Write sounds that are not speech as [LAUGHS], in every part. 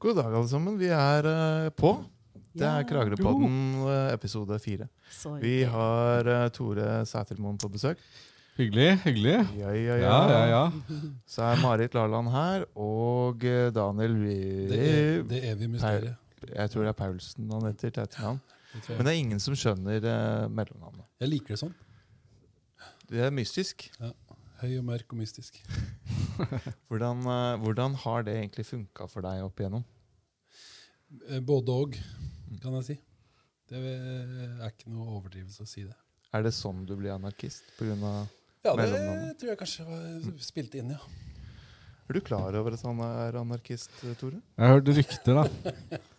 God dag, alle sammen. Vi er uh, på. Det er Kragerøpodden eh, episode fire. Vi har uh, Tore Sætermoen på besøk. Hyggelig, hyggelig. Ja, ja, ja. Ja, ja, ja. [LAUGHS] Så er Marit Larland her, og Daniel Det, er, det evige mysteriet. Jeg tror det er Paulsen han heter til etternavn. Men det er ingen som skjønner mellomnavnet. Jeg liker det sånn. Det er mystisk. Ja. Høy og mørk og mystisk. [LAUGHS] Hvordan, eh, hvordan har det egentlig funka for deg opp igjennom? Eh, Både og, kan jeg si. Det er ikke noe overdrivelse å si det. Er det sånn du blir anarkist? På grunn av, Ja, det tror jeg kanskje var spilt inn, ja. er du klar over at han er anarkist, eh, Tore? Jeg har hørt rykter, da. [LAUGHS]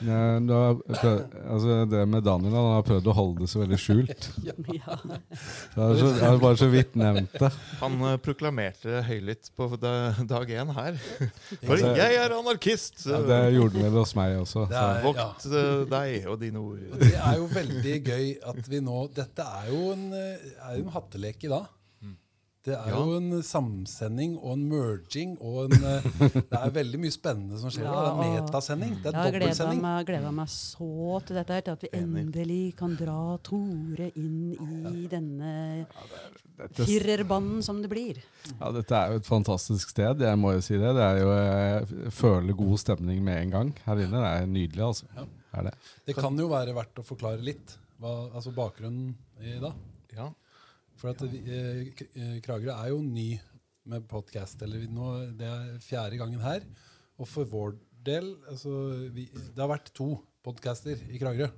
Ja, du har prøvd, altså det med Daniel, han har prøvd å holde det så veldig skjult. [LAUGHS] Ja. Jeg har, bare så vidt nevnt det. Han uh, proklamerte høylytt på da- dag én her. [LAUGHS] For Altså- jeg er anarkist! Ja, det gjorde han vel hos meg også. Det er. Vokt eh, deg og dine ord. Og det er jo veldig gøy at vi nå Dette er jo en, eh, er jo en hattelek i dag. Det er Ja. jo en samsending og en merging og en [LAUGHS] eh, Det er veldig mye spennende som skjer. da. Det er Ja. metasending. Det er gleda dobbeltsending. Jeg gleda meg så til dette, her, til at vi endelig kan dra Tore inn i denne Dette, firerbanden som det blir. ja, dette er jo et fantastisk sted, jeg må jo si det. det er jo, jeg føler god stemning med en gang her inne. Det er nydelig, altså. Ja. Er det. Det kan jo være verdt å forklare litt hva, altså bakgrunnen i dag. Ja. For at eh, eh, Kragerø er jo ny med podkast. Det er fjerde gangen her. Og for vår del altså, vi, Det har vært to podcaster i Kragerø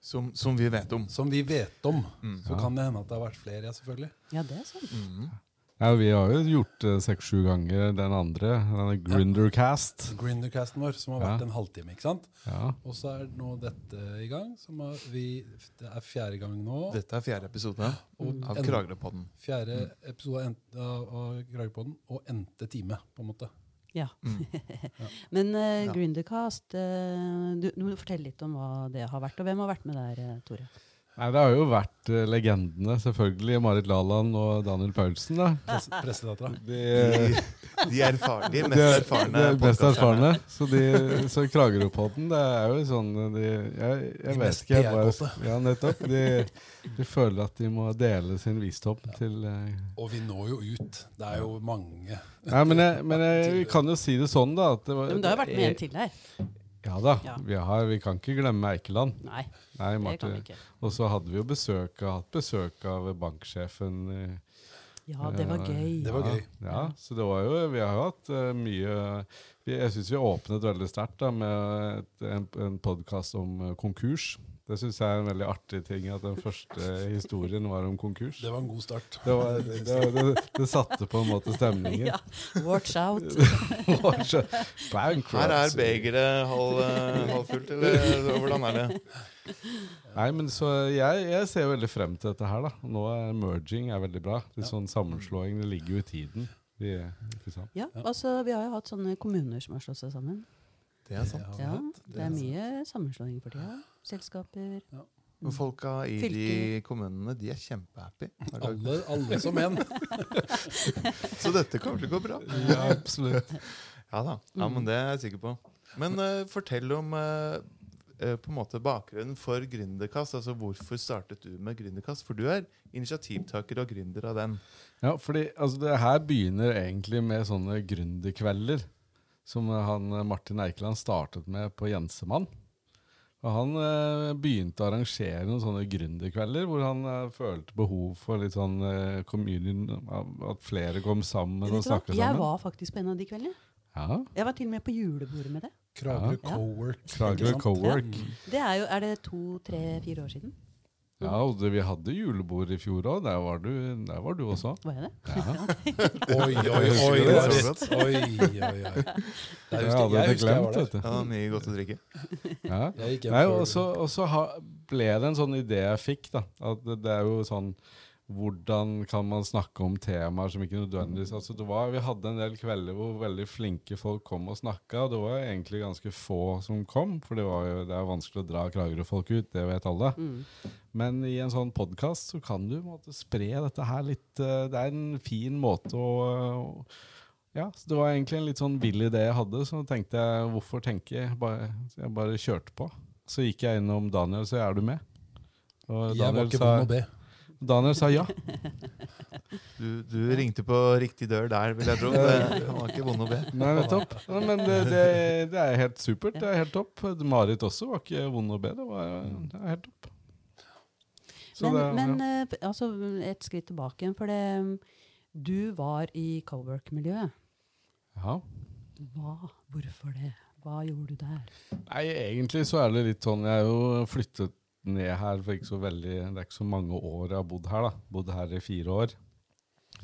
Som, som vi vet om. som vi vet om. Mm. Så kan det hende at det har vært flere, ja, selvfølgelig. Ja, det er sånn. Mm. Ja, vi har jo gjort det seks-sju ganger, den andre. denne Grindercast. Grindercasten vår, som har vært Ja. en halvtime. ikke sant? Ja. Og så er nå dette i gang. Som har vi, det er fjerde gang nå. Dette er fjerde episode og av en- Kragerøpodden. Fjerde episode av, av, Kragerøpodden, og endte time, på en måte. Ja. Mm. [LAUGHS] Men uh, Ja. Grindercast, uh, du, du må fortelle litt om hva det har vært. Og hvem har vært med der, eh, Tore? Nei, det har jo vært uh, legendene, selvfølgelig. Marit Laland og Daniel Paulsen. da. Pres Pressedattera. De, De, de, erfar, de mest erfarne de er mest erfarne. Så, de, så Kragerøpodden, det er jo sånn de, Jeg, jeg De vet ikke hva Ja, nettopp. De, de føler at de må dele sin visdom til uh, Og vi når jo ut. Det er jo mange. Nei, men jeg, men jeg [LAUGHS] kan jo si det sånn, da. At det, var, Men du har jo vært med en til her. Ja da. Ja. Vi, har, vi kan ikke glemme Eikeland. Nei, Nei, det kan vi ikke. Og så hadde vi jo besøk, hatt besøk av banksjefen. eh, Ja, det var gøy. Det var ja, gøy. Ja, så det var jo Vi har jo hatt uh, mye Jeg syns vi åpnet veldig sterkt med et, en, en podkast om eh, konkurs. Det syns jeg er en veldig artig ting, at den første historien var om konkurs. Det var en god start. Det, var, det, det, det, det satte på en måte stemningen. Ja, Watch out. [LAUGHS] Watch out. Her er begeret halv, eh, halvfullt, eller hvordan er det? Nei, men så jeg, jeg ser veldig frem til dette her, da. Nå er merging er veldig bra. Litt sånn sammenslåing. Det ligger jo i tiden. Vi, ikke sant? Ja, altså Vi har jo hatt sånne kommuner som har slått seg sammen. Det er sant. Ja. Det er mye sammenslåing for tida. Selskaper. Og folka i de kommunene, de er kjempehappy. [LAUGHS] Alle, alle som en. [LAUGHS] Så dette kommer til å gå bra. Ja, absolutt. Ja da. Ja, men det er jeg sikker på. Men uh, fortell om uh, uh, på en måte bakgrunnen for Gründerkast. Altså hvorfor startet du med Gründerkast? For du er initiativtaker og gründer av den. Ja, fordi altså, det her begynner egentlig med sånne gründerkvelder. Som han Martin Eikeland startet med på Jensemann. Og han eh, begynte å arrangere noen sånne gründerkvelder hvor han eh, følte behov for litt sånn eh, communion, at flere kom sammen og snakket sammen. Jeg var faktisk på en av de kveldene. Ja, Jeg var til og med på julebordet med det. Kragerø Ja. Cowork. Kragerø? Cowork. Det er jo, er det to, tre, fire år siden? Ja, og det, vi hadde julebord i fjor òg. Der, var du- der var du også. Var jeg det? Ja. [LAUGHS] [LAUGHS] Oi, oi, oi, Det. Oi, oi, oi. Det jeg hadde jeg glemt, vet du. Ja, mye godt å drikke. [LAUGHS] Ja. Nei, og så, og så ha, ble det en sånn idé jeg fikk, da. At det, det er jo sånn Hvordan kan man snakke om temaer som ikke nødvendigvis altså det var, Vi hadde en del kvelder hvor veldig flinke folk kom og snakka, og det var egentlig ganske få som kom, for det, var jo, det er vanskelig å dra Kragerø-folk ut, det vet alle. Mm. Men i en sånn podkast så kan du måtte, spre dette her litt eh, Det er en fin måte å ja, så det var egentlig en litt sånn vill idé jeg hadde, så tenkte jeg hvorfor tenke? Bare, så jeg bare kjørte på. Så gikk jeg innom Daniel så er du med? Og Jeg var ikke sa, noe be. Daniel sa ja. [LAUGHS] Du, du ringte på riktig dør der, vil jeg tro. Det var ikke vond å be. Nei, nettopp. Ja, men det, det, det er helt supert. Det er helt topp. Marit også var ikke vond å be. Det var det er helt topp. Så Men, det- men ja. eh, altså, et skritt tilbake igjen. For det, du var i cowork-miljøet. ja. Hva? Hvorfor det? Hva gjorde du der? Nei, egentlig så er det litt sånn Jeg er jo flyttet ned her for ikke så veldig Det er ikke så mange år jeg har bodd her, da. Bodd her i fire år.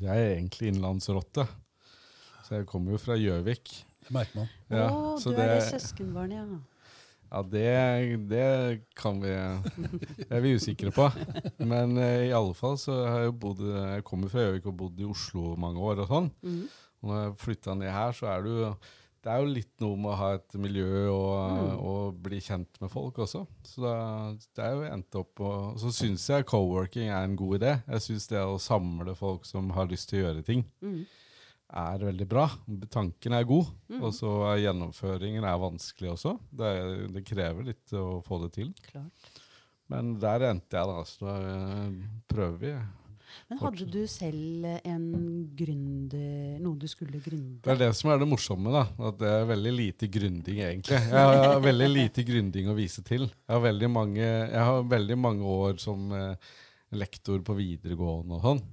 Jeg er egentlig innlandsrotte. Så jeg kommer jo fra Gjøvik. Det merker man. Ja, Å, så du er det søskenbarnet, ja. Ja, det, det kan vi Det er vi usikre på. Men eh, i alle fall så har jeg jo bodd Jeg kommer fra Gjøvik og bodd i Oslo mange år og sånn. Mm. Og når jeg flytta ned her, så er du jo det er jo litt noe med å ha et miljø og, Mm. og bli kjent med folk også. Så da, det er jo endt opp på Så syns jeg co-working er en god idé. Jeg syns det å samle folk som har lyst til å gjøre ting, mm. er veldig bra. Tanken er god, mm. og så er gjennomføringen er vanskelig også. Det, det krever litt å få det til. Klart. Men der endte jeg, da. Så da eh, prøver vi. Men hadde du selv en gründer Noe du skulle gründe? Det er det som er det morsomme, da. At det er veldig lite gründing, egentlig. Jeg har veldig lite gründing å vise til. Jeg har veldig mange, har veldig mange år som eh, lektor på videregående og sånn.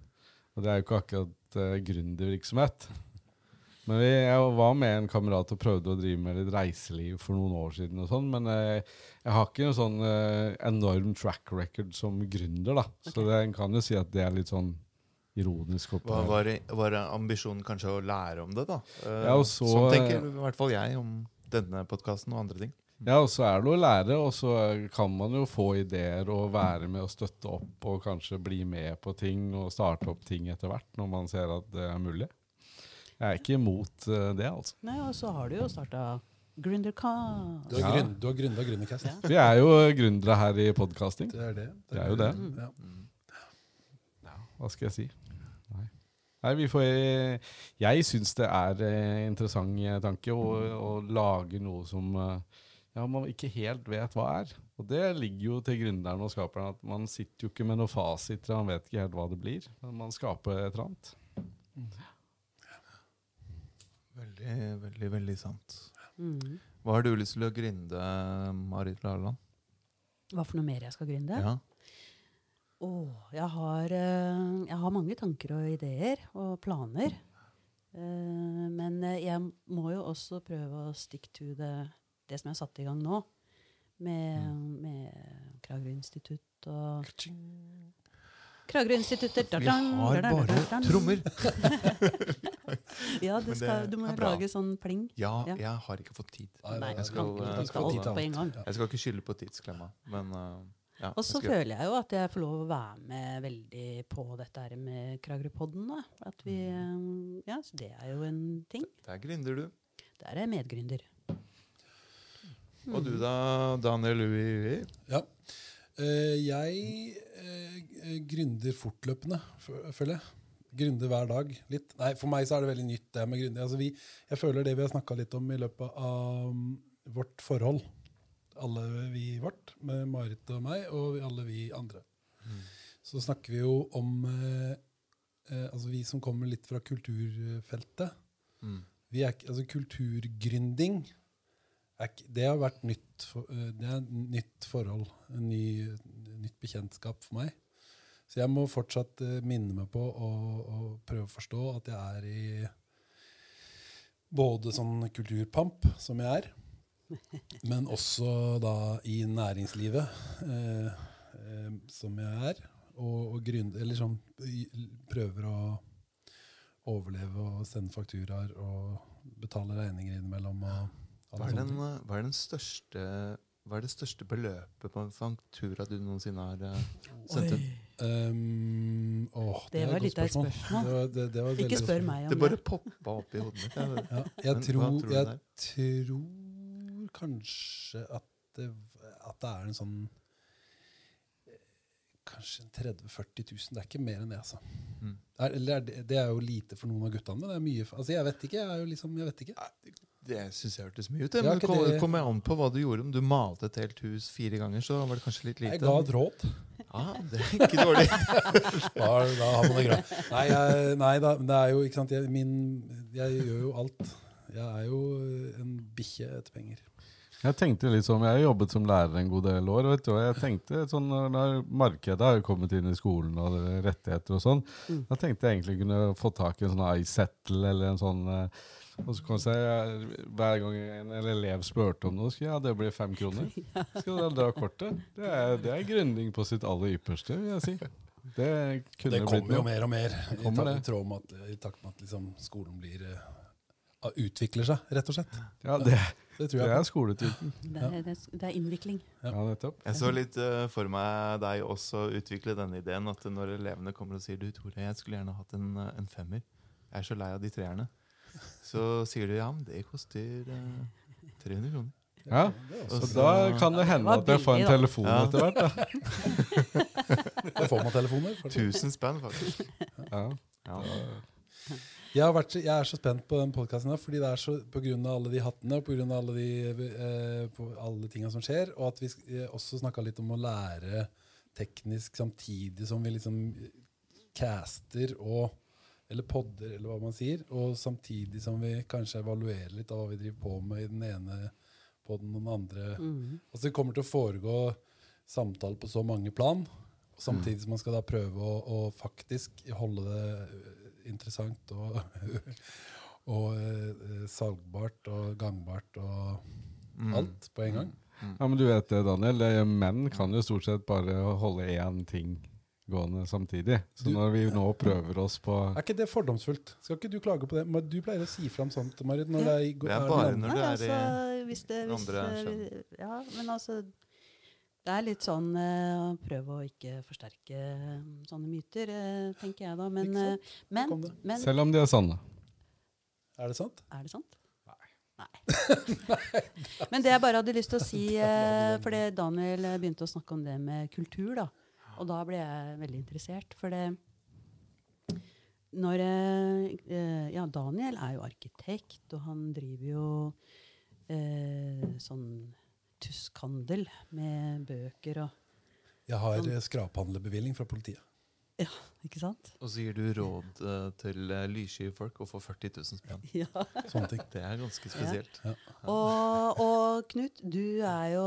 Og det er jo ikke akkurat eh, gründervirksomhet. Men jeg var med en kamerat og prøvde å drive med litt reiseliv for noen år siden. og sånn, Men jeg, jeg har ikke noen sånn eh, enorm track record som gründer. da. Så det, en kan jo si at det er litt sånn ironisk. opp- Hva var, var ambisjonen kanskje å lære om det, da? Eh, Ja, så- sånn tenker i hvert fall jeg om denne podkasten og andre ting. Ja, og så er det å lære, og så kan man jo få ideer og være med og støtte opp og kanskje bli med på ting og starte opp ting etter hvert når man ser at det er mulig. Jeg er ikke imot eh, det, altså. Nei, og så har du jo starta Gründercast. Du har, grunn, du har gründa Gründercast. Ja. Vi er jo gründere her i podkasting. Det er det. Det er jo det. Ja. Hva skal jeg si? Nei, Nei vi får eh, Jeg syns det er en interessant eh, tanke å, å lage noe som ja, man ikke helt vet hva er. Og det ligger jo til gründeren og skaperen at man sitter jo ikke med noen fasiter, man vet ikke helt hva det blir. Men man skaper et eller annet. Veldig, veldig, veldig sant. Mm. Hva har du lyst til å grinde, Marit Larland? Hva for noe mer jeg skal gründe? Ja. Åh, jeg, har, eh, jeg har mange tanker og ideer og planer. Eh, men eh, jeg må jo også prøve å stick to det, det som jeg har satt i gang nå. Med, med Kragerø institutt og Kragerø instituttet Vi har bare trommer! [LAUGHS] Ja, det skal, du må lage sånn pling. Ja, Ja. jeg har ikke fått tid. Nei, jeg skal, jeg, skal. Jeg skal ikke skylde på tidsklemma, men eh, ja. Og så jeg føler jeg jo at jeg får lov å være med veldig på dette her med Kragerø-podden. At vi, eh, ja, så det er jo en ting. Der gründer du. Der er jeg medgründer. Og du da, Daniel Louis? Ja. Eh, jeg gründer fortløpende, føler jeg. Gründer hver dag. litt. Nei, For meg så er det veldig nytt, det med gründing. Altså, vi, jeg føler det vi har snakka litt om i løpet av mm, vårt forhold, alle vi vårt, med Marit og meg, og alle vi andre, så snakker vi jo om eh, eh, Altså vi som kommer litt fra kulturfeltet. Mm. Vi er, altså Kulturgründing det har vært nytt, eh, det er nytt forhold. En ny, nytt bekjentskap for meg. Så jeg må fortsatt eh, minne meg på å, å prøve å forstå at jeg er i både sånn kulturpamp, som jeg er, men også da i næringslivet, eh, eh, som jeg er. Og, og gründe, eller sånn, prøver å overleve og sende fakturaer og betale regninger innimellom. Og Hva er, den, hva, er den største, hva er det største beløpet på en faktura du noensinne har eh, sendt ut? Um, åh, Det det var litt av et godt spørsmål. Det var, det, det var Ikke spør meg om Det Det bare poppa opp i hodet mitt. Jeg- [LAUGHS] Ja, jeg, Men tror, tror jeg tror kanskje at det, at det er en sånn kanskje 30 000-40 000. Det er ikke mer enn det, altså. Mm. Er, er det, det er jo lite for noen av guttene, men det er mye for, Altså, jeg vet ikke. Jeg er jo liksom, jeg vet ikke. Det syns jeg hørtes mye ut. det, Men kom- det- kommer an på hva du gjorde. Om du malte et helt hus fire ganger, så var det kanskje litt lite. Jeg ga et råd. Ja, det er ikke dårlig. [LAUGHS] Da, da har man det greit. Nei, jeg, nei da, men det er jo ikke sant jeg, min, jeg gjør jo alt. Jeg er jo en bikkje etter penger. Jeg tenkte litt sånn, jeg har jobbet som lærer en god del år, vet du, og jeg tenkte sånn, når markedet har jo kommet inn i skolen og er rettigheter og sånn, Mm. da tenkte jeg egentlig kunne få tak i en sånn iSettle eller en sånn, eh, og så kan jeg si, hver gang en elev spurte om noe, så ja, det blir fem kroner. [LAUGHS] Skal du dra kortet? Det er, det er gründing på sitt aller ypperste, vil jeg si. Det kunne Det blitt kommer jo mer og mer i, takt, ta, det. tråd med at, i takt med at liksom, skolen blir uh, utvikler seg, rett og slett. Ja, det, Det tror det er på. skoletiden. Det er, det er- det er innvikling. Ja, nettopp. Jeg så litt uh, for meg deg også utvikle denne ideen. At når elevene kommer og sier du Tore, jeg skulle gjerne hatt en, eh, en femmer. Jeg er så lei av de treerne. Så sier du ja, men det koster uh, 300 kroner. Ja, så da kan det hende at jeg får en telefon Ja. etter hvert. Da. [LAUGHS] får man telefoner. Tusen 1000 spenn, faktisk. Ja. Ja. Jeg, har vært, jeg er så spent på den podkasten fordi det er så av alle de hattene og på grunn av alle de eh, alle tinga som skjer, og at vi eh, også snakka litt om å lære teknisk samtidig som vi liksom caster og eller podder, eller hva man sier, og samtidig som vi kanskje evaluerer litt av hva vi driver på med i den ene podden og den andre. Mm. Altså Det kommer til å foregå samtale på så mange plan, og samtidig som man skal da prøve å, å faktisk holde det øh, interessant og, [LAUGHS] og øh, salgbart og gangbart og Mm. alt på en gang. Ja, men du vet det, Daniel. Menn kan jo stort sett bare holde én ting gående samtidig. Så Du- når vi nå prøver oss på Er ikke det fordomsfullt? Skal ikke du klage på det? Men Du pleier å si fram sånt, Marit. Når Ja. det er, i- Det er bare når du er altså, i hvis det, hvis, andre kjønn. Ja, men altså Det er litt sånn eh, å prøve å ikke forsterke eh, sånne myter, uh, tenker jeg da. Men, eh, men, men Selv om de er sanne. Er det sant? Er det sant? Nei. [LAUGHS] Men det jeg bare hadde lyst til å si eh, Fordi Daniel begynte å snakke om det med kultur, da. Og da ble jeg veldig interessert. For det når eh, eh, Ja, Daniel er jo arkitekt, og han driver jo eh, sånn tuskhandel med bøker og Jeg har sånn. skraphandlerbevilling fra politiet. Ikke sant? Og så gir du råd uh, til uh, lyssky folk å få 40 000 spenn. Ja. Sånne ting. Det er ganske spesielt. Og, og Knut, du er jo,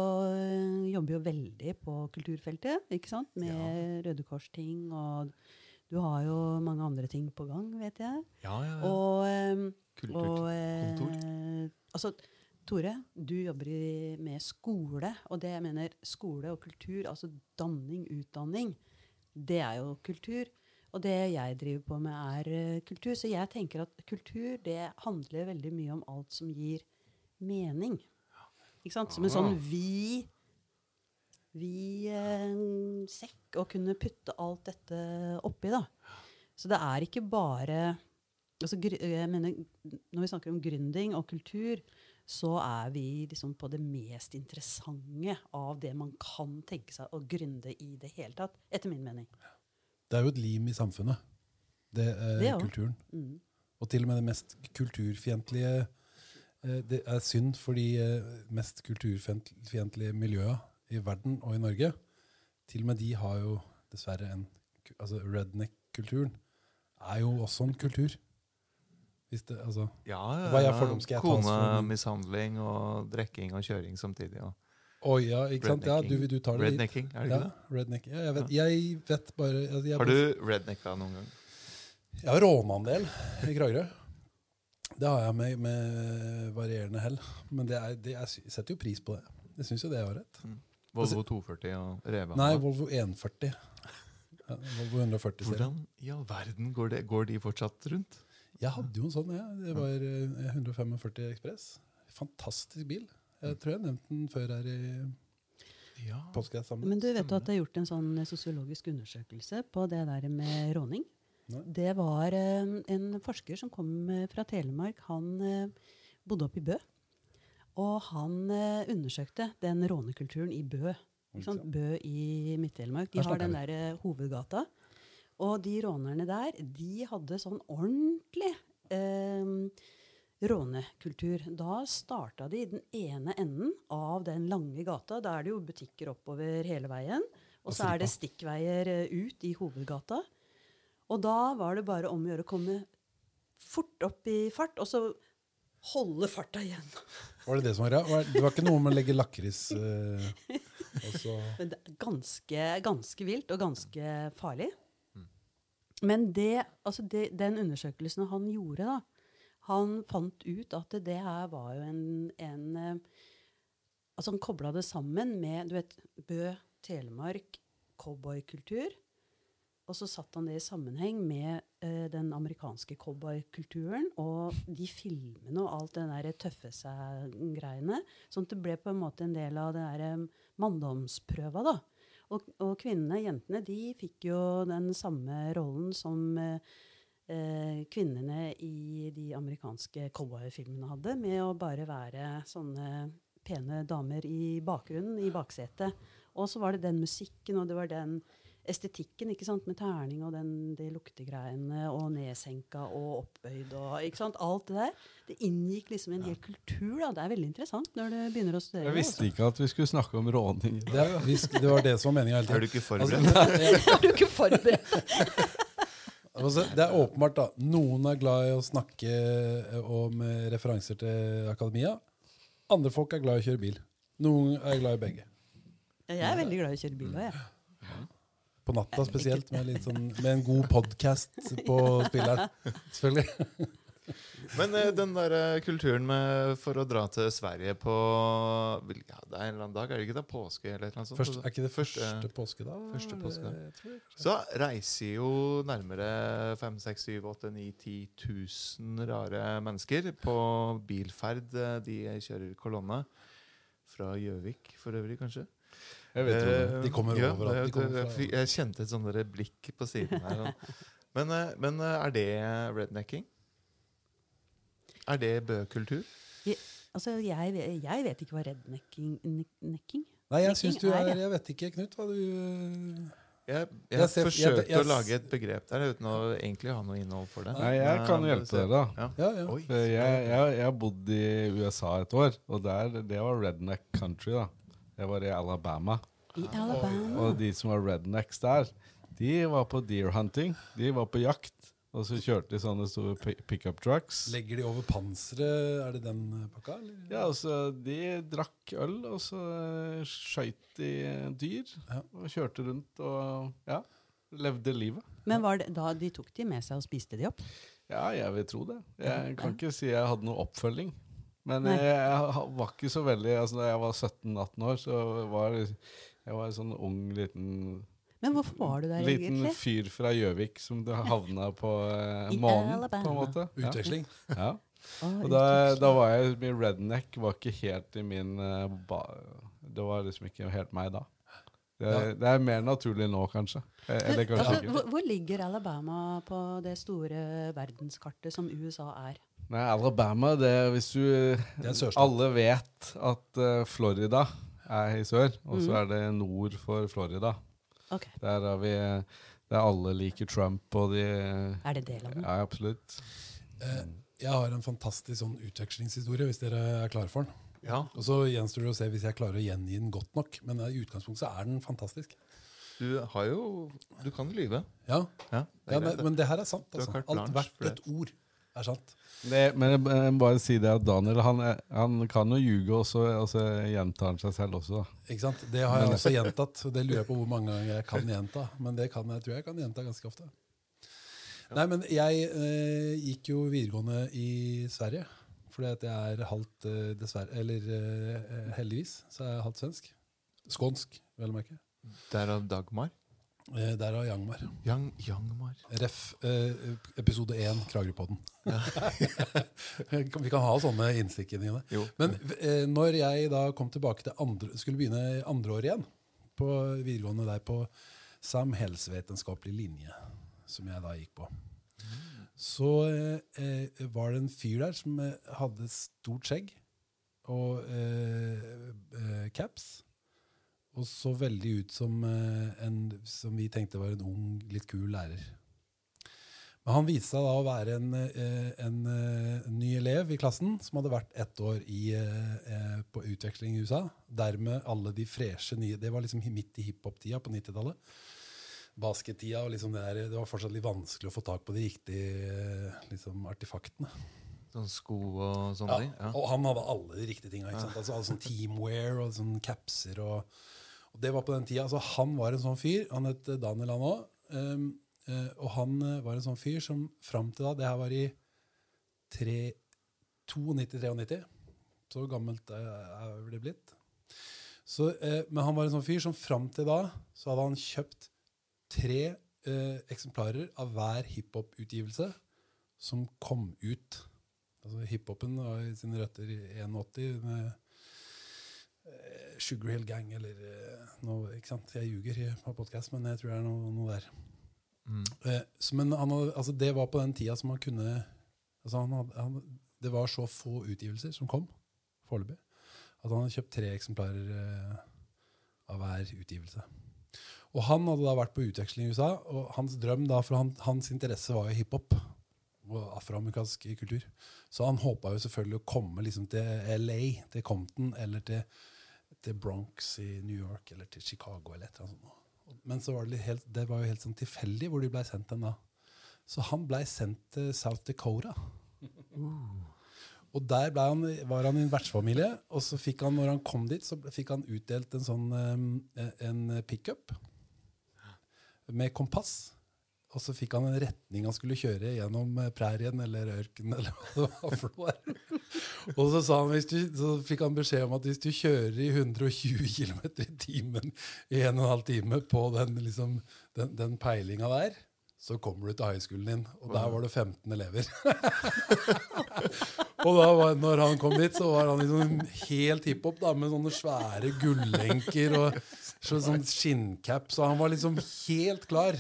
jobber jo veldig på kulturfeltet, ikke sant? Med Røde Kors-ting, og du har jo mange andre ting på gang, vet jeg. Ja, ja, ja. Og, um, Kulturkontor. og eh, altså, Tore, du jobber i, med skole, og det jeg mener skole og kultur, altså danning, utdanning, det er jo kultur. Og det jeg driver på med, er eh, kultur. Så jeg tenker at kultur det handler veldig mye om alt som gir mening. Ikke sant? Som en sånn vi vi eh, sekk å kunne putte alt dette oppi, da. Så det er ikke bare altså, gr- jeg mener, Når vi snakker om gründing og kultur, så er vi liksom på det mest interessante av det man kan tenke seg å gründe i det hele tatt. Etter min mening. Det er jo et lim i samfunnet, det, eh, Det kulturen. Mm. Og til og med det mest kulturfiendtlige eh, Det er synd for de eh, mest kulturfiendtlige miljøa i verden og i Norge. Til og med de har jo dessverre en Altså redneck-kulturen er jo også en kultur. Hvis det, altså, Ja, ja, Hva fordom skal jeg tas for? Konemishandling og drikking og kjøring samtidig. Og Oh, ja, ikke sant? Ja, du, du tar det. Rednecking, er det Ja, ikke det? redneck. Ja, jeg, vet, jeg vet bare jeg, jeg, Har du rednecka noen gang? Jeg har råna en del i Kragerø. Det har jeg med, med varierende hell. Men det er, det jeg setter jo pris på det. Jeg syns jo det er ålreit. Volvo 240 og Reva? Nei, Volvo 140. Ja, Volvo 140. Hvordan i all verden går, det, går de fortsatt rundt? Jeg hadde jo en sånn, ja. Det var eh, 145 Ekspress. Fantastisk bil. Jeg tror jeg har nevnt den før her i Ja. Men du vet at det er gjort en sånn sosiologisk undersøkelse på det der med råning. Nei. Det var eh, en forsker som kom eh, fra Telemark. Han eh, bodde oppe i Bø. Og han eh, undersøkte den rånekulturen i Bø? Bø i Midt-Telemark. De har den der eh, hovedgata. Og de rånerne der, de hadde sånn ordentlig eh, rånekultur. Da starta de i den ene enden av den lange gata. Da er det jo butikker oppover hele veien. Og så er det stikkveier eh, ut i hovedgata. Og da var det bare om å gjøre å komme fort opp i fart, og så holde farta igjen. [LAUGHS] Var det det som var greia? Det var ikke noe med å legge lakris [LAUGHS] er ganske, ganske vilt og ganske farlig. Men det, altså det, den undersøkelsen han gjorde, da Han fant ut at det her var jo en, en eh, Altså han kobla det sammen med du vet, Bø, Telemark, cowboykultur. Og så satte han det i sammenheng med eh, den amerikanske cowboykulturen og de filmene og alt det der tøffe seg-greiene. Sånn at det ble på en måte en del av det der eh, manndomsprøva, da. Og, og kvinnene, jentene, de fikk jo den samme rollen som eh, kvinnene i de amerikanske cowboyfilmene hadde, med å bare være sånne pene damer i bakgrunnen, i baksetet. Og så var det den musikken, og det var den estetikken, ikke sant, med terning og den, de luktegreiene, og nedsenka og oppbøyd og ikke sant, alt det der. Det inngikk liksom i en hel kultur, da. Det er veldig interessant når du begynner å studere Jeg visste ikke at vi skulle snakke om råning. det, er- det var det som var meninga hele Er du ikke Altså, forberedt? Altså, [LAUGHS] Er du ikke forberedt? [LAUGHS] Altså, det er åpenbart, da. Noen er glad i å snakke eh, om eh, referanser til akademia. Andre folk er glad i å kjøre bil. Noen er glad i begge. Jeg er veldig glad i å kjøre bil òg, jeg. På natta spesielt, med, litt sånn, med en god podkast på spilleren. Selvfølgelig. Men eh, den der eh, kulturen med, for å dra til Sverige på ja, Det er en eller annen dag, er det ikke det? Påske eller et eller annet sånt? Først, er ikke det første, Første- påske, da? første påske, da. Jeg. Så reiser jo nærmere 5 6 7 8 9 10 000 rare mennesker på bilferd. eh, De kjører kolonne. Fra Gjøvik, for øvrig, kanskje. Jeg vet jo. Eh, De kommer ja, overalt. det- De kommer fra- jeg, jeg kjente et sånt blikk på siden her. [LAUGHS] Men, eh, men eh, er det rednecking? Er det bøkultur? Altså, jeg, jeg vet ikke hva rednecking er. necking? Nei, jeg syns du er. Jeg vet ikke, Knut, hva du eh, Jeg, jeg, Jeg ser- forsøkte jeg- jeg- å lage et begrep der uten å egentlig ha noe innhold for det. Nei, jeg kan Eh, hjelpe dere, da. Ja. Ja, ja. Oi. Jeg, jeg, jeg har bodd i USA et år, og der, det var redneck country. da. Jeg var i Alabama. I Alabama. Og de som var rednecks der, de var på deer hunting. De var på jakt. Og så kjørte de sånne store pickup trucks. Legger de over panseret? Er det den eh, pakka? Eller? Ja, altså, De drakk øl, og så eh, skøyt de dyr. Ja. Og kjørte rundt og ja, levde livet. Men var det da de tok de med seg og spiste de opp? Ja, jeg vil tro det. Jeg kan ikke si jeg hadde noe oppfølging. Men jeg, jeg var ikke så veldig altså Da jeg var 17-18 år, så var jeg var en sånn ung, liten, Men hvorfor var du der liten egentlig? fyr fra Gjøvik som du havna på eh, månen, på en måte. Ja. Utveksling? Ja. ja. Og da, da var jeg min redneck var ikke helt i min eh, ba, Det var liksom ikke helt meg da. Det, Ja. det er mer naturlig nå, kanskje. Eh, Eller kanskje altså, hvor ligger Alabama på det store verdenskartet som USA er? Nei, Alabama, det er hvis du Det er. Alle vet at eh, Florida er i sør, og så mm. er det nord for Florida. Okay. Der har vi Der alle liker Trump, og de Er det det landet? Ja, absolutt. Eh, Jeg har en fantastisk sånn utvekslingshistorie, hvis dere er klare for den. Ja, Og så gjenstår det å se hvis jeg klarer å gjengi den godt nok. Men i utgangspunktet så er den fantastisk. du har jo Du kan lyve. Ja, Ja, det ja men, det. men det her er sant. Altså. Alt hvert et ord er sant. Det, men jeg må bare si det at Daniel han, han kan jo ljuge, og så altså, gjentar han seg selv også. da. Ikke sant? Det har jeg også gjentatt. og Det lurer jeg på hvor mange ganger jeg kan gjenta. Men det kan jeg, tror jeg kan gjenta ganske ofte. Nei, men jeg eh, gikk jo videregående i Sverige. Fordi at jeg er halvt eh, dessverre Eller eh, heldigvis så er jeg halvt svensk. Skånsk, vel å merke. Derav Dagmar. Eh, Derav Jangmar. Young, Jangmar. Ref. Eh, episode én, Kragerøpodden. [LAUGHS] Vi kan ha sånne innstikk i det. Men eh, når jeg da kom tilbake til andre, skulle begynne andre år igjen på videregående der på samhellsvitenskapelig linje, som jeg da gikk på, så eh, eh, var det en fyr der som eh, hadde stort skjegg og eh, eh, caps. Og så veldig ut som eh, en som vi tenkte var en ung, litt kul lærer. Men han viste seg da å være en, eh, en, eh, ny elev i klassen som hadde vært ett år i, eh, på utveksling i USA. Dermed alle de freshe nye Det var liksom midt i hiphop-tida på 90-tallet. Baskettida. og liksom det, der, det var fortsatt litt vanskelig å få tak på de riktige liksom, artefaktene. Sånn sko og sånne ting. Ja, Ja. og han hadde alle de riktige tinga. Ja. Altså, altså, sånn teamwear og sånn capser. Og, og det var på den tida. Altså, han var en sånn fyr. Han het Daniel, han òg. Um, og han eh, var en sånn fyr som fram til da Det her var i 92-93. Så gammelt er er det blitt. Så, eh, men han var en sånn fyr som fram til da så hadde han kjøpt tre eh, eksemplarer av hver hiphop-utgivelse som kom ut. Altså Hiphopen i sine røtter i 81 med eh, Sugar Hill Gang eller eh, noe. ikke sant? Jeg ljuger på podkast, men jeg tror det er noe, noe der. Mm. Eh, men han, altså, det var på den tida som han kunne altså, han hadde, han, Det var så få utgivelser som kom foreløpig, at han hadde kjøpt tre eksemplarer eh, av hver utgivelse. Og han hadde da vært på utveksling i USA, og hans drøm da, for han, hans interesse var jo hiphop og afroamerikansk kultur. Så han håpa jo selvfølgelig å komme liksom til LA, til Compton, eller til, til Bronx i New York, eller til Chicago, eller et eller annet sånt. Men var det, helt, det var jo helt sånn tilfeldig hvor de blei sendt hen da. Så han blei sendt til South Dakota. Og der han, var han i en vertsfamilie, og så fikk han, når han kom dit, så fikk han utdelt en sånn eh, en pickup med kompass. Og så fikk han en retning han skulle kjøre gjennom eh, prærien eller ørkenen. [LAUGHS] eller. Og så, sa han, du, så fikk han beskjed om at hvis du kjører i 120 km i timen i en og en halv time på den, liksom, den, den peilinga der, så kommer du til høyskolen din. Og der var det 15 elever. [LAUGHS] og da var, når han kom dit, så var han liksom helt hiphop da, med sånne svære gullenker og så, sånn skinncaps. Så han var liksom helt klar.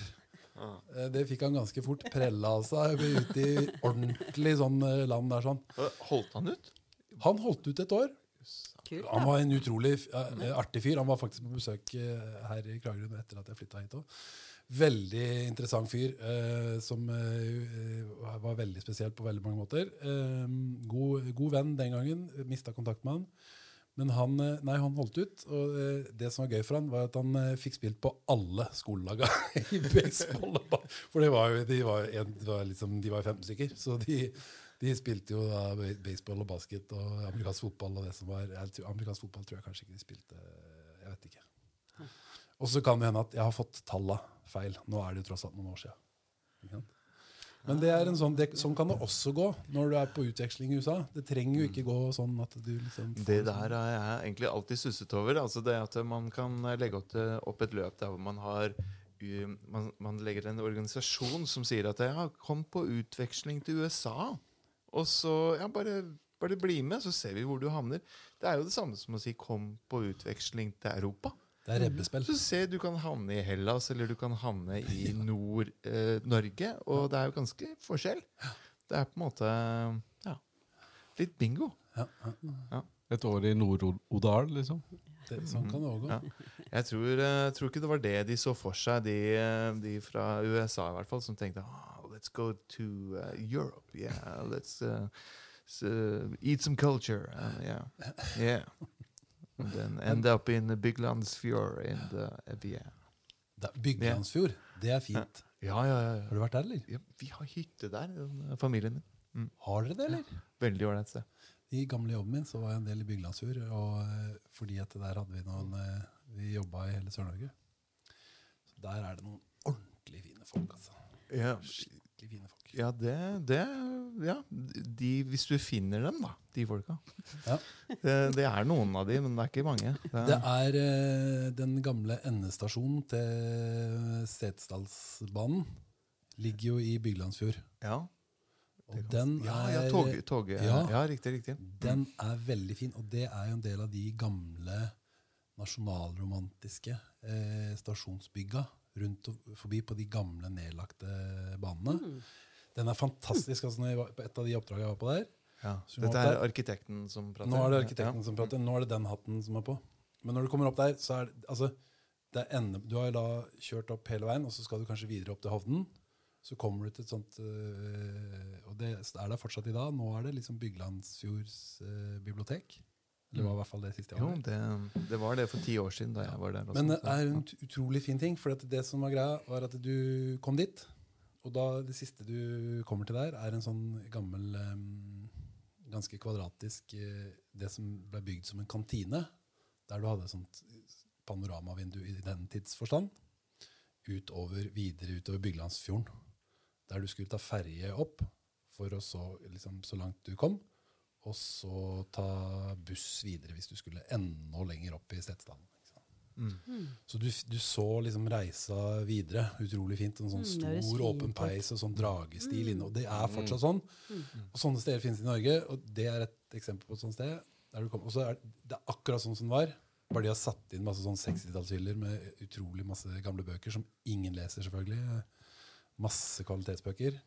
Eh, Det fikk han ganske fort prella av seg ute i ordentlig sånn eh, land der. sånn. Holdt han ut? Han holdt ut et år. Kult, Han var en utrolig eh, artig fyr. Han var faktisk på besøk her i Kragerø etter at jeg flytta hit òg. Veldig interessant fyr eh, som eh, var veldig spesiell på veldig mange måter. Eh, god, god venn den gangen. Mista kontakt med han. Men han, eh, nei, han holdt ut. Og eh, det som var gøy for han, var at han eh, fikk spilt på alle skolelaga [LAUGHS] i baseball. For det var jo, de var, en, var liksom, de var 15 stykker. Så de, de spilte jo da baseball og basket og amerikansk fotball. og det som var, Amerikansk fotball tror jeg kanskje ikke de spilte. Jeg vet ikke. Og så kan det hende at jeg har fått talla feil. Nå er det jo tross alt noen år siden. Men det er en sånn, det, sånn kan det også gå når du er på utveksling i USA. Det trenger jo ikke gå sånn at du liksom Det sånn- der har jeg egentlig alltid susset over. Altså det at man kan legge opp, et løp der hvor man har man, man legger en organisasjon som sier at ja, kom på utveksling til USA. Og så ja, bare, bare bli med, så ser vi hvor du havner. Det er jo det samme som å si kom på utveksling til Europa. Det er rebbespill. Så se, du kan havne i Hellas, eller du kan havne i Nord-Norge. og det er jo ganske forskjell. Det er på en måte ja, litt bingo. Ja, ja. Et år i Nord-Odal, liksom. Det, sånn kan det òg gå. Ja. Jeg tror, eh, tror ikke det var det de så for seg, de, eh, de fra USA i hvert fall, som tenkte oh, let's go to uh, Europe. Yeah, let's uh, uh, eat some culture. Uh, yeah, yeah. And then end up in Byglandsfjord in the yeah. Byglandsfjord, det er fint. Ja, ja, ja, Har du vært der, eller? ja. Vi har hytte der, familien familien din. Har dere det, eller? Veldig ålreit sted. I gamle jobben min så var jeg en del i Byglandsfjord. Og eh, fordi at der hadde vi noen eh, Vi jobba i hele Sør-Norge. Så der er det noen ordentlig fine folk, altså. Ja, Skikkelig fine folk. Ja, det, det Ja, de, hvis du finner dem, da, de folka. Ja. Det, det er noen av de, men det er ikke mange. Det Det er eh, den gamle endestasjonen til Setesdalsbanen. Ligger jo i Byglandsfjord. ja. Og den ja, er, ja, tog, tog, ja. Ja. ja, riktig, riktig. den er veldig fin. Og det er jo en del av de gamle nasjonalromantiske eh, stasjonsbygga rundt og forbi på de gamle nedlagte banene. Den er fantastisk. altså når jeg var, På et av de oppdragene jeg var på der Ja. Dette er arkitekten som prater. Nå er det arkitekten ja. som prater. Nå er det den hatten som er på. Men når du kommer opp der, så er det altså, det er ende, Du har jo da kjørt opp hele veien, og så skal du kanskje videre opp til Hovden. Så kommer du til et sånt øh, Og det er der fortsatt i dag. Nå er det liksom Byglandsfjords øh, bibliotek. Det var i hvert fall det siste jeg Jo, var der. det, det var det for ti år siden da jeg var der. også. Men det er en utrolig fin ting. For det som var greia, var at du kom dit. Og da det siste du kommer til der, er en sånn gammel um, Ganske kvadratisk eh, Det som ble bygd som en kantine. Der du hadde et sånt panoramavindu i den tids forstand. Utover, videre utover Byglandsfjorden. Der du skulle ta ferje opp for å så, liksom, så langt du kom. Og så ta buss videre hvis du skulle enda lenger opp i Setesdalen. Sant? Mm. Så du, du så liksom reisa videre. Utrolig fint. En sånn Mm, stor, mm, åpen peis og sånn dragestil inne. Og det er fortsatt sånn. Mm. Og sånne steder finnes i Norge, og det er et eksempel på et sånt sted. Der du kom. Og så er det er akkurat sånn som det var. Bare de har satt inn masse sånn 60-tallshyller med utrolig masse gamle bøker som ingen leser, selvfølgelig. Masse kvalitetsbøker.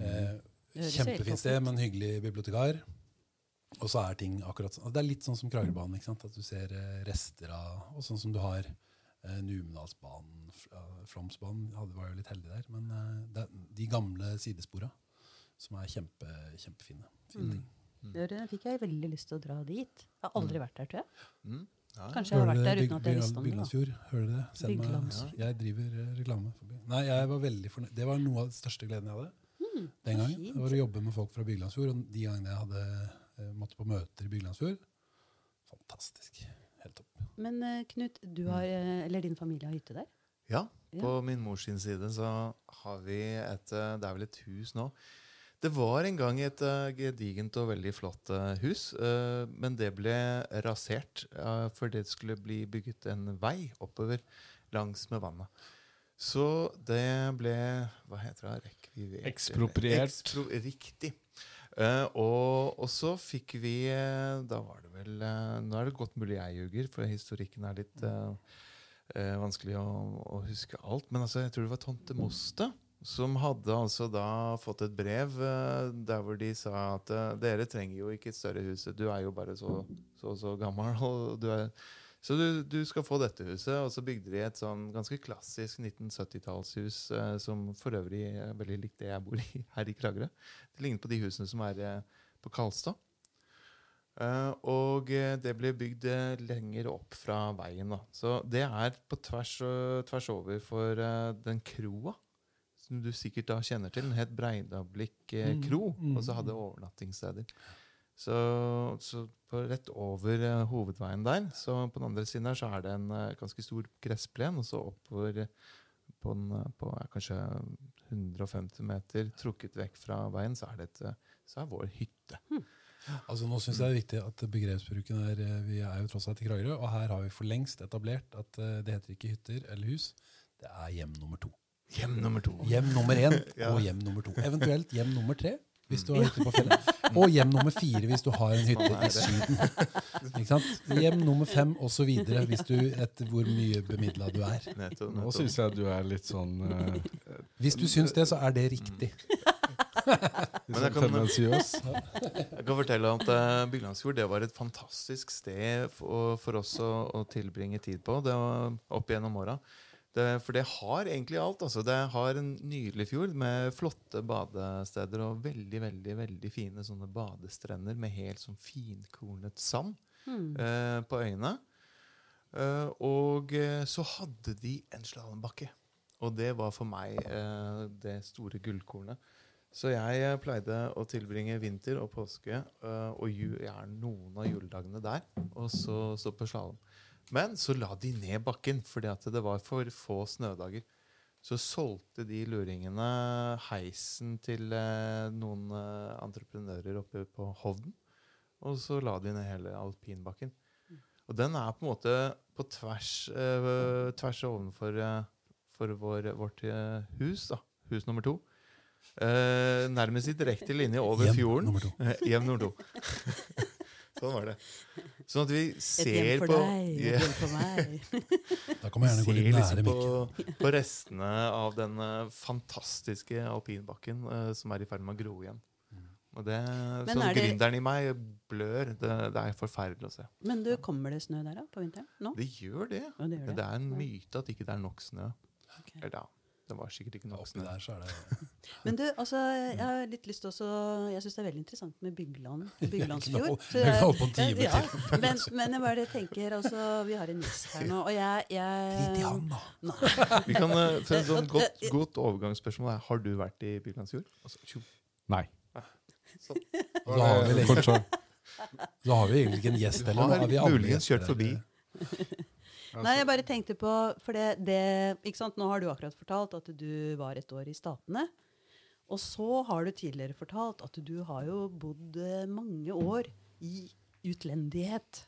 Eh, kjempefint sted med en hyggelig bibliotekar. Og så er ting akkurat sånn. Det er litt sånn som Kragerøbanen. ikke sant? At du ser eh, rester av Og sånn som du har eh, Numedalsbanen, Flåmsbanen. Var jo litt heldig der. Men eh, det er de gamle sidespora som er kjempe, kjempefine. Fine ting. Mm. fikk jeg veldig lyst til å dra dit. Jeg har aldri vært der, tror jeg. Mm. Ja, Kanskje jeg har vært der uten at jeg visste om det. Byglandsfjord, hører du det? Send meg- Jeg driver eh, reklame Forbi. Nei, jeg var veldig fornøyd. Det var noe av den største gleden jeg hadde den gangen. Det var å jobbe med folk fra Byglandsfjord. Og de gangene jeg hadde måtte på møter i Byglandsfjord Fantastisk. Helt topp. Men eh, Knut, du har, eh, eller din familie har hytte der? Ja, Ja. på min mors side så har vi et eh, Det er vel et hus nå. Det var en gang et eh, gedigent og veldig flott eh, hus, eh, men det ble rasert for det skulle bli bygget en vei oppover langs med vannet. Så det ble Hva heter det? Rekvivert? Ekspropriert. Ekspro riktig. Eh, og, og så fikk vi eh, Da var det vel eh, Nå er det godt mulig jeg ljuger, for historikken er litt eh, vanskelig å, å huske alt. Men altså, jeg tror det var tante Moste som hadde altså da fått et brev der hvor de sa at dere trenger jo ikke et større hus. Du er jo bare så så, så gammel. Og du er, så du, du skal få dette huset. Og så bygde de et sånn ganske klassisk 1970-tallshus eh, som for øvrig er veldig likt det jeg bor i [LAUGHS] her i Kragerø. Det ligner på de husene som er eh, på Kalstad. Uh, og eh, det ble bygd eh, lenger opp fra veien. da. Så det er på tvers, og- tvers over for uh, den kroa, som du sikkert da kjenner til. Den het Breidablikk kro, Mm, kro, mm, og så hadde overnattingssteder. Så, så på rett over eh, hovedveien der, så på den andre siden der, så er det en eh, ganske stor gressplen, og så oppover eh, på, en, på kanskje 150 meter trukket vekk fra veien, så er det et, så er vår hytte. Altså Nå syns jeg det er viktig at begrepsbruken er Vi er jo tross alt i Kragerø, og her har vi for lengst etablert at det heter ikke hytter eller hus. Det er hjem nummer to. Hjem nummer to. Hjem nummer én [LAUGHS] Ja. og hjem nummer to. Eventuelt hjem nummer tre hvis du har hytte på fjellet. Og hjem nummer fire hvis du har en hytte i Syden. Ikke sant? Hjem nummer fem osv. hvis du etter hvor mye bemidla du er. Nå syns jeg du er litt sånn uh, Hvis du syns det, så er det riktig. Men jeg kan- Jeg kan fortelle at uh, Byglandsfjord det var et fantastisk sted for, for oss å, å tilbringe tid på det var opp gjennom åra. Det, for det har egentlig alt. Altså. Det har en nydelig fjord med flotte badesteder og veldig veldig, veldig fine sånne badestrender med helt sånn finkornet sand mm. eh, på øyene. Eh, og eh, så hadde de en slalåmbakke. Og det var for meg eh, det store gullkornet. Så jeg eh, pleide å tilbringe vinter og påske eh, og ju, gjerne noen av juledagene der. Og så stå på slalåm. Men så la de ned bakken fordi at det var for få snødager. Så solgte de luringene heisen til eh, noen eh, entreprenører oppe på Hovden. Og så la de ned hele alpinbakken. Og den er på en måte på tvers, eh, tvers ovenfor eh, for vår, vårt hus. da, Hus nummer to. Eh, nærmest i direkte linje over Hjem fjorden. nummer to. [LAUGHS] Hjem nummer to. [LAUGHS] sånn var det. Sånn at vi Et ser hjem for på deg, et hjem for meg. Da kan man gjerne gå [LAUGHS] litt nære liksom på, på restene av den eh, fantastiske alpinbakken uh, som er i ferd med å gro igjen. Og det, Men sånn det- gründeren i meg blør. Det, det er forferdelig å se. Men du, kommer det snø der da, på vinteren? Nå? Det gjør det. Ja, det gjør det. det er en myte at ikke det er nok snø. Okay. Eller ja, det var sikkert ikke nok snø. der så er det [LAUGHS] Men du, altså, jeg har litt lyst til å Jeg syns det er veldig interessant med Bygland. [LAUGHS] Byglandsfjord. hold- vi kan holde på en time [LAUGHS] ja, men, men jeg bare tenker altså, Vi har en gjest her nå, og jeg, jeg Drit i han, da. Nei. Vi kan, eh, for et sånn godt, godt overgangsspørsmål er Har du vært i Byglandsfjord? Altså. Nei. Så. Da har vi, liksom, så har vi egentlig ikke en gjest heller. Vi har vi muligens kjørt forbi. Her. Nei, jeg bare tenkte på For det, det ikke sant? Nå har du akkurat fortalt at du var et år i Statene. Og så har du tidligere fortalt at du har jo bodd eh, mange år i utlendighet.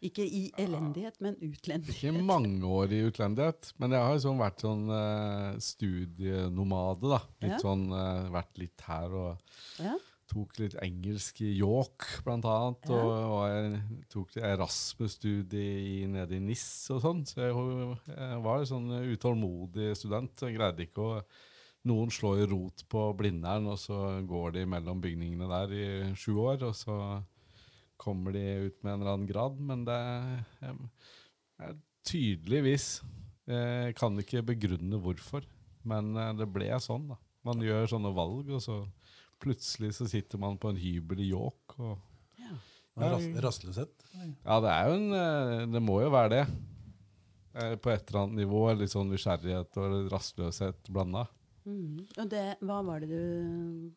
Ikke i elendighet, men utlendighet. Ikke mange år i utlendighet, men jeg har liksom vært sånn uh, studienomade. da. Litt Ja. sånn, uh, Vært litt her og Ja. Tok litt engelsk i York, blant annet. Og, og jeg tok Erasmus-studie nede i NIS og sånn. Så jeg, jeg var en sånn utålmodig student. Jeg greide ikke å Noen slår rot på Blindern, og så går de mellom bygningene der i sju år, og så kommer de ut med en eller annen grad. Men det er, tydeligvis Jeg kan ikke begrunne hvorfor, men eh, det ble sånn, da. Man gjør sånne valg, og så plutselig så sitter man på en hybel i York. Og, Ja. Ja, ras- Rastløshet. ja, det er jo en eh, Det må jo være det. Eh, På et eller annet nivå. Litt sånn nysgjerrighet og rastløshet blanda. Mm. Og det, hva var det du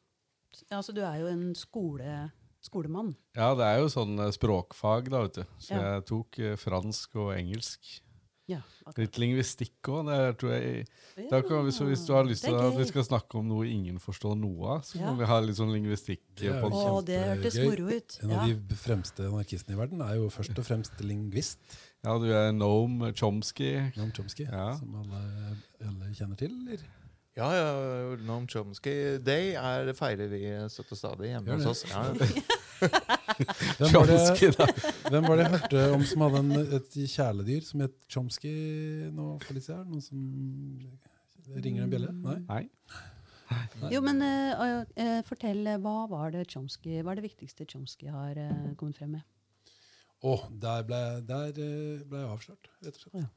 Altså, du er jo en skole, skolemann. Ja, det er jo sånn eh, språkfag, da, vet du. Så Ja. jeg tok fransk og engelsk. Ja. Litt lingvistikk òg. Det tror jeg Ja, da kan vi, så Hvis du har lyst til at vi skal snakke om noe ingen forstår noe av, så Ja. må vi ha litt sånn lingvistikk. Det er på jo Å, det hørtes moro ut. En Ja. av de fremste anarkistene i verden er jo først og fremst lingvist. Ja, du er Noam Chomsky. Noam Chomsky, Ja. som alle, alle kjenner til. Eller? Ja, ja, Noam Chomsky Day er, feirer vi støtt og stadig hjemme hos det. oss. Ja. [LAUGHS] [LAUGHS] [LAUGHS] Hvem var, Chomsky, det, da. hvem var det jeg hørte om som hadde en, et kjæledyr som het Chomsky nå for litt siden? Noen som ringer en bjelle? Nei? Nei. Jo, men uh, uh, fortell, hva var det Chomsky, hva er det viktigste Chomsky har uh, kommet frem med? Å, der ble, der ble jeg avslørt, rett og slett.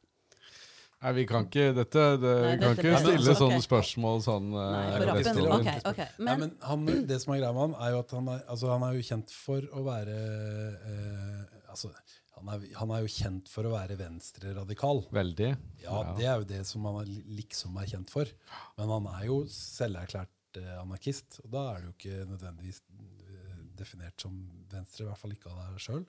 Nei, vi kan ikke dette, det, Nei, vi kan dette ikke stille altså, sånne spørsmål sånn Nei, eh, okay, det rappen. stiller Ok, han. ok. Nei, Men, men han, det som er greia med han, er jo at han er, altså, han er jo kjent for å være eh, altså, han, er, han er jo kjent for å være venstreradikal. Veldig. Ja, det er jo det som han er, liksom er kjent for. Men han er jo selverklært eh, anarkist, og da er det jo ikke nødvendigvis eh, definert som venstre, i hvert fall ikke av deg sjøl.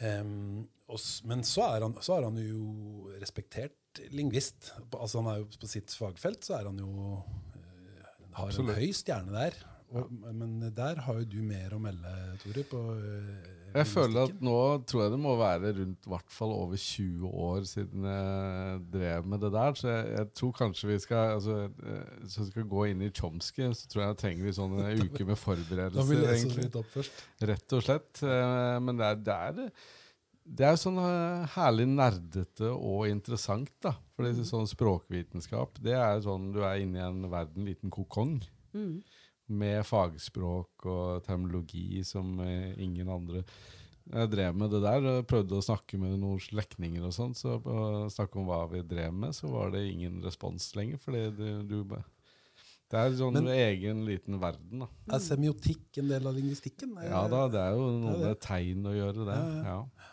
Men så er, han, så er han jo respektert lingvist. Altså han er jo På sitt fagfelt så er han jo uh, har Absolutt. en høy stjerne der. Og, Men der har jo du mer å melde, Tore. på eh, Jeg føler at nå tror jeg det må være rundt hvert fall over 20 år siden jeg drev med det der. Så jeg, jeg tror kanskje vi skal altså, eh, Så vi skal gå inn i Chomsky, så tror jeg jeg trenger vi sånn en [LAUGHS] uke med Da vil jeg lese litt opp først. Rett og slett. Eh, Men det er, det er, det er sånn eh, herlig nerdete og interessant, da. For er sånn språkvitenskap, det er sånn du er inne i en verden, liten kokong. mm. Med fagspråk og terminologi som eh, ingen andre Jeg drev med det der og prøvde å snakke med noen slektninger og sånn, så snakke om hva vi drev med, så var det ingen respons lenger. Fordi du, du Det er sånn Men- egen liten verden, da. Er semiotikk en del av lingvistikken? Ja da, det er jo noe med tegn å gjøre, det. Ja, ja. Ja.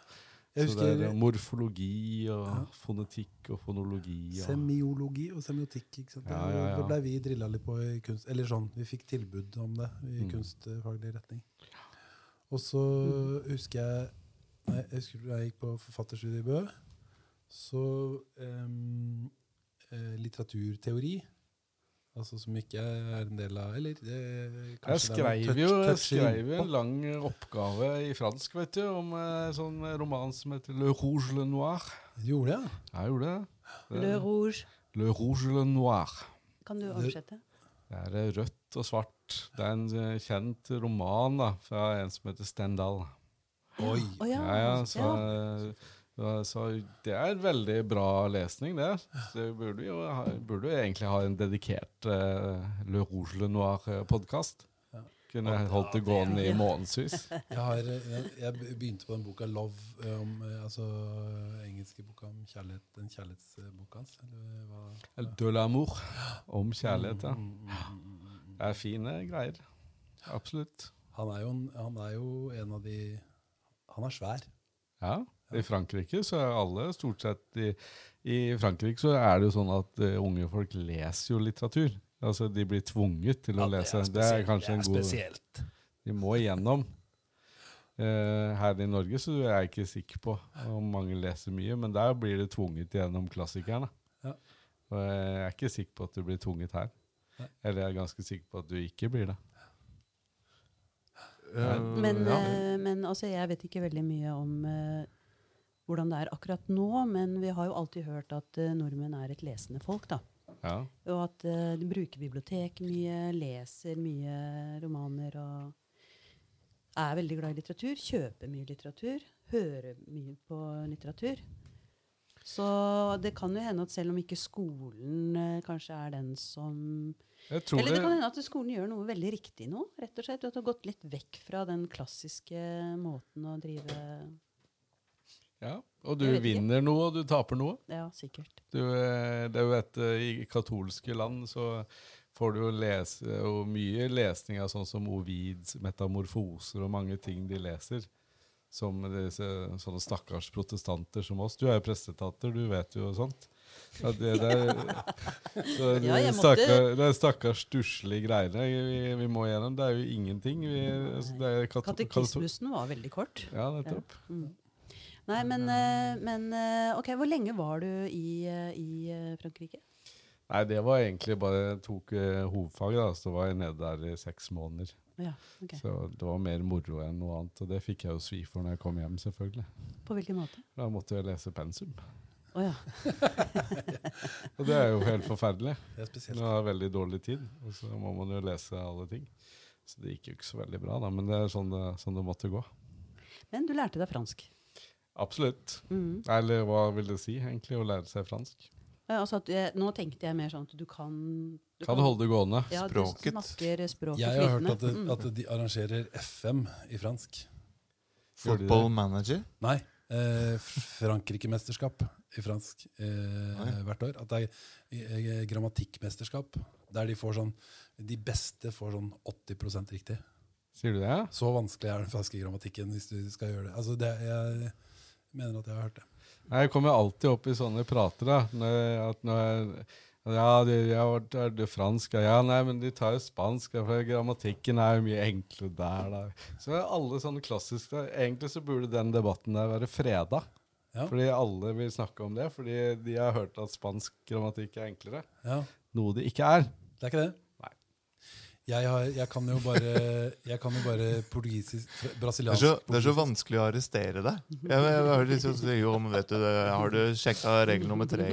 Jeg Så det husker er morfologi og Ja. fonetikk og fonologi. Ja. semiologi og semiotikk. ikke sant? Ja, ja. Det ble vi drilla litt på i kunst... Eller sånn, vi fikk tilbud om det i Mm. kunstfaglig retning. Og så husker jeg nei, Jeg husker da jeg gikk på forfatterstudiet i Bø, så um, eh, litteraturteori Altså som ikke er en del av Eller eh, jeg er skrev touch- jo, jeg touch skrev jo en lang oppgave i fransk vet du, om en sånn roman som heter Le Rouge Le Noir. Gjorde jeg? Ja, jeg gjorde det. det. Le Rouge. Le Rouge Le Noir. Kan du oversette? Det er eh, rødt og svart. Det er en eh, kjent roman da, fra en som heter Stendal. Oi! Oh, ja. Ja, ja, så eh, Ja, Så det er veldig bra lesning, det. Så burde burde jo, ha, burde vi egentlig ha en dedikert uh, Le Rouge Le Noir-podkast. Ja. Kunne holdt det gående i månedsvis. [LAUGHS] Jeg, har, eh, jeg, jeg begynte på den boka 'Love', eh, om, eh, altså engelske boka om kjærlighet, den kjærlighetsboka hans. Eller hva? De l'amour. Om kjærlighet, ja. Mm, mm, mm. Det er fine greier. Absolutt. Han er, jo, han er jo en av de Han er svær. Ja. I Frankrike så er alle stort sett i, I Frankrike så er det jo sånn at uh, unge folk leser jo litteratur. Altså De blir tvunget til å lese. Det er, spesielt. kanskje det en er god spesielt. De må igjennom. Uh, her i Norge så er jeg ikke sikker på om mange leser mye, men der blir det tvunget gjennom klassikerne. Ja. Og jeg er ikke sikker på at du blir tvunget her. Nei. Eller jeg er ganske sikker på at du ikke blir det. Men, ja. eh, men altså, jeg vet ikke veldig mye om hvordan det er akkurat nå, men vi har jo alltid hørt at uh, nordmenn er et lesende folk. da. Ja. Og at uh, de bruker bibliotek mye, leser mye romaner og er veldig glad i litteratur. Kjøper mye litteratur. Hører mye på litteratur. Så det kan jo hende at selv om ikke skolen uh, kanskje er den som Eller det kan hende at skolen gjør noe veldig riktig nå. rett og slett. At du har gått litt vekk fra den klassiske måten å drive ja. Og du ikke. vinner noe, og du taper noe. Ja, sikkert. Du, eh, det er jo et, eh, I katolske land så får du jo lese og mye lesning av sånn som Ovids metamorfoser og mange ting de leser. Som disse, sånne stakkars protestanter som oss. Du er jo prestetater, du vet jo sånt. Ja, det, det, er, [LAUGHS] så det, Ja, jeg måtte- stakkar, det er stakkars stusslige greiene vi, vi må gjennom. Det er jo ingenting. Vi, altså, er Katekismusen var veldig kort. Ja, nettopp. Mm. Nei, men, eh, men eh, ok, hvor lenge var du i, eh, i Frankrike? Nei, det var egentlig bare jeg tok uh, hovedfaget, da, så var jeg nede der i seks måneder. Ja, okay. Så det var mer moro enn noe annet, og det fikk jeg jo svi for når jeg kom hjem, selvfølgelig. På hvilken måte? Da måtte jeg lese pensum. Oh, ja. [LAUGHS] Og det er jo helt forferdelig. Det er spesielt. Jeg har veldig dårlig tid, og så må man jo lese alle ting. Så det gikk jo ikke så veldig bra, da, men det er sånn det, sånn det måtte gå. Men du lærte deg fransk. Absolutt. Mm. Eller hva vil det si, egentlig, å lære seg fransk? Ja, altså at, jeg, nå tenkte jeg mer sånn at du kan du Kan holde det gående. ja, språket. Språket Jeg har hørt at, det, at de arrangerer FM i fransk. Football manager? Nei, eh, Frankrike-mesterskap i fransk eh, hvert år. At det er eh, grammatikkmesterskap, der de får sånn De beste får sånn 80% riktig. Sier du det? Så vanskelig er den franske grammatikken hvis du skal gjøre det. Altså det jeg mener at jeg har hørt det. Jeg kommer alltid opp i sånne prater. da. Når, at når jeg, ja, de, har det er det fransk. ja. Nei, men de tar jo spansk. For grammatikken er jo mye enklere der. Da. Så alle sånne klassiske. Egentlig så burde den debatten der være freda. Ja. Fordi alle vil snakke om det. Fordi de har hørt at spansk grammatikk er enklere. Ja, Noe det ikke er. Det er ikke det? Nei. Jeg, har, jeg kan jo bare Jeg kan jo bare portugisisk brasiliansk Det er, så, det er så vanskelig å arrestere deg. Jeg, jeg, jeg, har liksom, så- jo, men vet du, har du sjekka regel nummer tre?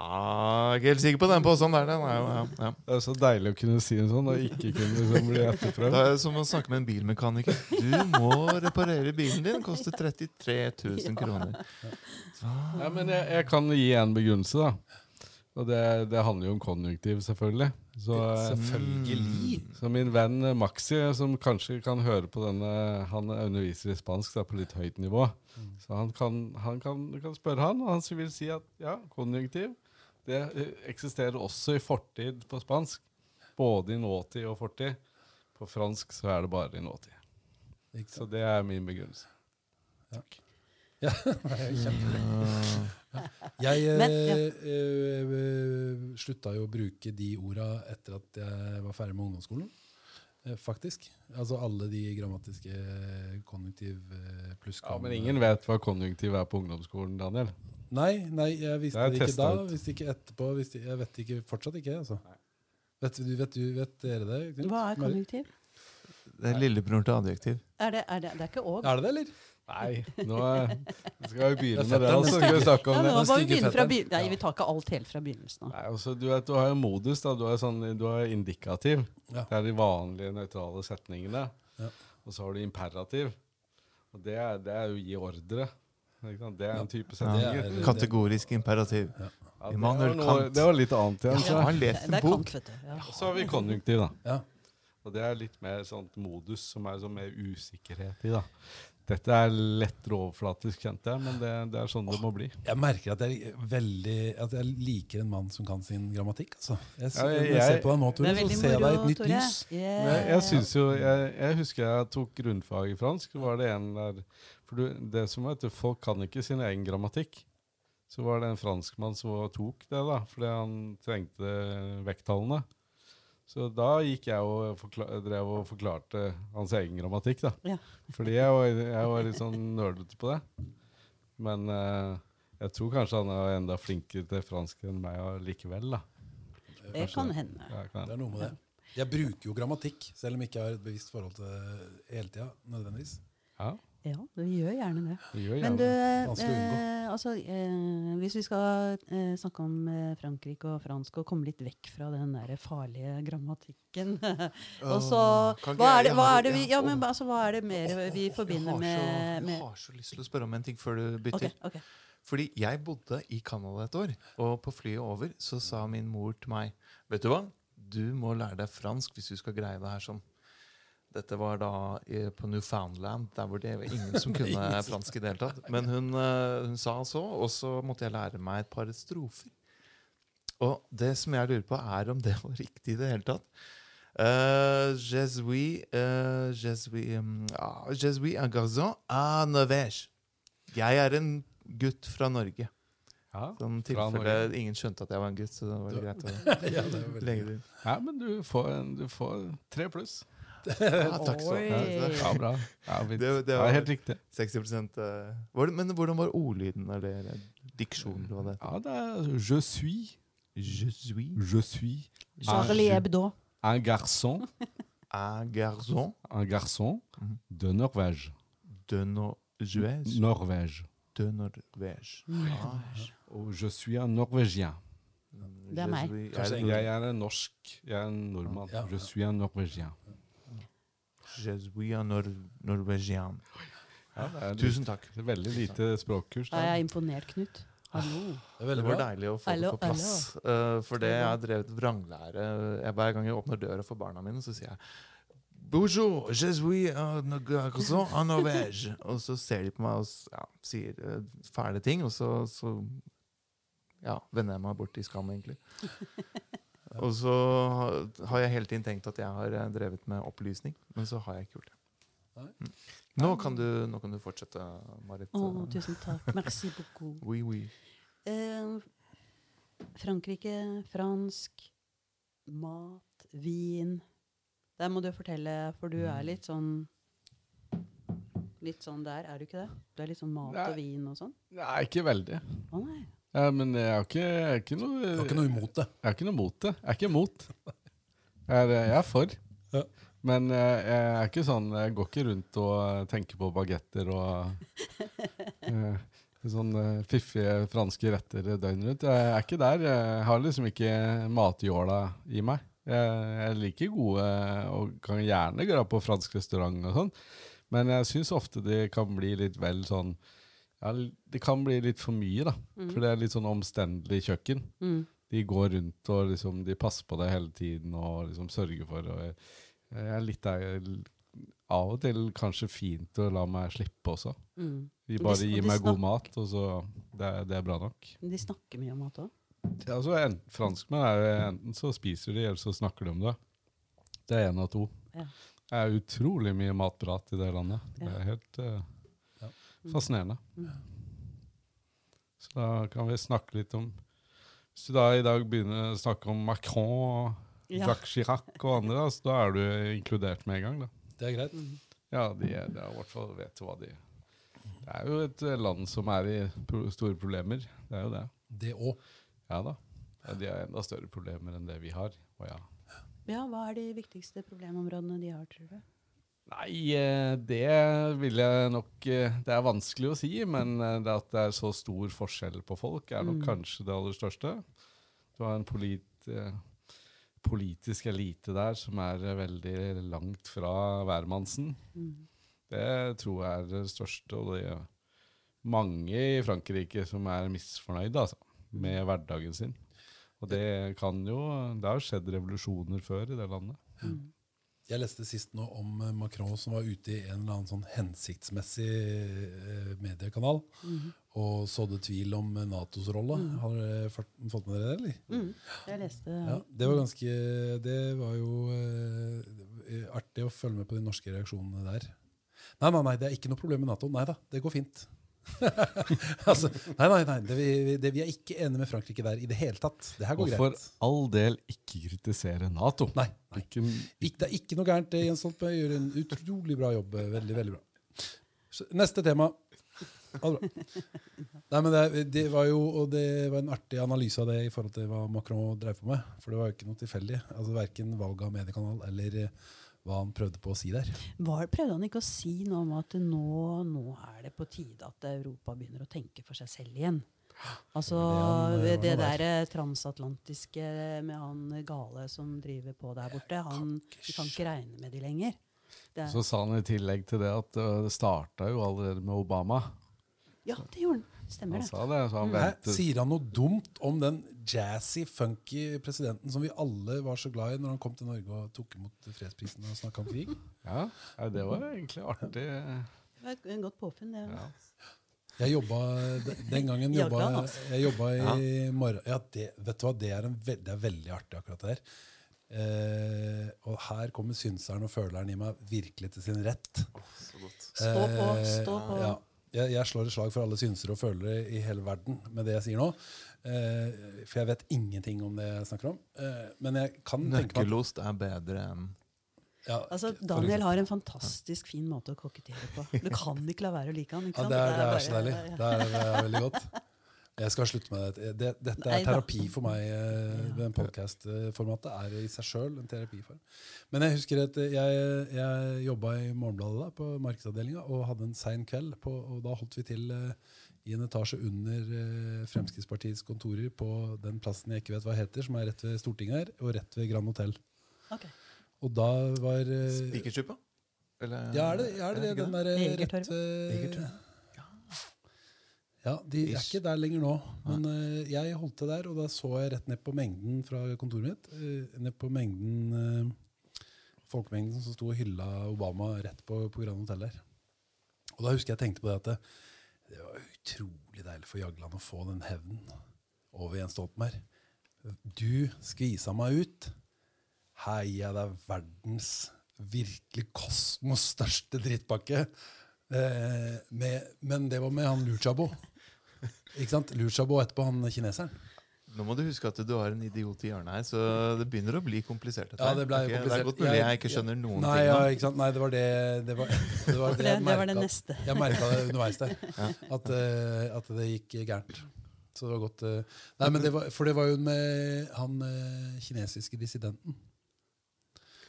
er ikke helt sikker på den påstanden der. Den er ja, ja. Det er så deilig å kunne si en sånn, og ikke kunne liksom bli Det er som å snakke med en bilmekaniker. Du må reparere bilen din. Koster 33 000 kroner. Ja, men jeg, jeg kan gi en begrunnelse, da. Og det, det handler jo om konjunktiv, selvfølgelig. Så, eh, Selvfølgelig. så min venn Maxi, som kanskje kan høre på denne Han underviser i spansk da, på litt høyt nivå. Så han kan, han kan, du kan spørre han, og han vil si at ja, konjunktiv det eh, eksisterer også i fortid på spansk. Både i nåtid og fortid. På fransk så er det bare i nåtid. Så det er min begrunnelse. Ja, er [LAUGHS] Jeg eh, Men, ja. eh, eh, slutta jo å bruke de orda etter at jeg var ferdig med ungdomsskolen. Eh, faktisk. Altså alle de grammatiske konjunktiv pluss Ja, Men ingen vet hva konjunktiv er på ungdomsskolen, Daniel. Nei, nei, jeg visste Det ikke da. ut. Visste ikke etterpå. Visste, jeg vet ikke, fortsatt ikke. altså. Vet, du, vet, vet dere det? Knut? Hva er konjunktiv? Det er lillebror til adjektiv. Er det, er det, det er ikke òg? Er det det, eller? Nei, nå [LAUGHS] er, skal vi begynne med det, fetteren, og så den skal vi snakke Ja, om det. nå må vi begynne fra. Nei, vi tar ikke alt helt fra begynnelsen av. Nei, altså, du, vet, du har jo modus, da. Du har, sånn, du har indikativ. Ja. Det er de vanlige nøytrale setningene. Ja. Og så har du imperativ. Og det er, det er jo gi ordre. Ikke sant? Det er en type setninger. er- Kategorisk imperativ. Ja, Immanuel Kant. det var litt annet igjen. Ja, Så. han leser en bok. Kant. Ja. Og så har vi konjunktiv, da. Ja. Og det er litt mer sånt modus som er sånn mer usikkerhet i, da. Dette er lett overflatisk, kjente jeg, men det, det er sånn det må bli. Jeg merker at jeg, veldig, at jeg liker en mann som kan sin grammatikk. Altså. Jeg, Ja, jeg, jeg- ser på deg nå, Tore, så ser jeg deg i et nytt Tore. lys. Yeah. Jeg, jeg synes jo, jeg, jeg husker jeg tok grunnfag i fransk. var det en der, for du, det som er at Folk kan ikke sin egen grammatikk. Så var det en franskmann som tok det, da, fordi han trengte vekttallene. Så da gikk jeg og drev og forklarte hans egen grammatikk. da. Ja. Fordi jeg var, jeg var litt sånn nerdete på det. Men eh, jeg tror kanskje han er enda flinkere til fransk enn meg likevel. da. Det kan hende. Ja, kan. Det er noe med det. Jeg bruker jo grammatikk, selv om jeg ikke har et bevisst forhold til det hele tida. nødvendigvis. ja, Ja, vi gjør gjerne det. Vi gjør Men du. Eh, altså, eh, hvis vi skal eh, snakke om eh, Frankrike og fransk og komme litt vekk fra den der farlige grammatikken [LAUGHS] Og så hva er, det, hva, er det vi, ja, men, altså, hva er det mer vi forbinder med, med Jeg har så lyst til å spørre om en ting før du bytter. Okay, okay. Fordi jeg bodde i Canada et år, og på flyet over så sa min mor til meg Vet du hva? Du må lære deg fransk hvis du skal greie det her sånn. Dette var da på Newfoundland, der hvor det var ingen [LAUGHS] som kunne fransk i det hele tatt. [LAUGHS] Men hun, eh, hun sa så, og så måtte jeg lære meg et par strofer. Og det som jeg lurer på, er om det var riktig i det hele tatt. Uh, je suis, uh, je suis, um, ah, je suis un garçon à Norvège. Jeg er en gutt fra Norge. Ja. Sånn tilfelle ingen skjønte at jeg var en gutt. Så det var greit å [LAUGHS] ja, legge det inn. Ja, men du får, du får tre pluss. Ja, [LAUGHS] takk så Oi. mye. Ja, bra. Ja, fint. Det, det ja, var helt riktig. 60 uh, var det, Men hvordan var ordlyden? Eller diksjonen? Eller hva det heter? Ja, det er Je suis. Je suis Je suis Charlie Hebdo. un garçon. un garçon Un garçon Mhm. de Norvège. de Norvège. Norvège. De Norvège. Ah. Og je suis un norvégien. Det er meg. Je suis- Kanskje er det- Jeg er en norsk. Jeg er en nordmann. Ja. Je suis un norvégien. Je suis un nor norvégien. Ja, det er Tusen takk. litt- veldig lite språkkurs. Jeg er imponert, Knut. Hallo. Det er Det var deilig å få Hallo, det på plass. Uh, for det jeg har drevet vranglære jeg, Hver gang jeg åpner døra for barna mine, så sier jeg Bonjour, je suis en Norvège. [LAUGHS] Og så ser de på meg og ja, sier uh, fæle ting, og så, så ja, vender jeg meg bort i skam, egentlig. [LAUGHS] Og så har jeg hele tiden tenkt at jeg har eh, drevet med opplysning, men så har jeg ikke gjort det. Mm. Nå kan du, nå kan du fortsette, Marit. Oh, tusen takk. Merci beaucoup. Oui, oui. Eh, Frankrike, fransk, mat, vin. Der må du fortelle, for du Mm. er litt sånn Litt sånn der, er du ikke det? Du er litt sånn mat Nei. og vin og sånn? Nei, ikke veldig. Å nei. Ja, men jeg har ikke, jeg har ikke noe Du har ikke noe imot det. Jeg har ikke noe mot det. Jeg er ikke imot. Jeg er, jeg er for. Ja. Men eh, jeg er ikke sånn Jeg går ikke rundt og tenker på bagetter og eh, sånn eh, fiffige franske retter døgnet rundt. Jeg er ikke der. Jeg har liksom ikke matjåla i meg. Jeg, jeg liker gode og kan gjerne dra på fransk restaurant og sånn, men jeg syns ofte det kan bli litt vel sånn ja, Det kan bli litt for mye, da. For det er litt sånn omstendelig kjøkken Mm. de går rundt og liksom, de passer på deg hele tiden og liksom sørger for. Og jeg, jeg er litt der Av og til kanskje fint å la meg slippe også. Mm. De bare de gir de meg god mat, og så det, er- det er bra nok. De snakker mye om mat òg. Ja, altså, en, franskmenn er jo enten så spiser de, eller så snakker de om det. Det er én av to. Ja. Det er utrolig mye matprat i det landet. Det er helt Ja. Fascinerende. Mm. Så da kan vi snakke litt om Hvis du da i dag begynner å snakke om Macron og Ja. Jacques Chirac og andre, da, så da er du inkludert med en gang. da. Det er greit. Mm. Ja, de er, de er i hvert fall vet hva de Det er jo et eh, land som er i pro store problemer. Det er jo det. Det òg. Ja da. Ja, de har enda større problemer enn det vi har. Og ja. Ja, hva er de viktigste problemområdene de har, tror du? Nei, eh, det vil jeg nok eh, Det er vanskelig å si, men eh, det at det er så stor forskjell på folk, er nok Mm. kanskje det aller største. Du har en polit, politisk elite der som er veldig langt fra hvermannsen. Mm. Det tror jeg er det største, og det mange i Frankrike som er misfornøyde altså, med hverdagen sin. Og det kan jo Det har skjedd revolusjoner før i det landet. Jeg leste sist nå om eh, Macron som var ute i en eller annen sånn hensiktsmessig eh, mediekanal og sådde tvil om eh, Natos rolle. Har dere fått med dere det, eller? Mm. Jeg leste Ja, det var ganske Det var jo uh, artig å følge med på de norske reaksjonene der. Nei, nei, nei, det er ikke noe problem med Nato. Nei da, det går fint. [LAUGHS] altså, nei, nei, nei, det, vi, det, vi er ikke enige med Frankrike der i det hele tatt. Det her Og går for greit. all del ikke kritisere Nato. Nei, nei. Ikke, Ikke, det er ikke noe gærent. det, Jens Holpe gjør en utrolig bra jobb. Veldig, veldig bra. Så, neste tema. Nei, men det, det var jo og det var en artig analyse av det i forhold til hva Macron drev på med. For det var jo ikke noe tilfeldig. Altså Verken valg av mediekanal eller eh, hva han prøvde på å si der. Var, prøvde han ikke å si noe om at nå, nå er det på tide at Europa begynner å tenke for seg selv igjen? Altså Det det, eh, der eh, transatlantiske med han gale som driver på der borte, han, vi kan ikke regne med de lenger. Det er, så sa han i tillegg til det at uh, det starta jo allerede med Obama. ja, det gjorde han. Stemmer Han det. sa det, så han Hæ? ventet. Sier han noe dumt om den jazzy, funky presidenten som vi alle var så glad i når han kom til Norge og tok imot fredsprisen og snakka om krig? Ja, ja, det var egentlig artig. Det var et et godt påfunn. det. Ja. Jeg jobba Den gangen jobba altså. jeg jobba i morgen... Ja, det, vet du hva, det er, en ve det er veldig artig, akkurat det her. Eh, og her kommer synseren og føleren i meg virkelig til sin rett. Så godt. Stå på, Eh, stå på. Ja, jeg, jeg slår et slag for alle synsere og følere i hele verden med det jeg sier nå. Eh, for jeg vet ingenting om det jeg snakker om. Eh, men jeg kan tenke meg at Nøkkelost er bedre enn ja, Altså, Daniel har en fantastisk fin måte å kokettere på. Du kan ikke la være å like han. ikke Ja, det er, det er bare- så deilig. Er, det er veldig godt. Jeg skal slutte med det. det dette er da. terapi for meg. Ja. Den podkast-formatet er i seg sjøl en terapiform. Men jeg husker at jeg, jeg jobba i Morgenbladet da, på markedsavdelinga og hadde en sein kveld. På, og da holdt vi til eh, i en etasje under eh, Fremskrittspartiets kontorer på den plassen jeg ikke vet hva heter, som er rett ved Stortinget her, og rett ved Grand Hotell. Ok. Og da var eh, Spikerstupa? Ja, er det er det, det ikke den der rett Egertorvet. Ja, de er ikke der lenger nå. Men uh, jeg holdt til der, og da så jeg rett ned på mengden fra kontoret mitt. Uh, ned på mengden uh, Folkemengden som sto og hylla Obama rett på, på Grand Hotell der. Og da husker jeg tenkte på det at det, det var utrolig deilig for Jagland å få den hevnen over Jens Stoltenberg. Du skvisa meg ut. Heia deg verdens virkelig kosmos største drittpakke. Eh, med, men det var med han Luchabo. Ikke sant? Lushabo etterpå han kineseren. Nå må du huske at du har en idiot i hjørnet her, så det begynner å bli komplisert. Ja, det ble komplisert. Det er godt mulig jeg ikke skjønner noen Nei, ting ja, ikke sant? Nei, det var det Det var [LAUGHS] det, var Det, jeg det var det merket- neste. Jeg merka det underveis der. [LAUGHS] At, uh, at det gikk gærent. Så det var godt uh, Nei, men det var, For det var jo med han uh, kinesiske dissidenten.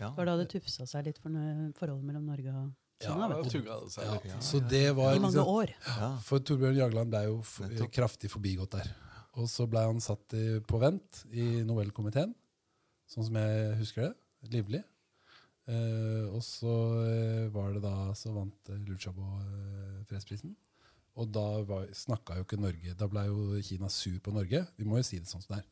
Ja. Var da det tufsa seg litt for forholdet mellom Norge og Ja, tugga det Ja, så det var mange liksom år. For Torbjørn Jagland ble jo f kraftig forbigått der. Og så ble han satt i, på vent i Nobelkomiteen, sånn som jeg husker det. Livlig. Eh, og så eh, var det da så vant eh, eh, fredsprisen. Og da snakka jo ikke Norge Da ble jo Kina sur på Norge. Vi må jo si det sånn som det er.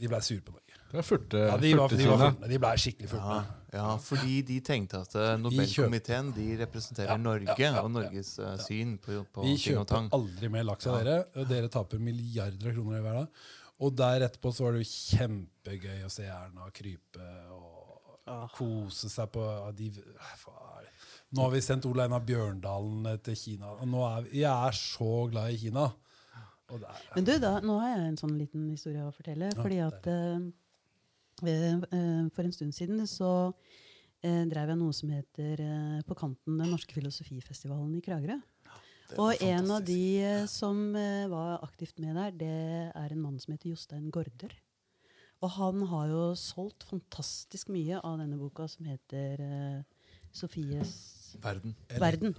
De ble sure på Norge. Det er furte, Ja, de, var, de, var furtne. de ble skikkelig Ja, furtne. ja, fordi de tenkte at eh, Nobelkomiteen de representerer Ja, Norge ja, ja, og Norges eh, syn på, på Vi ting og tang. kjøper tang. aldri mer laks av dere, og dere taper milliarder av kroner i hver dag. Og der etterpå så var det jo kjempegøy å se Erna krype og kose seg på de, faen. Nå har vi sendt Ole Einar Bjørndalen eh, til Kina. Og nå er vi, jeg er så glad i Kina. Men du, da, nå har jeg en sånn liten historie å fortelle. fordi at eh, For en stund siden så uh, drev jeg noe som heter uh, På kanten Den norske filosofifestivalen i Kragerø. Var Og en av de ja. som var aktivt med der, det er en mann som heter Jostein Gaarder. Og han har jo solgt fantastisk mye av denne boka som heter Sofies Verden. verden.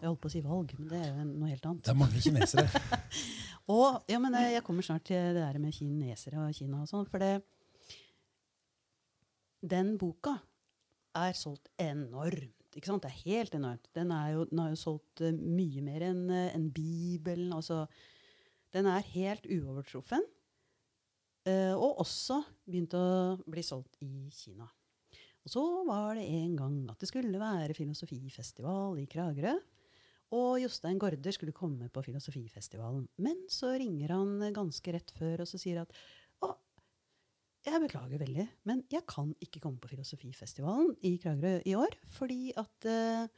Jeg holdt på å si valg, men det er jo noe helt annet. det er mange kinesere. [LAUGHS] Og, ja, men eh, Jeg kommer snart til det der med kinesere og Kina og sånn. For det, den boka er solgt enormt ikke sant? Det er helt enormt. Den, er jo, den har jo solgt eh, mye mer enn en Bibelen. Altså, den er helt uovertruffen. Uh, og også begynt å bli solgt i Kina. Og så var det en gang at det skulle være filosofifestival i Kragerø. Og Jostein Gaarder skulle komme på filosofifestivalen. Men så ringer han ganske rett før og så sier at å, jeg beklager veldig, men jeg kan ikke komme på filosofifestivalen i Kragerø i år. Fordi at eh,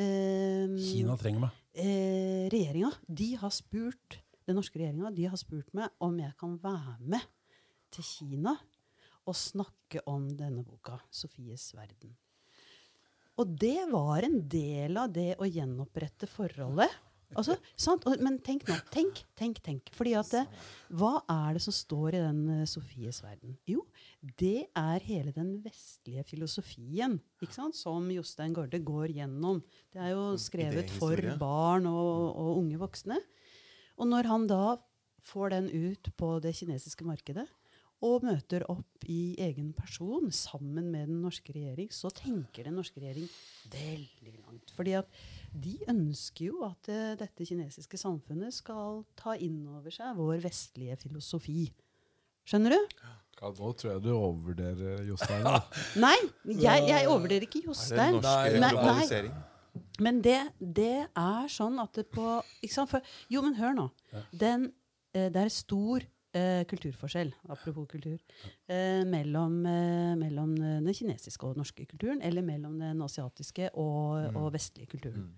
eh, Kina trenger meg. eh, regjeringa, de har spurt den norske regjeringa de har spurt meg om jeg kan være med til Kina og snakke om denne boka, 'Sofies verden'. Og det var en del av det å gjenopprette forholdet. Altså, sant? Men tenk nå. Tenk, tenk, tenk. Fordi at det, Hva er det som står i den eh, Sofies verden? Jo, det er hele den vestlige filosofien ikke sant? som Jostein Gaarde går gjennom. Det er jo skrevet for barn og, og unge voksne. Og når han da får den ut på det kinesiske markedet, og møter opp i egen person sammen med den norske regjering, så tenker den norske regjering veldig langt. Fordi at de ønsker jo at eh, dette kinesiske samfunnet skal ta inn over seg vår vestlige filosofi. Skjønner du? Ja, nå tror jeg du overvurderer Jostein. [LAUGHS] Nei, jeg, jeg overvurderer ikke Er det er norsk Nei, nei. globalisering? Men det, det er sånn at det på ikke sant? For, Jo, men hør nå. Den, eh, det er stor eh, kulturforskjell, apropos kultur, eh, mellom, eh, mellom den kinesiske og den norske kulturen, eller mellom den asiatiske og, og vestlige kulturen.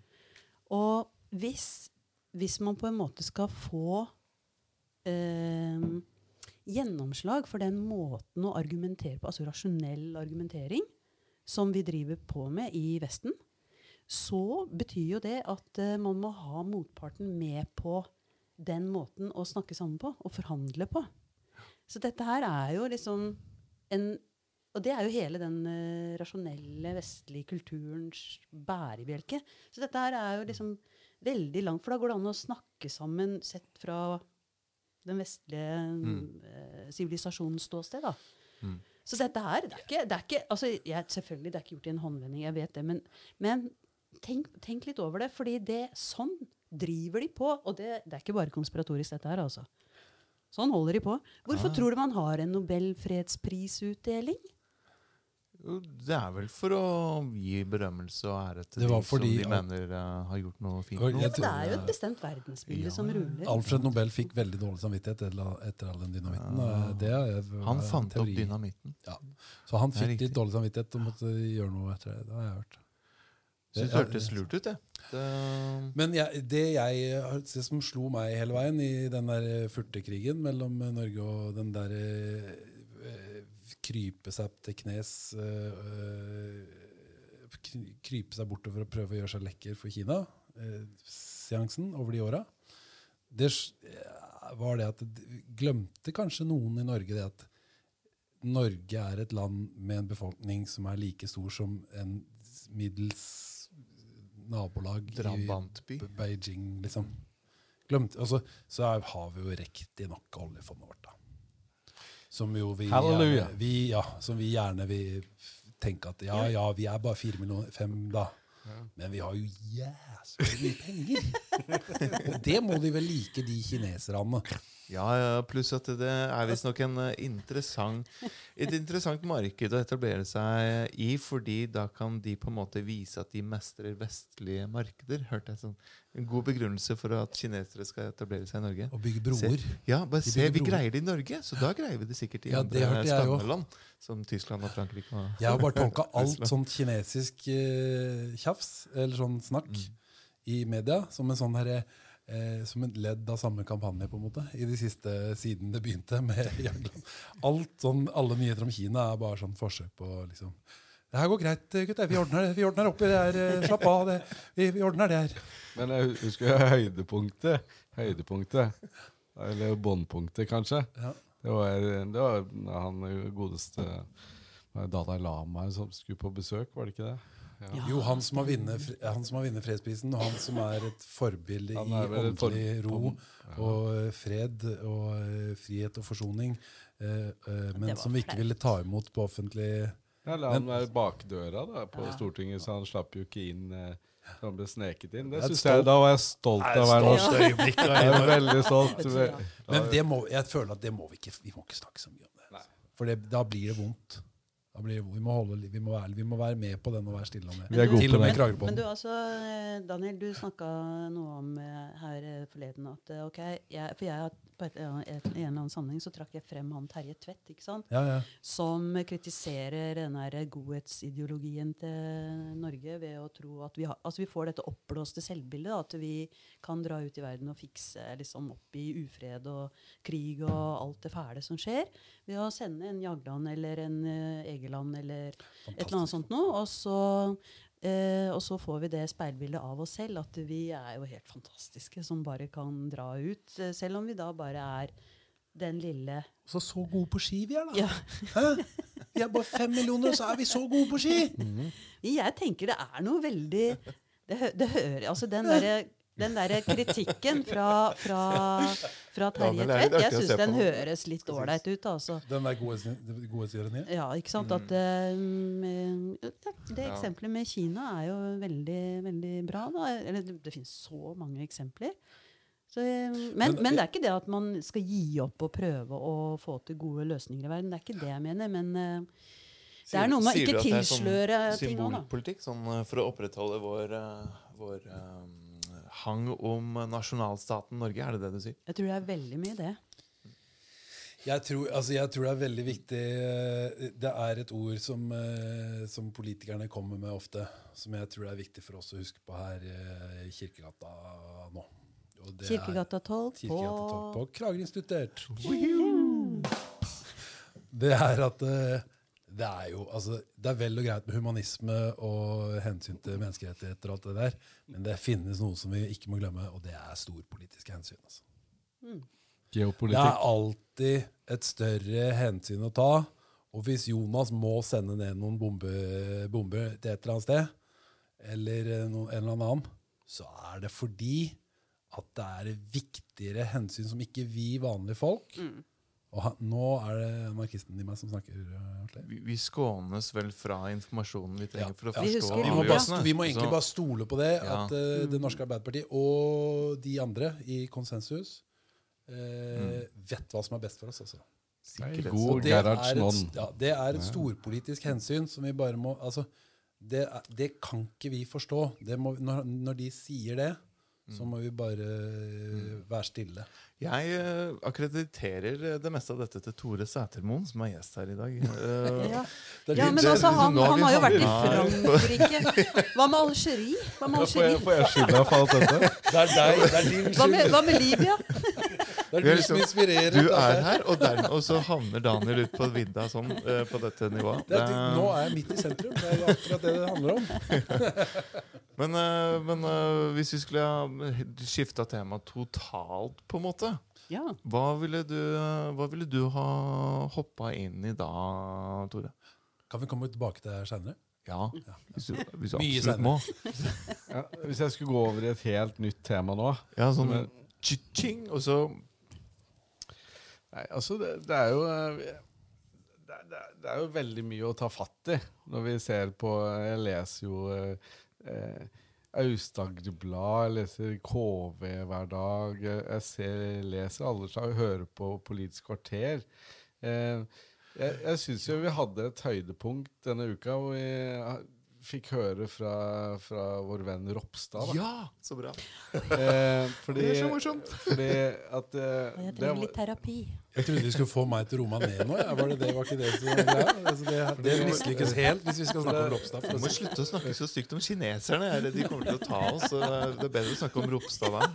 Og hvis, hvis man på en måte skal få eh, gjennomslag for den måten å argumentere på, altså rasjonell argumentering, som vi driver på med i Vesten, så betyr jo det at eh, man må ha motparten med på den måten å snakke sammen på og forhandle på. Så dette her er jo liksom en Og det er jo hele den uh, rasjonelle vestlige kulturens bærebjelke. Så dette her er jo liksom veldig langt, for da går det an å snakke sammen sett fra den vestlige sivilisasjonens mm. uh, ståsted. da. Mm. Så dette her, det er ikke, det er ikke altså jeg, Selvfølgelig, det er ikke gjort i en håndvending, jeg vet det. Men, men tenk, tenk litt over det, fordi det, sånn driver de på. Og det, det er ikke bare konspiratorisk, dette her, altså. Sånn holder de på. Hvorfor ja. tror du man har en Nobel fredsprisutdeling? Jo, Det er vel for å gi berømmelse og ære til Det de som de mener uh, har gjort noe fint. Ja, men Det er jo et bestemt verdensbilde Ja, som ruller. Alfred Nobel fikk veldig dårlig samvittighet etter, all den dynamitten. Ja. Det er, Han fant fant opp teori. dynamitten. Så han fikk litt dårlig samvittighet og måtte gjøre noe etter det. Det har jeg hørt. Syns det hørtes lurt ut, jeg. Det, Men jeg, det jeg det som slo meg hele veien i den der furtekrigen mellom Norge og den der eh, krype seg til knes eh, kry- Krype seg bortover og prøve å gjøre seg lekker for Kina, eh, seansen over de åra, det eh, var det at Glemte kanskje noen i Norge det at Norge er et land med en befolkning som er like stor som en middels nabolag Drabantby. i Beijing, liksom. Glemt, altså, så er, har vi jo riktig nok oljefondet vårt, da. Som jo vi Halleluja. gjerne, vi, ja, som vi gjerne vil tenke at ja, ja, vi er bare fire millioner, fem da. Men vi har jo jævlig mye penger. Og [LAUGHS] det må de vel like, de kineserne. Ja, ja, pluss at det er visstnok eh, interessant et interessant marked å etablere seg i, fordi da kan de på en måte vise at de mestrer vestlige markeder. Hørte jeg sånn. En god begrunnelse for at kinesere skal etablere seg i Norge. Og bygge broer. Se, ja, bare se, vi greier det i Norge, så da greier vi det sikkert i Ja, det andre land, som Tyskland og Frankrike. Og Jeg har bare tolka [LAUGHS] alt sånn kinesisk eh, tjafs, eller sånn snakk, i media som en sånn herre eh, som et ledd av samme kampanje, på en måte, i de siste siden det begynte. med [LAUGHS] Jagland. Alt sånn, Alle nyheter om Kina er bare sånn forsøk på liksom Det her går greit, gutter. Vi ordner det vi ordner opp i det her. eh, Slapp av. Det. Vi, vi ordner det her. Men jeg husker høydepunktet. Høydepunktet. Eller båndpunktet, kanskje. Ja. Det var, det var han godeste var Dalai Lama som skulle på besøk, var det ikke det? Ja. Jo, han som har vunnet han som har vunnet fredsprisen, og han som er et forbilde i for- åndelig ro Ja. og eh, fred og eh, frihet og forsoning, eh, men som vi ikke ville ta imot på offentlig Ja, La han være bakdøra da, på Ja. Stortinget, så han slapp jo ikke inn. Eh, så han ble sneket inn. Det synes jeg, Da var jeg stolt av å være norsk. øyeblikk. [LAUGHS] Jeg er veldig stolt. Men det må, jeg føler at det må vi ikke Vi må ikke snakke så mye om det. Nei. For det, da blir det vondt. Da blir vi, må holde, vi, må være, vi må være med på den og være stille om det. Vi er gode Til på med det. Men du, altså, eh, Daniel, du snakka noe om eh, her eh, forleden at ok, jeg, For jeg på et, en eller annen sammenheng så trakk jeg frem han Terje Tvedt, ikke sant? Ja, ja. som kritiserer den godhetsideologien til Norge ved å tro at vi, har, altså vi får dette oppblåste selvbildet. da, At vi kan dra ut i verden og fikse liksom, opp i ufred og krig og alt det fæle som skjer, ved å sende en Jagland eller en uh, Egeland eller et eller annet sånt noe. Og så, eh, og så får vi det speilbildet av oss selv, at vi er jo helt fantastiske som bare kan dra ut. eh, Selv om vi da bare er den lille Så så gode på ski vi er, da. Ja. Vi er bare fem millioner, og så er vi så gode på ski! [LAUGHS] Jeg tenker det er noe veldig Det, hø- det hører Altså den derre den der kritikken fra, fra, fra Terje er Tvedt, jeg syns den høres litt ålreit ut. altså. Den der gode, gode siden igjen. Ja, ikke sant? At um, eh, Det eksempelet med Kina er jo veldig, veldig bra. Da. Eller det, det finnes så mange eksempler. Så, eh, men, Men- men det er ikke det at man skal gi opp og prøve å få til gode løsninger i verden. Det er ikke det jeg mener. Men eh, det er noe med å Sier du ikke at det er tilsløre sånn ting òg, da. Symbolpolitikk, sånn eh, for å opprettholde vår, eh, vår eh, hang om nasjonalstaten Norge, er det det du sier? Jeg tror det er veldig mye det. Jeg tror, altså jeg tror det er veldig viktig eh, Det er et ord som, eh, som politikerne kommer med ofte, som jeg tror det er viktig for oss å huske på her eh, i Kirkegata nå. Og det Kirkegata 12 på, Kirkegata 12 på Kragerø Instituttert. Det er at det er jo altså, Det er vel og greit med humanisme og hensyn til menneskerettigheter, og alt det der, men det finnes noe som vi ikke må glemme, og det er storpolitiske hensyn. altså. Det Geopolitikk. er alltid et større hensyn å ta. Og hvis Jonas må sende ned noen bombe- til et eller annet sted, eller noen, en eller annen, så er det fordi at det er viktigere hensyn som ikke vi vanlige folk Og han, nå er det anarkisten i meg som snakker. eh, Vi, vi skånes vel fra informasjonen vi trenger Ja. for å Vi forstå Vi må, bare, vi må egentlig bare stole på det, Ja. at eh, Det norske Arbeiderpartiet og de andre i konsensus eh, vet hva som er best for oss. altså. God det er et, ja, det er et storpolitisk hensyn som vi bare må altså, det, det kan ikke vi forstå. Det må, når, når de sier det, så må vi bare eh, være stille. Jeg eh, akkrediterer det meste av dette til Tore Sætermoen, som er gjest her i dag. [LAUGHS] Eh, Ja. Ja, men altså, han, har han har jo vært i Frankrike. Hva med Algerie? Hva med Ja, Får jeg, Algerie? får jeg skylda for alt dette? Det er deg, det er din Hva med, hva med Libya? Det er du som liksom- inspirerer. Du er her, og, der, og så havner Daniel ut på vidda sånn eh, på dette nivået. Det er, nå er jeg midt i sentrum. Det er akkurat det det handler om. [LAUGHS] Men, eh, men eh, hvis vi skulle ha skifta tema totalt, på en måte, Ja. hva ville du, hva ville du ha hoppa inn i da, Tore? Kan vi komme tilbake til det her seinere? Ja, hvis du, hvis du absolutt senere. må. Ja, hvis jeg skulle gå over i et helt nytt tema nå Ja, sånn og så Nei, altså, det, det er jo eh, det, er- det, er- det er jo veldig mye å ta fatt i når vi ser på Jeg leser jo eh, eh, Aust-Agder-blad, jeg leser KV hver dag. Jeg, ser, leser alle slag, hører på Politisk kvarter. Eh, jeg jeg syns jo vi hadde et høydepunkt denne uka hvor vi fikk høre fra, fra vår venn Ropstad. Da. Ja, så bra. Eh, fordi, [LAUGHS] Det er så morsomt. fordi at eh, Jeg det trenger litt terapi. Jeg trodde de skulle få meg til å roe meg ned nå. Ja. Var det det, var ikke det som var greia? Altså, det, det mislykkes helt hvis vi skal snakke om Ropstad. Vi må slutte å snakke så stygt om kineserne. Jeg er de kommer til å ta oss. Det er bedre å snakke om Ropstad da.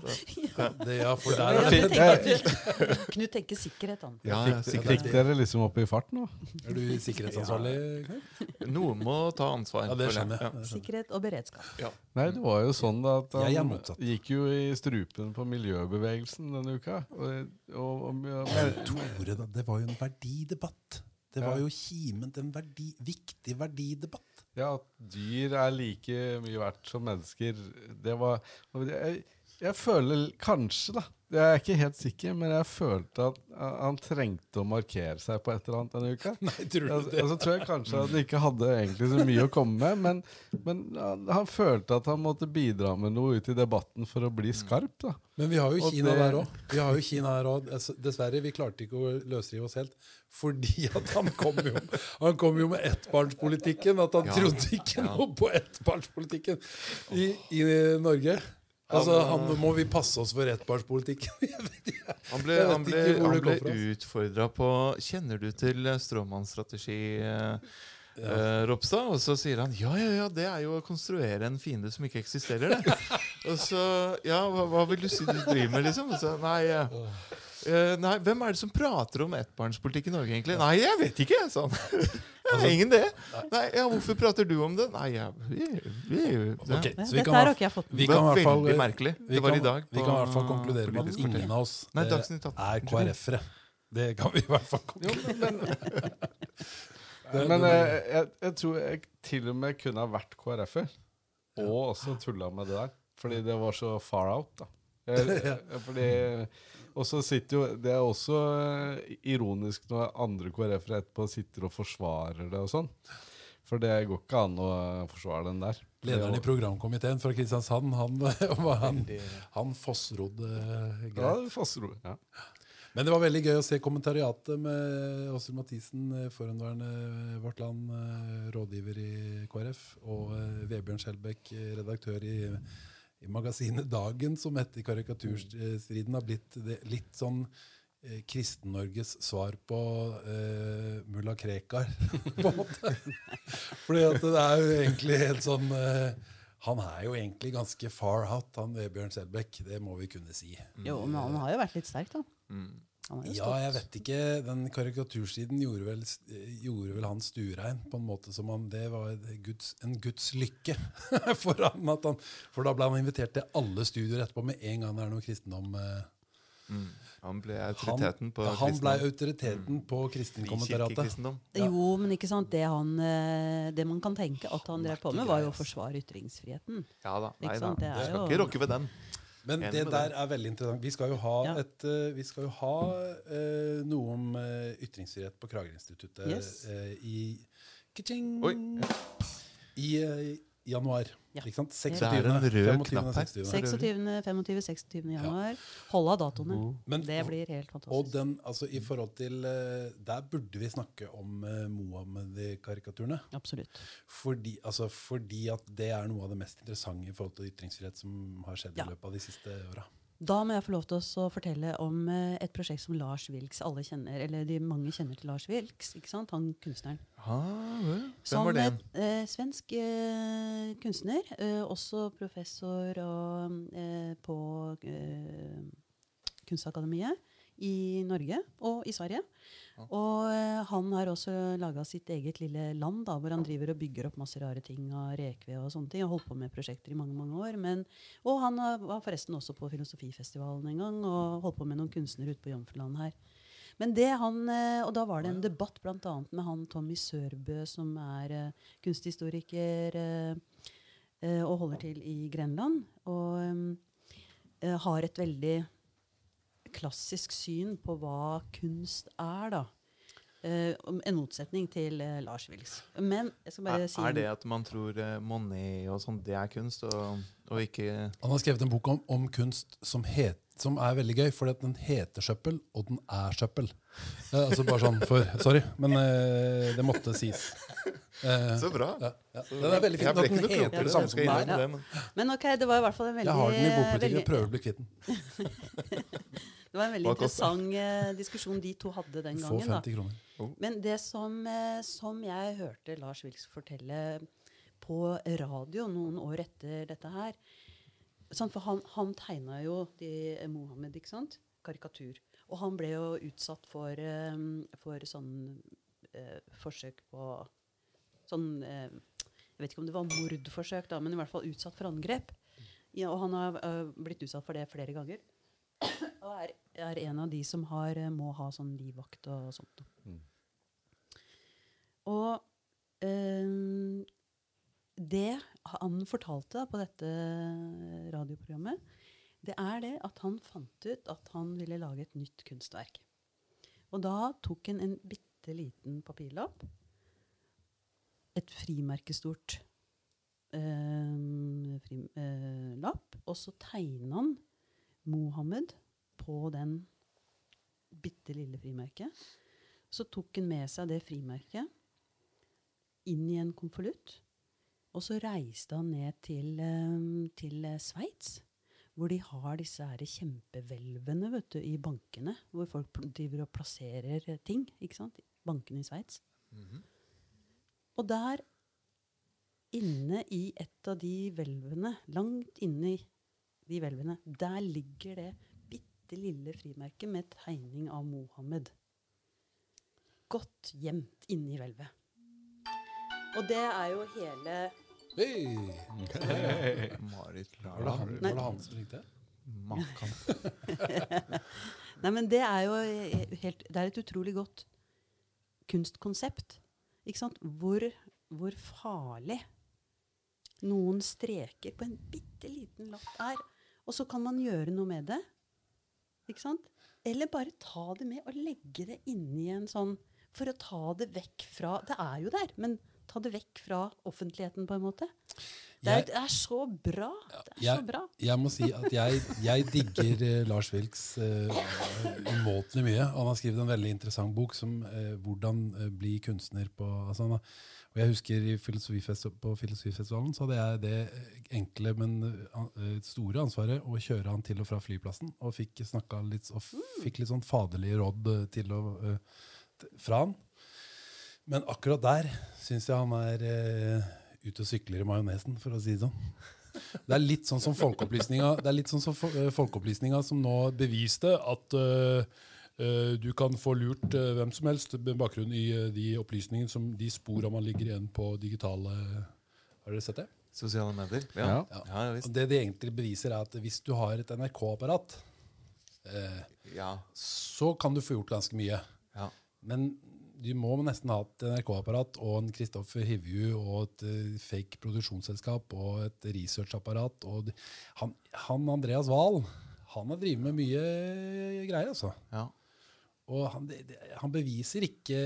Ja, Det, ja, for der er, det tenker, Knut tenker sikkerhet, han. Ja, ja, Fikk dere liksom opp i fart nå? er du sikkerhetsansvarlig? Knut? Noen må ta ansvar. Ja, det skjønner jeg. Ja. Sikkerhet og beredskap. Nei, det var jo sånn da at han gikk jo i strupen på miljøbevegelsen denne uka. Og, og, og, og, Tore, da, det var jo en verdidebatt. Det var jo kimen til en verdi, viktig verdidebatt. ja, at dyr er like mye verdt som mennesker. Det var Jeg, jeg føler kanskje, da, jeg er ikke helt sikker, men jeg følte at han trengte å markere seg på et eller annet denne uka. [LAUGHS] Nei, tror du det? Og så tror jeg kanskje at han ikke hadde egentlig så mye å komme med, men, men han, han følte at han måtte bidra med noe ut i debatten for å bli skarp. da. Men vi har jo Kina det- der òg. Vi har jo Kina her også. Dessverre, vi klarte ikke å løsrive oss helt. Fordi at han kom jo, han kom jo med ettbarnspolitikken. At han Ja. trodde ikke Ja. noe på ettbarnspolitikken i, i Norge. Altså, han må vi passe oss for ettbarnspolitikken. [LAUGHS] Han ble, han ble, han ble utfordra på Kjenner du til eh, stråmannsstrategi, eh, ja. Ropstad? Og så sier han ja, ja, ja, det er jo å konstruere en fiende som ikke eksisterer, det. [LAUGHS] og så Ja, hva, hva vil du si du driver med, liksom? Og så, nei, eh, eh, nei, hvem er det som prater om ettbarnspolitikk i Norge, egentlig? Nei, jeg vet ikke, sånn Det [LAUGHS] Altså, ingen det. Nei, ja, Hvorfor prater du om det? Nei, ja, vi, vi, det, Okay, så vi kan, har ikke jeg fått vi med det kan i var veldig merkelig. Det var i dag vi kan i hvert fall konkludere med at ingen av oss Nei, eh, Dagsnytt 18. er KrF-ere. Det kan vi i hvert fall konkludere [LAUGHS] Men eh, jeg, jeg tror jeg til og med kunne ha vært KrF-er, og også tulla med det der. Fordi det var så far out, da. Jeg, [LAUGHS] fordi, og så sitter jo Det er også eh, ironisk når andre KrF-ere etterpå sitter og forsvarer det og sånn. For det går ikke an å forsvare den der. Lederen i programkomiteen fra Kristiansand, han, [LAUGHS] han, han fossrodde Ja, greit. Ja. Men det var veldig gøy å se kommentariatet med Åshild Mathisen, eh, forhenværende Vårt Land, eh, rådgiver i KrF, og eh, Vebjørn Skjelbæk, eh, redaktør i, i magasinet Dagen, som etter karikaturstriden har blitt det, litt sånn eh, Kristen-Norges svar på eh, mulla Krekar, [LAUGHS] på en måte. Fordi at det er jo egentlig helt sånn eh, Han er jo egentlig ganske far out, han Vebjørn Selbekk. Det må vi kunne si. Jo, men han har jo vært litt sterk, da. Mm. Han Ja, jeg vet ikke. Den karikatursiden gjorde vel, gjorde vel han stuerein på en måte som om det var Guds, en Guds lykke [LAUGHS] for han. At han. For da ble han invitert til alle studioer etterpå med en gang det er noe kristendom. eh. Mm. Han ble autoriteten på han ble kristendom. mm. på kristenkommentariatet. kristendom Ja. Jo, men ikke sant, det, han, eh, det man kan tenke at han drev på med, var jo å forsvare ytringsfriheten. Ja da. Nei da. er Skal jo- ikke rokke ved den. Men det der er veldig interessant. Vi skal jo ha, Ja. et, eh, vi skal jo ha uh, noe om uh, ytringsfrihet på Kragerinstituttet Yes. uh, i Ka-ching! Oi. I januar. Ja. Ikke sant? Det er en rød 25. knapp her. 26.. 26., 25., 26. januar. Hold av datoene. Men, Det blir helt og fantastisk. den, altså i forhold til eh, Der burde vi snakke om uh, Mohammed-karikaturene. Absolutt. Fordi, altså, fordi at det er noe av det mest interessante i forhold til ytringsfrihet som har skjedd Ja. i løpet av de siste åra. Da må jeg få lov til å fortelle om eh, et prosjekt som Lars Wilks alle kjenner. Eller de mange kjenner til Lars Wilks, ikke sant? han kunstneren. Ah. Hvem Som var det igjen? eh, svensk eh, kunstner, eh, også professor og, eh, på eh, Kunstakademiet i Norge og i Sverige. Og eh, han har også laga sitt eget lille land, da, hvor han driver og bygger opp masse rare ting av rekved og sånne ting. Og holdt på med prosjekter i mange mange år. Men, og han var forresten også på Filosofifestivalen en gang og holdt på med noen kunstnere ute på Jomfruland her. Men det han, eh, Og da var det en debatt bl.a. med han Tommy Sørbø, som er uh, kunsthistoriker uh, og holder til i Grenland. Og eh, har et veldig klassisk syn på hva kunst er, da. Eh, en motsetning til eh, Lars Wilks. Men jeg skal bare Er, si er det at man tror eh, Monet og sånn, det er kunst, og, og ikke Han har skrevet en bok om, om kunst som, het, som er veldig gøy, fordi at den heter søppel, og den er søppel. Eh, altså bare sånn for, Sorry, men eh, det måtte sies. Eh, Så bra. ja, ja. Den er veldig fin. Jeg ble ikke noe heter klokere, det samme som innrømme er. det. Men Men ok, det var i hvert fall en veldig Jeg har den i bokbutikken veldig- og prøver å bli kvitt den. [LAUGHS] Det var en veldig interessant eh, diskusjon de to hadde den gangen. Få 50 kroner. Men det som, eh, som jeg hørte Lars Wilks fortelle på radio noen år etter dette her For han, han tegna jo de, eh, Mohammed, ikke sant? Karikatur. Og han ble jo utsatt for, for sånn eh, forsøk på Sånn eh, Jeg vet ikke om det var mordforsøk, da, men i hvert fall utsatt for angrep. Ja, og han har uh, blitt utsatt for det flere ganger. Og er, er en av de som har, eh, må ha sånn livvakt og sånt. Mm. Og eh, det han fortalte da, på dette radioprogrammet, det er det at han fant ut at han ville lage et nytt kunstverk. Og da tok han en bitte liten papirlapp, et frimerkestort eh, frim, eh, lapp, og så tegna han Mohammed på den bitte lille frimerket. Så tok han med seg det frimerket inn i en konvolutt. Og så reiste han ned til, eh, til Sveits, hvor de har disse her kjempehvelvene vet du, i bankene. Hvor folk driver og plasserer ting. ikke sant? Bankene i Sveits. Og der, inne i et av de hvelvene, langt inne i de hvelvene, der ligger det bitte lille frimerket med tegning av Mohammed. Godt gjemt inni hvelvet. Og det er jo hele Hei! Marit Var det han, Lara. var det han som ringte? Makan. [LAUGHS] Nei, men det er jo eh, helt Det er et utrolig godt kunstkonsept. Ikke sant? Hvor, hvor farlig noen streker på en bitte liten lapp er. Og så kan man gjøre noe med det. Ikke sant? Eller bare ta det med og legge det inni en sånn For å ta det vekk fra Det er jo der, men ta det vekk fra offentligheten, på en måte. Det er, Jeg- det er så bra. Det er Jeg, så bra. jeg må si at jeg, jeg digger eh, Lars Wilks uh, umåtelig mye. Han har skrevet en veldig interessant bok som eh, 'Hvordan eh, bli kunstner' på altså, han og Jeg husker i filosofifest, på Filosofifestivalen så hadde jeg det eh, enkle, men uh, store ansvaret å kjøre han til og fra flyplassen. Og fikk snakka litt, og fikk litt sånn faderlige råd eh, til å, uh, fra han. Men akkurat der syns jeg han er eh, ute og sykler i majonesen, for å si det sånn. Det er litt sånn som Folkeopplysninga Det er litt sånn som eh, folkeopplysninga som nå beviste at uh, uh, du kan få lurt uh, hvem som helst med bakgrunn i de opplysningene som de spora man ligger igjen på digitale Har dere sett det? Sosiale medier? Ja. Ja, ja visst. Og det de egentlig beviser, er at hvis du har et NRK-apparat, eh, Ja. så kan du få gjort ganske mye. ja. Men du må nesten ha et NRK-apparat og en Kristoffer Hivju og et eh, fake produksjonsselskap og et researchapparat. Og han, han Andreas Wahl han har drevet med mye greier, altså. ja. Og han, han beviser ikke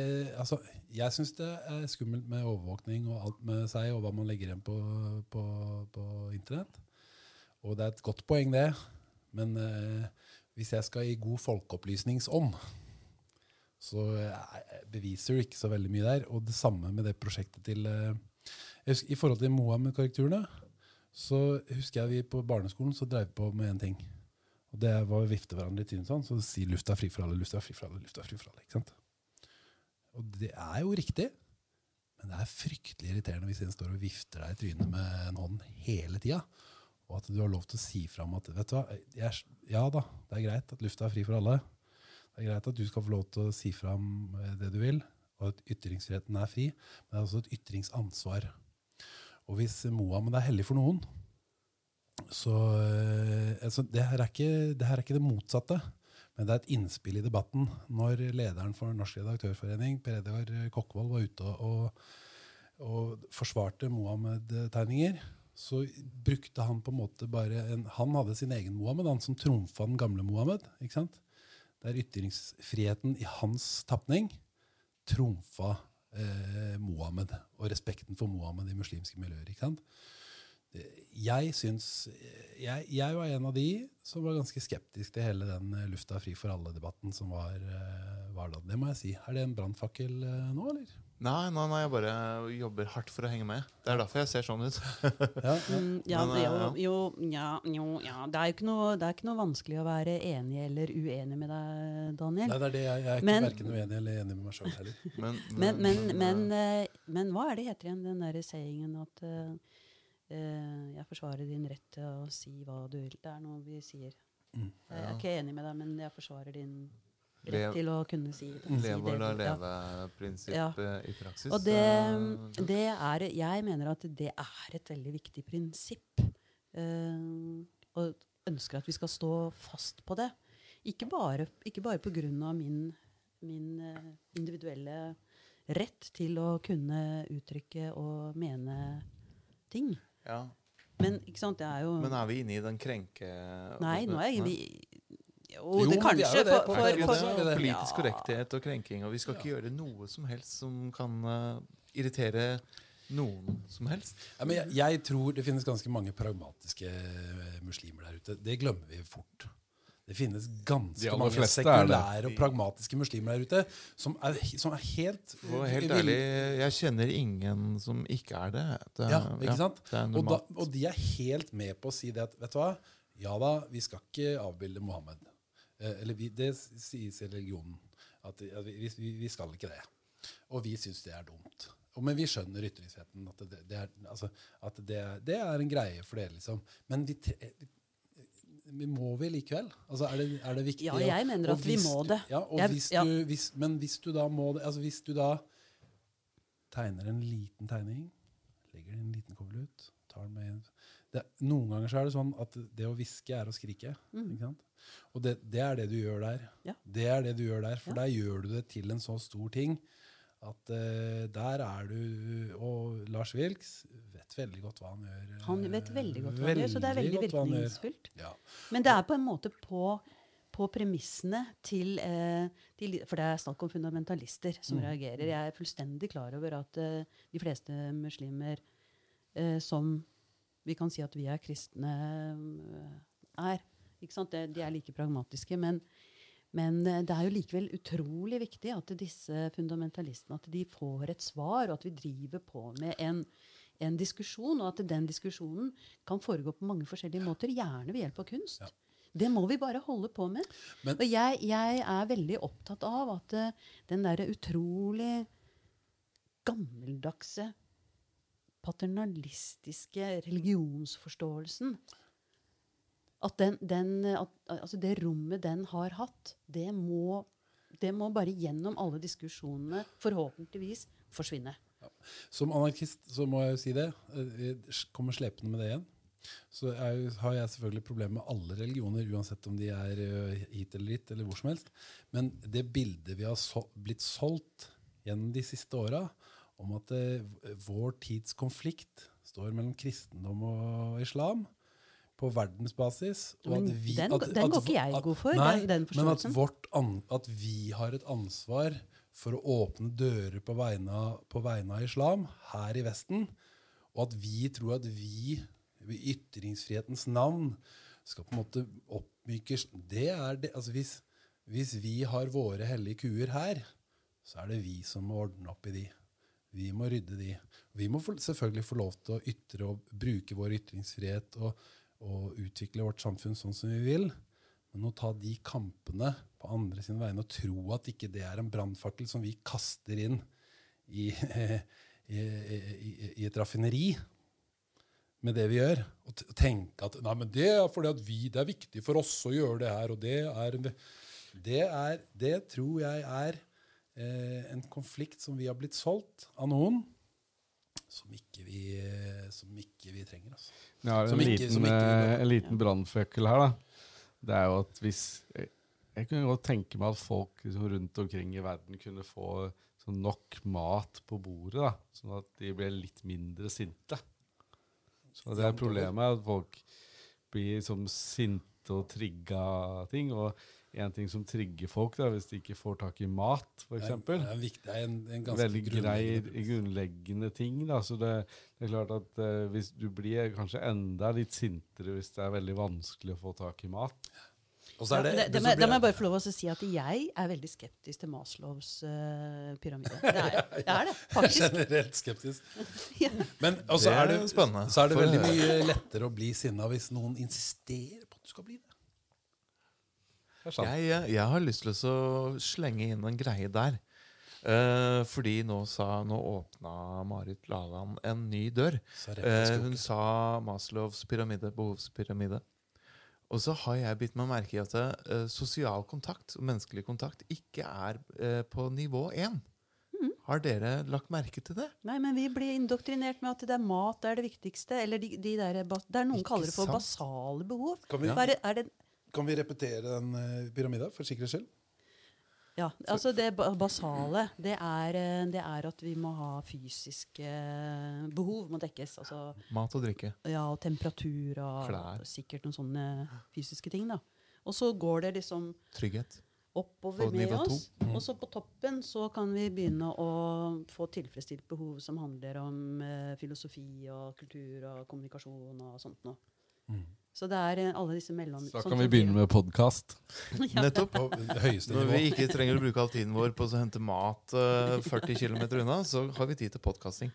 altså, Jeg syns det er skummelt med overvåkning og alt med seg, og hva man legger igjen på, på, på internett. Og det er et godt poeng, det. Men eh, hvis jeg skal i god folkeopplysningsånd, så eh, beviser du ikke så veldig mye der. Og det samme med det prosjektet til eh, husker, I forhold til Mohammed-karakterene, så husker jeg vi på barneskolen så drev vi på med én ting. Og det var å vifte hverandre i trynet sånn, så si 'lufta er fri for alle', 'lufta er fri for alle'. lufta er fri for alle, ikke sant? Og det er jo riktig, men det er fryktelig irriterende hvis en står og vifter deg i trynet med en hånd hele tida. Og at du har lov til å si fram at vet du hva, jeg, ja da, det er greit at lufta er fri for alle. Det er greit at du skal få lov til å si fram eh, det du vil, og at ytringsfriheten er fri, men det er også et ytringsansvar. Og hvis Mohammed er hellig for noen, så eh, altså, det, her er ikke, det her er ikke det motsatte. Men det er et innspill i debatten. Når lederen for Norsk redaktørforening, Per Edgar Kokkvold, var ute og, og forsvarte Mohammed-tegninger, så brukte han på en måte bare en, Han hadde sin egen Mohammed, han som trumfa den gamle Mohammed. ikke sant? Der ytringsfriheten i hans tapning trumfa eh, Mohammed, og respekten for Mohammed i muslimske miljøer. ikke sant? Jeg syns jeg, jeg var en av de som var ganske skeptisk til hele den eh, lufta fri for alle-debatten som var, eh, var da. Det må jeg si. Er det en brannfakkel eh, nå, eller? Nei, nei, nei, jeg bare jobber hardt for å henge med. Det er derfor jeg ser sånn ut. Ja, [LAUGHS] ja. Mm, ja, Men, jo, eh, jo, ja, jo, ja. Det er jo ikke noe, det er ikke noe vanskelig å være enig eller uenig med deg, Daniel. Nei, det er det. Jeg, jeg er ikke Men- verken uenig eller enig med meg sjøl heller. [LAUGHS] Men, Men, men, men, eh, eh, men hva er det heter igjen, den derre sayingen at uh, uh, jeg forsvarer din rett til å si hva du vil. Det er noe vi sier. Mm. Jeg er ikke enig med deg, men jeg forsvarer din rett Lev- til å kunne si det. si Leve og la leve-prinsippet Ja. i praksis. Og det, eh, det er Jeg mener at det er et veldig viktig prinsipp. Uh, og ønsker at vi skal stå fast på det. Ikke bare, ikke bare på grunn av min, min uh, individuelle rett til å kunne uttrykke og mene ting. ja. Men ikke sant, det er jo Men er vi inne i den krenke... Nei, nå er vi Jo, Jo, det er kanskje jo det for, på for, for, er? Politisk korrekthet og krenking. Og vi skal ikke gjøre noe som helst som kan uh, irritere noen som helst. Ja, men jeg, jeg tror det finnes ganske mange pragmatiske eh, muslimer der ute. Det glemmer vi fort. Det finnes ganske mange sekulære og pragmatiske muslimer der ute som er, som er helt Og helt ærlig, jeg kjenner ingen som ikke er det. det Ja, ikke sant? Det er Og, da, og de er helt med på å si det at vet du hva, ja da, vi skal ikke avbilde Mohammed. Eh, eller vi, det sies i religionen. At, at vi, vi, vi skal ikke det. Og vi syns det er dumt. Og, men vi skjønner ytringsfriheten. At, det, det, er, altså, at det, det er en greie for dere, liksom. Men vi, vi må vi likevel? Altså, er, det, er det viktig? Ja, jeg mener at vi må det. Ja, og Jeg- hvis ja. du, hvis, men hvis du da må det altså Hvis du da tegner en liten tegning, legger den en liten konvolutt, tar den med det, Noen ganger så er det sånn at det å hviske er å skrike. Ikke sant? Og det, det er det du gjør der. Mm. Ja. Det er det du gjør der, For Ja. der gjør du det til en så stor ting at uh, der er du Og Lars Wilks vet veldig godt hva han gjør. Han vet veldig godt hva han gjør, så det er veldig virkningsfullt. Ja. Men det er på en måte på, på premissene til, uh, til For det er snakk om fundamentalister som Mm. reagerer. Jeg er fullstendig klar over at uh, de fleste muslimer som vi kan si at vi er kristne, eh, er. Ikke sant? Det, de er like pragmatiske. Men, men eh, det er jo likevel utrolig viktig at disse fundamentalistene at de får et svar, og at vi driver på med en, en diskusjon, og at den diskusjonen kan foregå på mange forskjellige måter, gjerne ved hjelp av kunst. Ja. Det må vi bare holde på med. Men- og jeg, jeg er veldig opptatt av at eh, den derre utrolig gammeldagse, paternalistiske religionsforståelsen at, den, den, at altså det rommet den har hatt, det må, det må bare gjennom alle diskusjonene forhåpentligvis forsvinne. Som anarkist så må jeg jo si det. eh, Jeg kommer slepende med det igjen. Så jeg, har jeg selvfølgelig problemer med alle religioner, uansett om de er eh, hit eller dit, eller hvor som helst. Men det bildet vi har så, blitt solgt gjennom de siste åra, om at eh, vår tids konflikt står mellom kristendom og islam på verdensbasis og Men at vi, den- at, den at- går ikke jeg god for, Nei, den- den men at, vårt at vi har et ansvar for å åpne dører på vegne, av, på vegne av islam her i Vesten, og at vi tror at vi i ytringsfrihetens navn skal på en måte oppmyke det er det, altså hvis, hvis vi har våre hellige kuer her, så er det vi som må ordne opp i de. Vi må rydde de. Vi må selvfølgelig få lov til å ytre og bruke vår ytringsfrihet og, og utvikle vårt samfunn sånn som vi vil. Men å ta de kampene på andre sine vegne og tro at ikke det er en brannfakkel som vi kaster inn i, [LAUGHS] i, i, i et raffineri med det vi gjør, og tenke at nei, men det er fordi at vi, det er viktig for oss å gjøre det her, og det er Det, er, det tror jeg er en konflikt som vi har blitt solgt av noen, som ikke vi, som ikke vi trenger. Altså. Vi har en som liten, ikke liten, eh, ha. en liten brannføkkel her, da. Det er jo at hvis Jeg, jeg kunne godt tenke meg at folk liksom, rundt omkring i verden kunne få sånn nok mat på bordet, da, sånn at de ble litt mindre sinte. Så det er problemet at folk blir liksom, sinte og trigga ting. Og en ting som trigger folk, da, hvis de ikke får tak i mat, f.eks. Det er, viktig, det er en, en ganske Veldig grei, grunnleggende- grunnleggende ting. Da. Så det, det er klart at eh, hvis du blir kanskje enda litt sintere hvis det er veldig vanskelig å få tak i mat. Og så er det, det, det, så må, da må jeg bare få lov til å si at jeg er veldig skeptisk til Maslows uh, pyramide. [LAUGHS] Det er jeg. Det er det, faktisk. Generelt skeptisk. [LAUGHS] Ja. Men og så Det er er det, spennende. så er det veldig mye lettere å bli sinna hvis noen insisterer på at du skal bli det. Jeg, jeg, jeg har lyst til å slenge inn en greie der. Eh, fordi nå, sa, nå åpna Marit Laland en ny dør. Eh, hun sa Maslows pyramide, behovspyramide. Og så har jeg bitt meg merke i at eh, sosial kontakt og menneskelig kontakt ikke er eh, på nivå én. Mm. Har dere lagt merke til det? Nei, men vi blir indoktrinert med at det er mat det er det viktigste. Eller de, de der, det er noen Ikke kaller det for sant? basale behov. Det, er det, kan vi repetere den uh, pyramida, for sikkerhets skyld? Ja, altså det basale, det er, eh, det er at vi må ha fysiske eh, behov må dekkes. Altså Mat og drikke. ja, og temperatur og Klær. sikkert noen sånne fysiske ting. da. Og så går det liksom Trygghet. oppover med oss. Mm. Og så på toppen så kan vi begynne å få tilfredsstilt behov som handler om eh, filosofi og kultur og kommunikasjon og sånt noe. Så det er eh, alle disse mellom... Så da sånn kan vi begynne med podkast. [LAUGHS] [LAUGHS] Nettopp. Når vi ikke trenger å bruke all tiden vår på å hente mat eh, 40 km unna, så har vi tid til podkasting.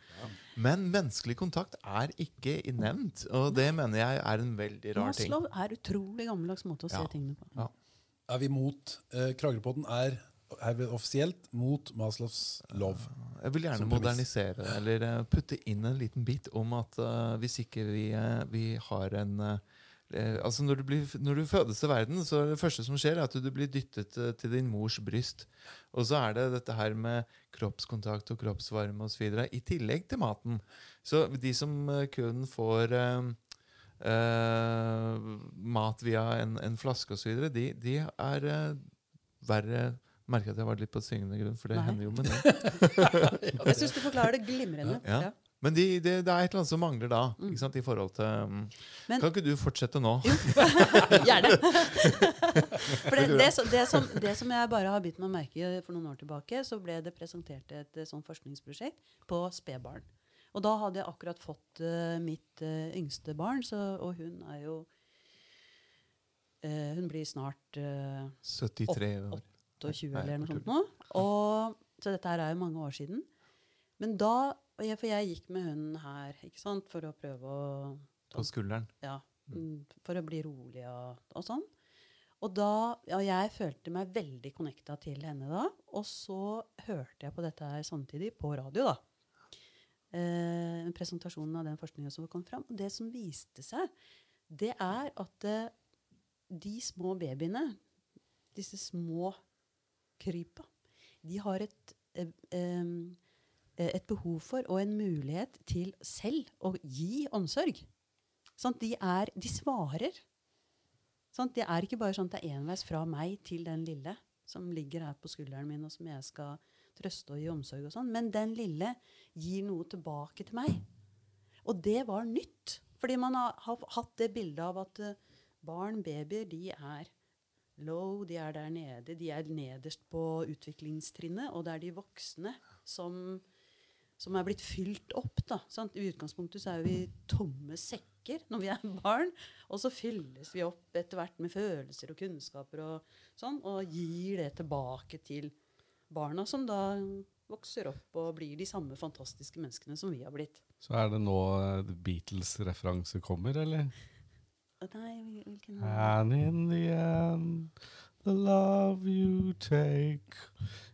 Men menneskelig kontakt er ikke nevnt, og det mener jeg er en veldig rar ting. Maslow er utrolig gammeldags måte å se Ja. tingene på. Ja. Er vi mot eh, Kragerøpodden er, er vi offisielt mot Maslows lov. Jeg vil gjerne modernisere det, eller eh, putte inn en liten bit om at uh, hvis ikke vi, eh, vi har en eh, eh, altså når du, blir, når du fødes til verden, så er det første som skjer, er at du blir dyttet eh, til din mors bryst. Og så er det dette her med kroppskontakt og kroppsvarme osv. i tillegg til maten. Så de som eh, kun får eh, eh, mat via en, en flaske osv., de, de er eh, verre Merker at jeg har vært litt på syngende grunn, for det Nei. hender jo med det. [LAUGHS] Jeg syns du forklarer det glimrende. Ja. Ja. Men de, de, det er et eller annet som mangler da. Ikke sant, i forhold til um, Men- Kan ikke du fortsette nå? [LAUGHS] Gjerne. [LAUGHS] For det, det, som- det, som, det som jeg bare har bitt meg merke i for noen år tilbake, så ble det presentert et eh, sånn forskningsprosjekt på spedbarn. Og da hadde jeg akkurat fått uh, mitt uh, yngste barn, så, og hun er jo uh, Hun blir snart eh, 73 år. 28 eller noe sånt nå. Og, så dette her er jo mange år siden. Men da For jeg gikk med hunden her ikke sant, for å prøve å På skulderen. ja, mm, for å bli rolig og, og sånn. Og da, ja, jeg følte meg veldig connecta til henne da. Og så hørte jeg på dette her samtidig på radio, da. Eh, presentasjonen av den forskningen som kom fram. Og det som viste seg, det er at eh, de små babyene, disse små krypa, de har et, eh, et behov for og en mulighet til selv å gi omsorg. Sånn, De, er, de svarer. Sånn, Det er ikke bare sånn at det er enveis fra meg til den lille som ligger her på skulderen min, og som jeg skal trøste og gi omsorg og sånn. Men den lille gir noe tilbake til meg. Og det var nytt. Fordi man har, har hatt det bildet av at eh, barn, babyer, de er low, de er der nede. De er nederst på utviklingstrinnet, og det er de voksne som som er blitt fylt opp. da, sant? I utgangspunktet så er vi tomme sekker når vi er [LAUGHS] barn. Og så fylles vi opp etter hvert med følelser og kunnskaper og sånn, og gir det tilbake til barna, som da vokser opp og blir de samme fantastiske menneskene som vi har blitt. Så er det nå eh, Beatles-referanse kommer, eller? Nei, hvil- hvilken And in the end, the love you take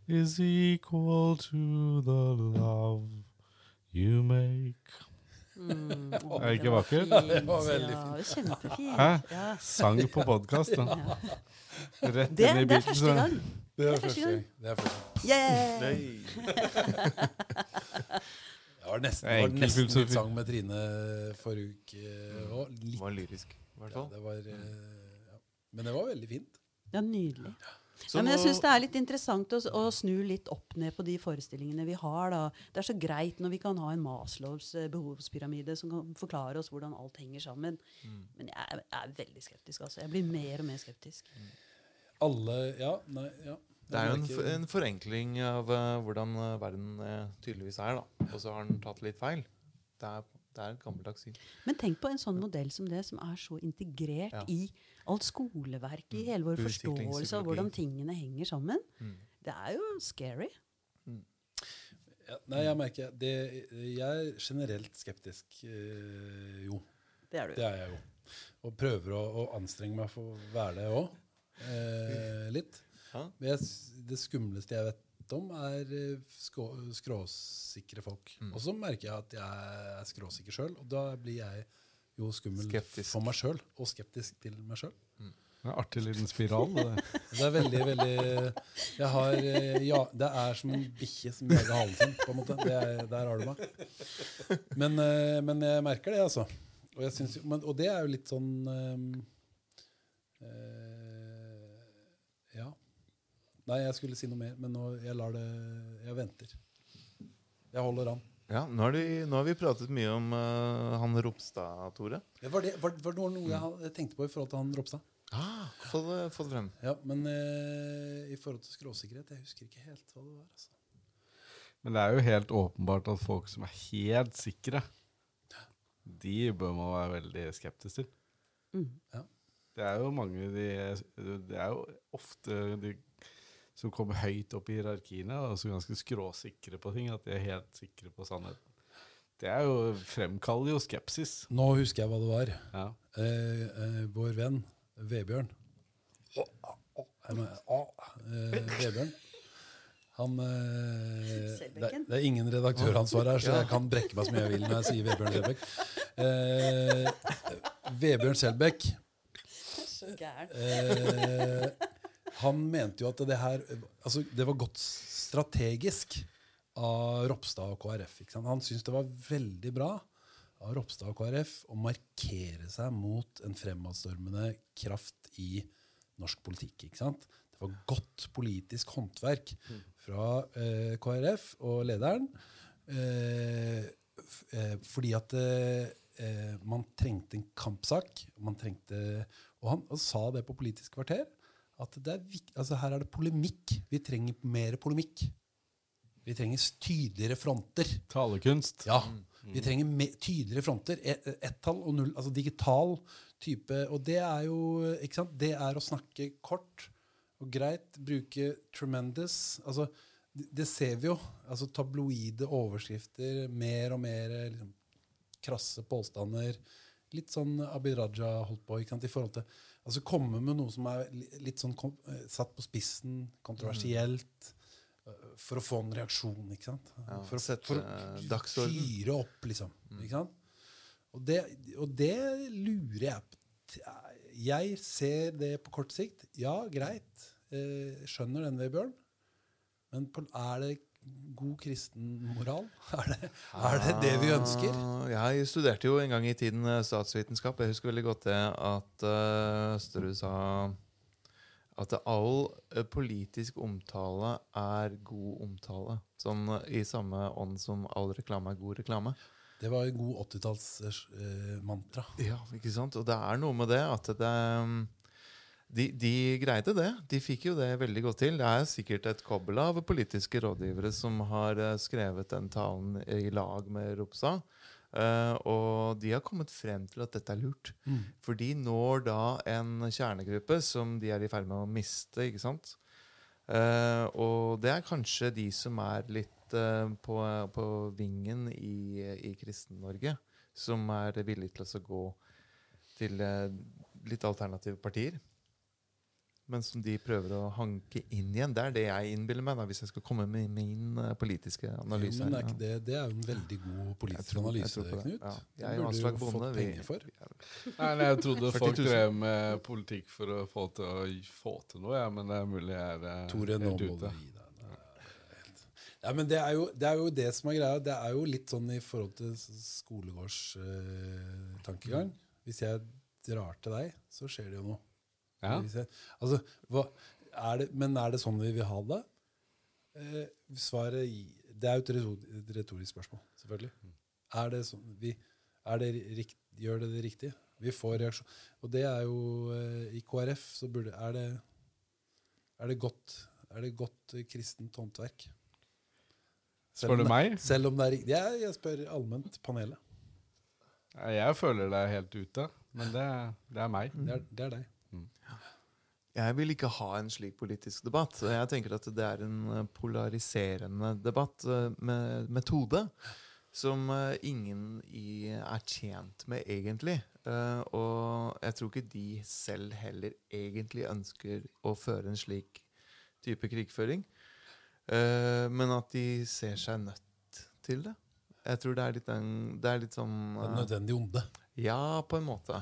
is equal to the love you make. Mm, Er det ikke vakkert? fint. Det var veldig Ja, kjempefint. Hæ? Ja. Sang på podkast, da. Rett Det, inn i det er første gang. Det er første gang. Det er første gang. Yeah! Det var nesten, Det var nesten filosofi. litt sang med Trine forrige uke. Og Det var lyrisk, i hvert ja, det var, eh, ja. Men det var veldig fint. Ja, nydelig. Så Ja, men jeg syns det er litt interessant å, å snu litt opp ned på de forestillingene vi har. Da. Det er så greit når vi kan ha en Maslows eh, behovspyramide som kan forklare oss hvordan alt henger sammen. Mm. Men jeg er, jeg er veldig skeptisk. altså. Jeg blir mer og mer skeptisk. Alle Ja, nei, ja. Det er jo en, en forenkling av uh, hvordan eh, verden uh, tydeligvis er, da. Og så har den tatt litt feil. Det er, det er et gammeldags syn. Men tenk på en sånn modell som det, som er så integrert Ja. i alt skoleverket, i hele vår forståelse av hvordan tingene henger sammen. Mm. Det er jo scary. ja, Nei, jeg merker det, Jeg er generelt skeptisk. eh, jo. Det er du. Det er jeg jo. Og prøver å, å anstrenge meg for å være det òg. Eh, litt. Men jeg, det skumleste jeg vet om, er eh, skå, skråsikre folk. Mm. Og så merker jeg at jeg er skråsikker sjøl, og da blir jeg jo skummel Skeptisk. for meg sjøl. Og skeptisk til meg sjøl. Det er artig liten spiral. Det. [LAUGHS] Det er veldig, veldig Jeg har eh, Ja, det er som en bikkje som jager halen sin, på en måte. Det er, der har du meg. Men, eh, men jeg merker det, altså. Og, jeg synes, men, og det er jo litt sånn um, uh, Ja. Nei, jeg skulle si noe mer, men nå, jeg lar det Jeg venter. Jeg holder an. Ja, nå, har de, nå har vi pratet mye om uh, han Ropstad, Tore. Ja, Var det, var, var det noe jeg had- tenkte på i forhold til han Ropstad? Ah, få, det, få det frem. Ja, Men uh, i forhold til skråsikkerhet Jeg husker ikke helt hva det var. altså. Men det er jo helt åpenbart at folk som er helt sikre, de bør man være veldig skeptisk til. Mm. Det er jo mange de, Det er jo ofte de som kommer høyt opp i hierarkiene, og så ganske skråsikre på ting, at de er helt sikre på sannheten. Det er jo, fremkaller jo skepsis. Nå husker jeg hva det var. Ja. Eh, eh, vår venn Vebjørn å, eh, Vebjørn han, eh, det, er, det er ingen redaktøransvar her, så jeg kan brekke meg så mye jeg vil når jeg sier Vebjørn Selbekk. Eh, Vebjørn Selbekk Så gæren. Han mente jo at det her altså Det var godt strategisk av Ropstad og KrF. Han syntes det var veldig bra av Ropstad og KrF å markere seg mot en fremadstormende kraft i norsk politikk. Ikke sant? Det var godt politisk håndverk fra eh, KrF og lederen. Eh, eh, fordi at eh, eh, man trengte en kampsak. Man trengte, og han, han sa det på Politisk kvarter. At det er viktig, altså her er det polemikk. Vi trenger mer polemikk. Vi trenger tydeligere fronter. Talekunst. Ja. Vi trenger tydeligere fronter. E- Ett-tall og null. Altså digital type. Og det er jo ikke sant? Det er å snakke kort og greit. Bruke tremendous. Altså, det, det ser vi jo. Altså tabloide overskrifter. Mer og mer liksom, krasse påstander. Litt sånn Abid Raja holdt på ikke sant? i forhold til Altså komme med noe som er litt sånn eh, satt på spissen, kontroversielt. eh, For å få en reaksjon, ikke sant? Ja, for, å- sette, for å fyre opp, liksom. Ikke sant? Og det, og det lurer jeg på. Jeg ser det på kort sikt. Ja, greit. Eh, skjønner den, Vebjørn. Men er det god kristen moral? [LAUGHS] Er det er det, det vi ønsker? Ah, Jeg studerte jo en gang i tiden eh, statsvitenskap. Jeg husker veldig godt det at Østerud sa at all eh, politisk omtale er god omtale. Sånn eh, i samme ånd som all reklame er god reklame. Det var en god 80-tallsmantra. Ja, ikke sant? Og det er noe med det at det de, de greide det. De fikk jo det veldig godt til. Det er sikkert et kobbel av politiske rådgivere som har eh, skrevet den talen i lag med Ropsa. Uh, og de har kommet frem til at dette er lurt. Mm. For de når da en kjernegruppe som de er i ferd med å miste. ikke sant? Uh, og det er kanskje de som er litt uh, på, på vingen i, i Kristen-Norge, som er villige til å gå til eh, litt alternative partier. Men som de prøver å hanke inn igjen. Det er det jeg innbiller meg, da, hvis jeg skal komme med min eh, politiske Jo, analyse. men er ikke det, det er jo en veldig god politisk tror- analyse, det. Knut. Ja. Det Jeg og burde du Bonde, fått penger for. [LAUGHS] Nei, nei, jeg trodde folk 000. drev med politikk for å få til, å få til noe, ja, men det er mulig jeg er eh, Tore, nå helt du ute. gi deg. Det Ja, men det er, jo, det er jo det som er greia. Det er jo litt sånn i forhold til skolegårdstankegang. Hvis jeg drar til deg, så skjer det jo noe. Ja. Altså, hva, er det, men er det sånn vi vil ha det? Eh, svaret Det er jo et retorisk spørsmål, selvfølgelig. Er det sånn, vi, er det rikt, gjør det det riktig? Vi får reaksjon. Og det er jo eh, I KrF så burde Er det, er det godt Er det godt eh, kristent håndverk? Spør du meg? Selv om det er riktig. Jeg, jeg spør allment panelet. Jeg føler det er helt ute, men det, det er meg. Det er, det er deg. Jeg vil ikke ha en slik politisk debatt. Jeg tenker at det er en eh, polariserende debatt eh, med metode som eh, ingen i er tjent med, egentlig. Og jeg tror ikke de selv heller egentlig ønsker å føre en slik type krigføring. Men at de ser seg nødt til det. Jeg tror det er litt, en, det er litt sånn Det er nødvendig onde. ja, på en måte.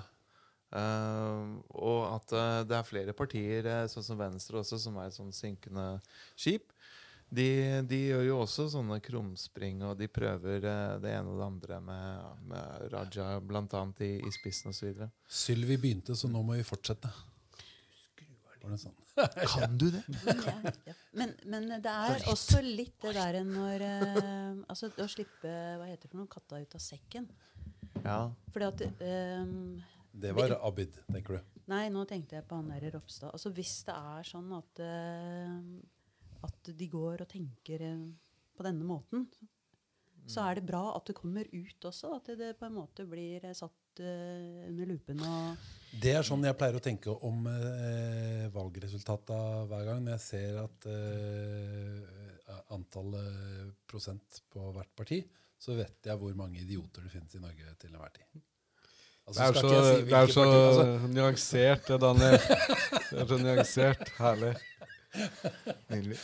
Eh, og at uh, det er flere partier, eh, sånn som Venstre også, som er et sånn synkende skip. De, de gjør jo også sånne krumspring, og de prøver det ene og det andre med, med Raja blant annet i, i spissen osv. Sylvi begynte, så nå må vi fortsette. Var det sånn? [LAUGHS] Kan du det? Ja, ja. Men, men det er også litt det der når Altså å slippe hva heter det for noe, katta ut av sekken. Ja. Fordi at eh, Det var Abid, tenker du. Nei, nå tenkte jeg på han der Ropstad. Altså Hvis det er sånn at, uh, at de går og tenker uh, på denne måten, så er det bra at det kommer ut også. At det på en måte blir eh, satt uh, under lupen. og Det er sånn jeg pleier å tenke om uh, valgresultata hver gang. Når jeg ser at antall eh, prosent på hvert parti, så vet jeg hvor mange idioter det finnes i Norge til enhver tid. Altså, Det er jo så, si det er så parti, altså, nyansert, det, Daniel. Det er så nyansert. Herlig. Nydelig.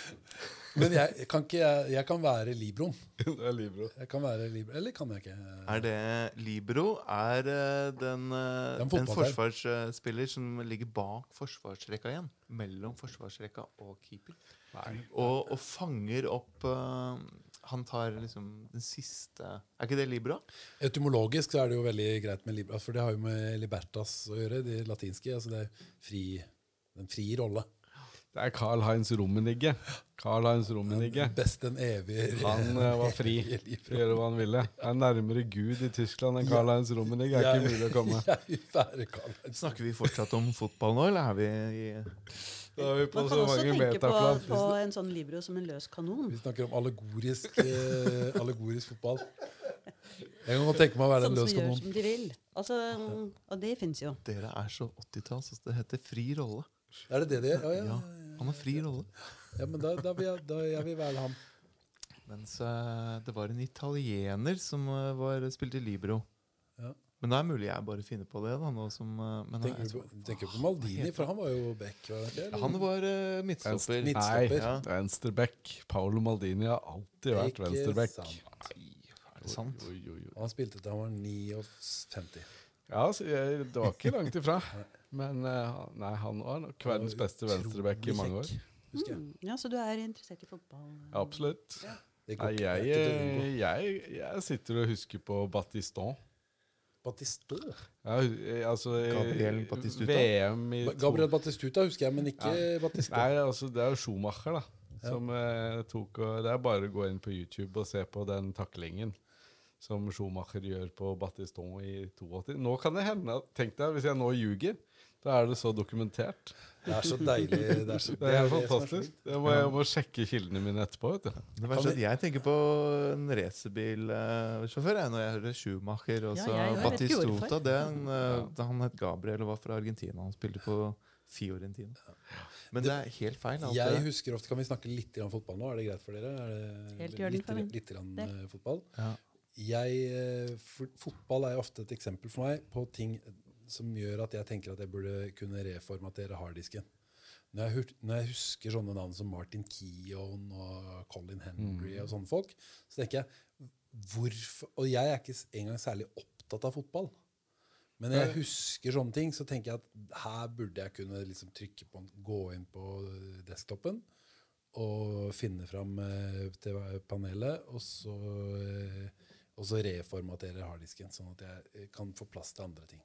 Men jeg kan, ikke, jeg, jeg kan være libroen. [LAUGHS] Det er Libro. Jeg kan være libro, Eller kan jeg ikke? Er det Libro er eh, den, eh, er en en forsvarsspiller som ligger bak forsvarsrekka igjen. Mellom forsvarsrekka og keeper. Og, og fanger opp eh, Han tar liksom den siste Er ikke det Libra? Etymologisk så er det jo veldig greit med libra, for det har jo med libertas å gjøre, de latinske. altså det er fri, Den frie rolle. Det er Carl-Heinz Rummenigge. Carl-Heinz Rummenigge. Best en evig Han eh, var fri til å gjøre hva han ville. Det er nærmere Gud i Tyskland enn Carl-Heinz Rummenigge. Det er ikke mulig [LAUGHS] å komme. Snakker vi fortsatt om fotball nå, eller er vi i Da er vi på Man så kan også mange tenke på, metaplan. på en sånn libro som en løs kanon. Vi snakker om allegorisk, eh, allegorisk fotball. Jeg kan godt tenke meg å være Sånn en som løs gjør kanon. som de vil. Altså, og det fins jo. Dere er så 80-talls. Altså, det heter fri rolle. Er det det det gjør? Ja, ja, Ja, ja, Han har fri rolle. ja, men da, da, vil jeg, da jeg vil være han. Mens eh, det var en italiener som eh, var, spilte Libro. Ja. Men det er mulig jeg bare finner på det. da nå som, eh, men Tenker jeg du på, tenker på Maldini, for han var jo back? Var det ikke? Han var uh, midtstopper. midtstopper. Nei. Ja. venstreback. Paolo Maldini har alltid vært venstreback. sant. Er det sant? Oi, oi, oi. Og han spilte til han var 59. Ja, så jeg, det var ikke langt ifra. [LAUGHS] Men uh, han- nei, han var nok verdens beste venstreback i mange år. Mm. Ja, Så du er interessert i fotball? Absolutt. Ja. Nei, jeg, jeg, jeg sitter og husker på Battiston. Battisto. Ja, altså, Gabriel Battistuta? VM i Gabriel Battistuta husker jeg, men ikke Battisto. Nei, altså det er jo Schumacher da Som eh, tok og, Det er bare å gå inn på YouTube og se på den taklingen Som Schumacher gjør på Battiston i 82 Nå kan det hende Tenk deg hvis jeg nå ljuger Da er det så dokumentert Det er så deilig. Det er, så, Det er fantastisk jeg må, jeg må sjekke kildene mine etterpå vet du. Det er at jeg tenker på en racerbilsjåfør når jeg hører Schumacher og Ja, så er en, eh, da han het Gabriel og var fra Argentina. Han spilte på Fiorentina. Men det er helt feil. alt Jeg det. husker ofte, Kan vi snakke litt grann fotball nå? Er det greit for dere? Er det Helt gjør litt, litt grann, eh, fotball? Ja. Jeg, eh, for, fotball er ofte et eksempel for meg på ting som gjør at jeg tenker at jeg burde kunne reformatere harddisken. Når jeg, når jeg husker sånne navn som Martin Keown og Colin Henry og sånne folk, så tenker jeg hvorfor, Og jeg er ikke engang særlig opptatt av fotball. Men når jeg husker sånne ting, så tenker jeg at her burde jeg kunne liksom trykke på, gå inn på desktopen og finne fram eh, til panelet, og så, eh, og så reformatere harddisken, sånn at jeg eh, kan få plass til andre ting.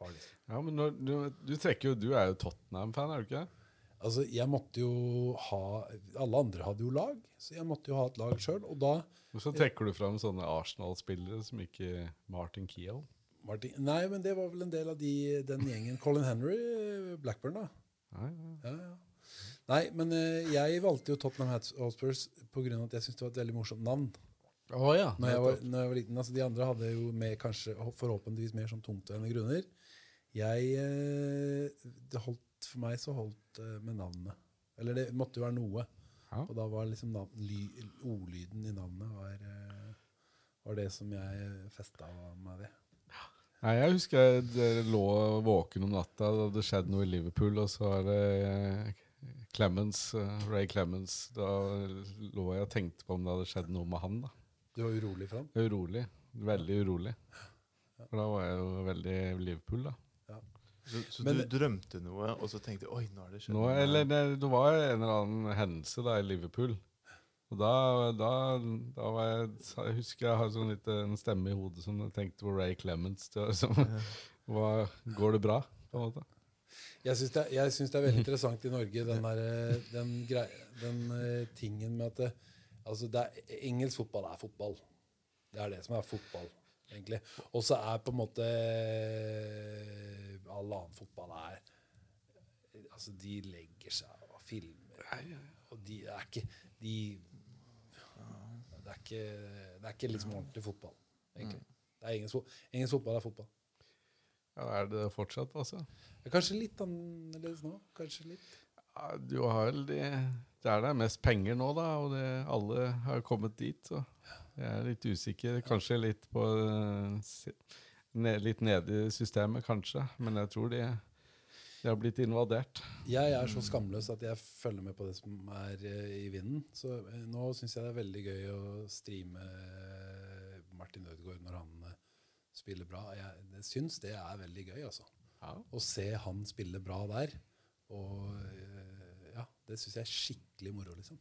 På liksom. Ja, men når, du, du trekker jo Du er jo Tottenham-fan, er du ikke? Altså, jeg måtte jo ha Alle andre hadde jo lag, så jeg måtte jo ha et lag sjøl. Og da Og så trekker du fram sånne Arsenal-spillere Som ikke Martin Kiel? Martin, Nei, men det var vel en del av de, den gjengen. Colin Henry, Blackburn, da. Nei, nei. Ja, ja. Nei, men eh, jeg valgte jo Tottenham Hotspurs pga. at jeg syntes det var et veldig morsomt navn. Oh, ja Når jeg, var, når jeg var liten, altså De andre hadde jo med kanskje forhåpentligvis mer sånn tungtveiende grunner. Jeg eh, det holdt, For meg så holdt det med navnet. Eller det måtte jo være noe. Ja. Og da var liksom navn, ly, ordlyden i navnet var, eh, var det som jeg festa meg ved. Nei, jeg husker dere lå våken om natta det hadde skjedd noe i Liverpool, og så var det eh, Clemens, eh, Ray Clemens. Da lå jeg og tenkte på om det hadde skjedd noe med han. da. Du var urolig for ham? Urolig. Veldig urolig. For da var jeg jo veldig Liverpool, da. Så, så Men- du drømte noe, og så tenkte du oi, nå har det skjedd Nå, noe. eller det, det var en eller annen hendelse da i Liverpool. Og da, da, da var jeg, jeg husker jeg har sånn litt en stemme i hodet som jeg tenkte på Ray Clements Det var som, [LAUGHS] hva, går det bra? på en måte? Jeg syns det, er- det er veldig interessant i Norge, den, der, den, grei, den eh, tingen med at det, altså det er, engelsk fotball er fotball. Det er det som er fotball, egentlig. Og så er på en måte all annen fotball er Altså, de legger seg og filmer, og de er ikke De Det er ikke, det er ikke liksom ordentlig fotball, egentlig. Det er engelsk, fo- engelsk fotball er fotball. Ja, er det fortsatt, altså? Kanskje litt annerledes nå. Kanskje litt. Ja, du har vel de Det er der mest penger nå, da, og det, alle har kommet dit. Så jeg er litt usikker. Kanskje litt på si- ned, Litt nede i systemet, kanskje. Men jeg tror de, de har blitt invadert. Jeg er så skamløs at jeg følger med på det som er eh, i vinden. Så eh, nå syns jeg det er veldig gøy å streame eh, Martin Ødegaard når han spiller bra. Jeg, jeg syns det er veldig gøy, altså. Ja. Å se han spille bra der. Og ja, det syns jeg er skikkelig moro, liksom.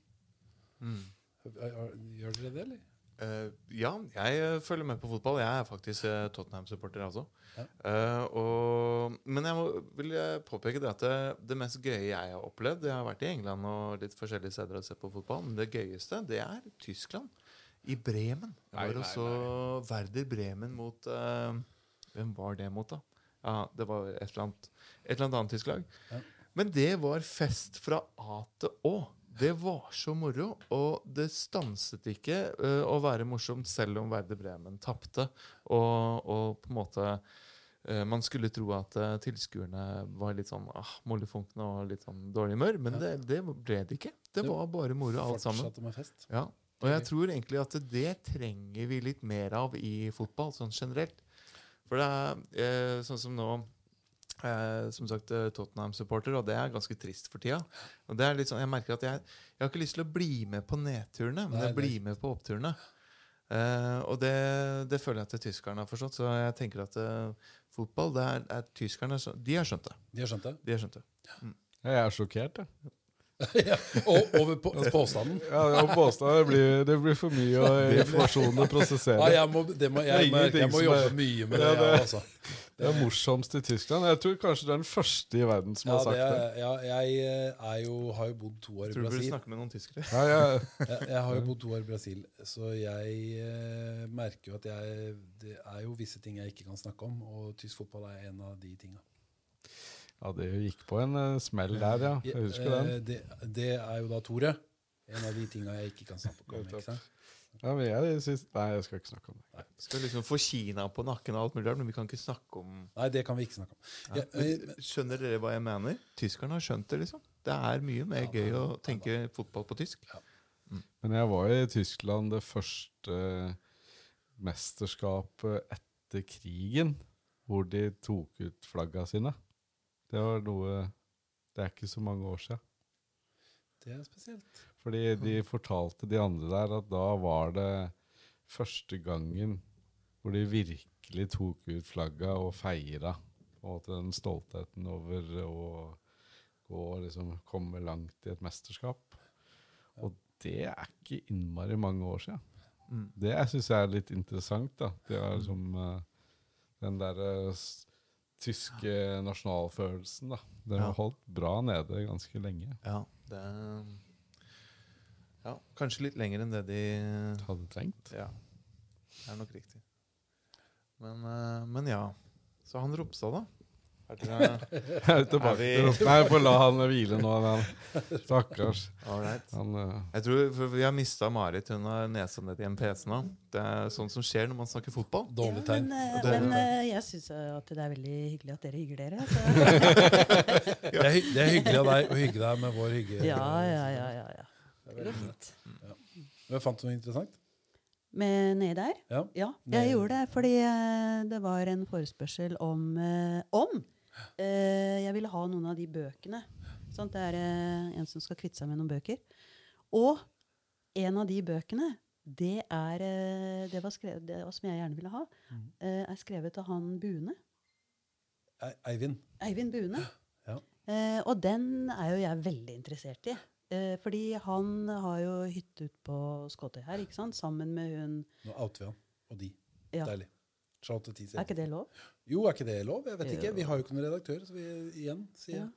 Har- Gjør dere det, eller? Eh, ja, jeg eh, følger med på fotball. Jeg er faktisk eh, Tottenham-supporter, altså. Ja. Uh, og, men jeg må, vil jeg påpeke det at det, det mest gøye jeg har opplevd Jeg har vært i England og litt forskjellige steder og sett på fotball, men det gøyeste det er Tyskland. I Bremen. Det Nei, var nei, også Werder Bremen mot Hvem var det mot, da? Ja, Det var et eller annet, et eller annet annet tysk lag. Ja. Men det var fest fra A til Å. Det var så moro, og det stanset ikke uh, å være morsomt selv om Verde Bremen tapte. Og, og på en måte uh, Man skulle tro at uh, tilskuerne var litt sånn ah, mollefunkne og litt sånn dårlig humør, men Ja. det, det ble det ikke. Det var bare moro alt sammen. Med fest. Ja. Og jeg tror egentlig at det trenger vi litt mer av i fotball, sånn generelt. For det er sånn som nå eh, Som sagt eh, Tottenham-supporter, og det er ganske trist for tida. Og det er litt sånn, Jeg merker at jeg, jeg har ikke lyst til å bli med på nedturene, men jeg blir med på oppturene. Eh, og det, det føler jeg at tyskerne har forstått. Så jeg tenker at eh, fotball, det er, er tyskerne så- De har skjønt det. De har skjønt det? De har skjønt det. Jeg er sjokkert, jeg. [LAUGHS] ja. Og over på, påstanden. [LAUGHS] Ja, ja påstanden det, blir, det blir for mye og [LAUGHS] informasjonen å prosessere. Ja, jeg må, det må, jeg, Det må, jeg må jobbe er- mye med det. Ja, altså. Det er morsomst i Tyskland. Jeg tror kanskje du er den første i verden som ja, har sagt det det. er, ja, jeg eh, er jo, har jo bodd to år i Brasil. Tror du burde Brasil. snakke med noen tyskere. Ja, jeg, Jeg, jeg har jo bodd to år i Brasil, så jeg eh, merker jo at jeg, det er jo visse ting jeg ikke kan snakke om, og tysk fotball er en av de tinga. Ja, det gikk på en uh, smell der, ja. Jeg husker den. Eh, Det, det er jo da Tore. En av de tinga jeg ikke kan snakke om. Ikke sant? Ja, men jeg synes, Nei, jeg skal ikke snakke om det. Skal liksom få Kina på nakken og alt mulig men vi kan ikke snakke om Nei, det kan vi ikke snakke om. Ja, Men Skjønner dere hva jeg mener? Tyskerne har skjønt det, liksom. Det er mye mer Ja, gøy å å Ja, tenke fotball på tysk. Men jeg var i Tyskland det første mesterskapet etter krigen, hvor de tok ut flagga sine. Det var noe Det er ikke så mange år siden. det er spesielt. Fordi de fortalte de andre der at da var det første gangen hvor de virkelig tok ut flagga og feira. Og at den stoltheten over å gå og liksom komme langt i et mesterskap. Og det er ikke innmari mange år siden. Mm. Det syns jeg er litt interessant. da. Det er liksom eh, den derre s- tyske nasjonalfølelsen, da. Den har holdt bra nede ganske lenge. Ja, det ja, Kanskje litt lenger enn det de Hadde trengt. Ja, det er nok riktig. Men, eh, men ja. Så han Ropstad, da? Jeg er tilbake Er vi- til Nei, får la han hvile nå. men Stakkars. all? Han, uh... Jeg tror for Vi har mista Marit. Hun har nesa ned i en PC nå. Det er sånn som skjer når man snakker fotball. Dårlig Ja, men, eh, men tegn. eh, jeg syns at det er veldig hyggelig at dere hygger dere. Så. [LAUGHS] Det er, hy- det er hyggelig av deg å hygge deg med vår hygge. Ja, ja, ja. ja, ja. Det er veldig går fint. Ja. Men Fant du noe interessant? Med nedi der? Ja. Ja, jeg gjorde det fordi uh, det var en forespørsel om, om eh, jeg ville ha noen av de bøkene. Sant? Det er eh, en som skal kvitte seg med noen bøker. Og en av de bøkene, det er eh, det, var skrevet, det var som jeg gjerne ville ha, Mhm. eh, er skrevet av han Bune. Ei- Eivind. Eivind Bune. Ja. Eh, og den er jo jeg veldig interessert i. Eh, fordi han har jo hytte ute på Skåtøy her, ikke sant? sammen med hun Nå outer vi han. Og de. Ja. Deilig. Er ikke det lov? Jo, er ikke det lov? Jeg vet ikke. Vi har jo ikke noen redaktør, så vi igjen sier ja.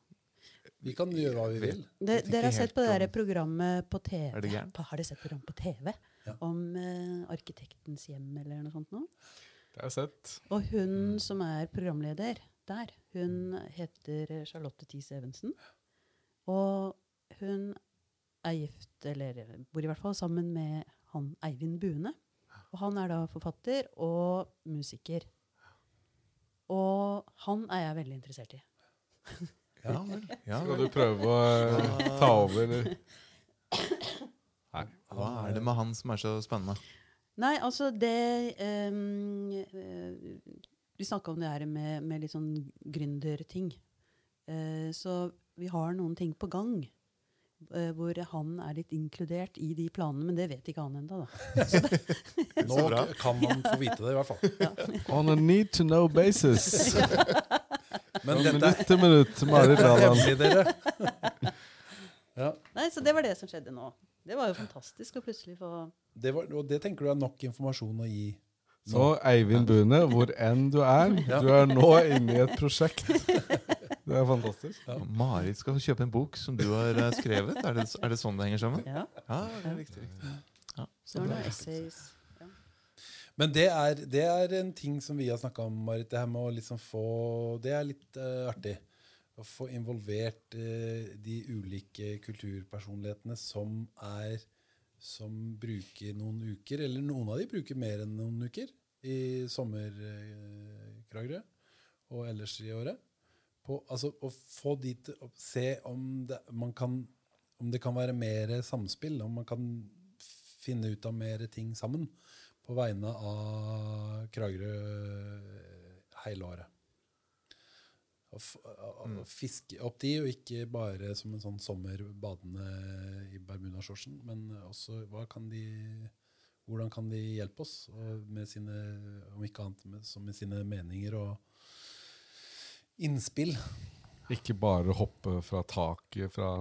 Vi kan gjøre hva vi vil. Det, dere har sett på det der programmet på TV. Er det? På- Har dere sett program på TV Ja. om uh, Arkitektens hjem eller noe sånt noe? Det har jeg sett. Og hun som er programleder der, hun heter Charlotte Thies Evensen. Og hun er gift, eller bor i hvert fall sammen med han Eivind Buene. Og han er da forfatter og musiker. Og han er jeg veldig interessert i. Ja vel. Ja, [LAUGHS] Skal du prøve å eh, ta over, eller? Nei. Hva er det med han som er så spennende? Nei, altså det ehm, eh, Vi snakka om det her med, med litt sånn gründerting. Uh, så vi har noen ting på gang. Eh, hvor han er litt inkludert i de planene, men det vet ikke han ennå. [LAUGHS] [LAUGHS] Nå Så bra. kan man få vite det, i hvert fall. [LAUGHS] On a need to know basis. Men Fra dette minutt til minutt, Marit Radan. Ja, Nei, Så det var det som skjedde nå. Det var jo fantastisk å plutselig få det var, og det tenker du er nok informasjon å gi? Så Eivind Bune, hvor enn du er, du er nå inne i et prosjekt. Det er fantastisk. Marit skal kjøpe en bok som du har eh, skrevet. Er det, er det sånn det henger sammen? Ja, Ja, det er riktig. riktig. Ja, så det essays. Ja. Men det er, det er en ting som vi har snakka om, Marit. Det her med å liksom få Det er litt uh, artig. Å få involvert uh, de ulike kulturpersonlighetene som er Som bruker noen uker, eller noen av de bruker mer enn noen uker, i sommerkragerø og ellers i året. På, altså å få de til å se om det, man kan, om det kan være mer samspill, om man kan finne ut av mer ting sammen på vegne av Kragerø hele året. Å å- å fiske opp de, og ikke bare som en sånn sommer badende i Bermudashortsen, men også kan de, hvordan kan de hjelpe oss med sine, om ikke annet med, som med sine meninger og innspill. Ikke bare hoppe fra taket fra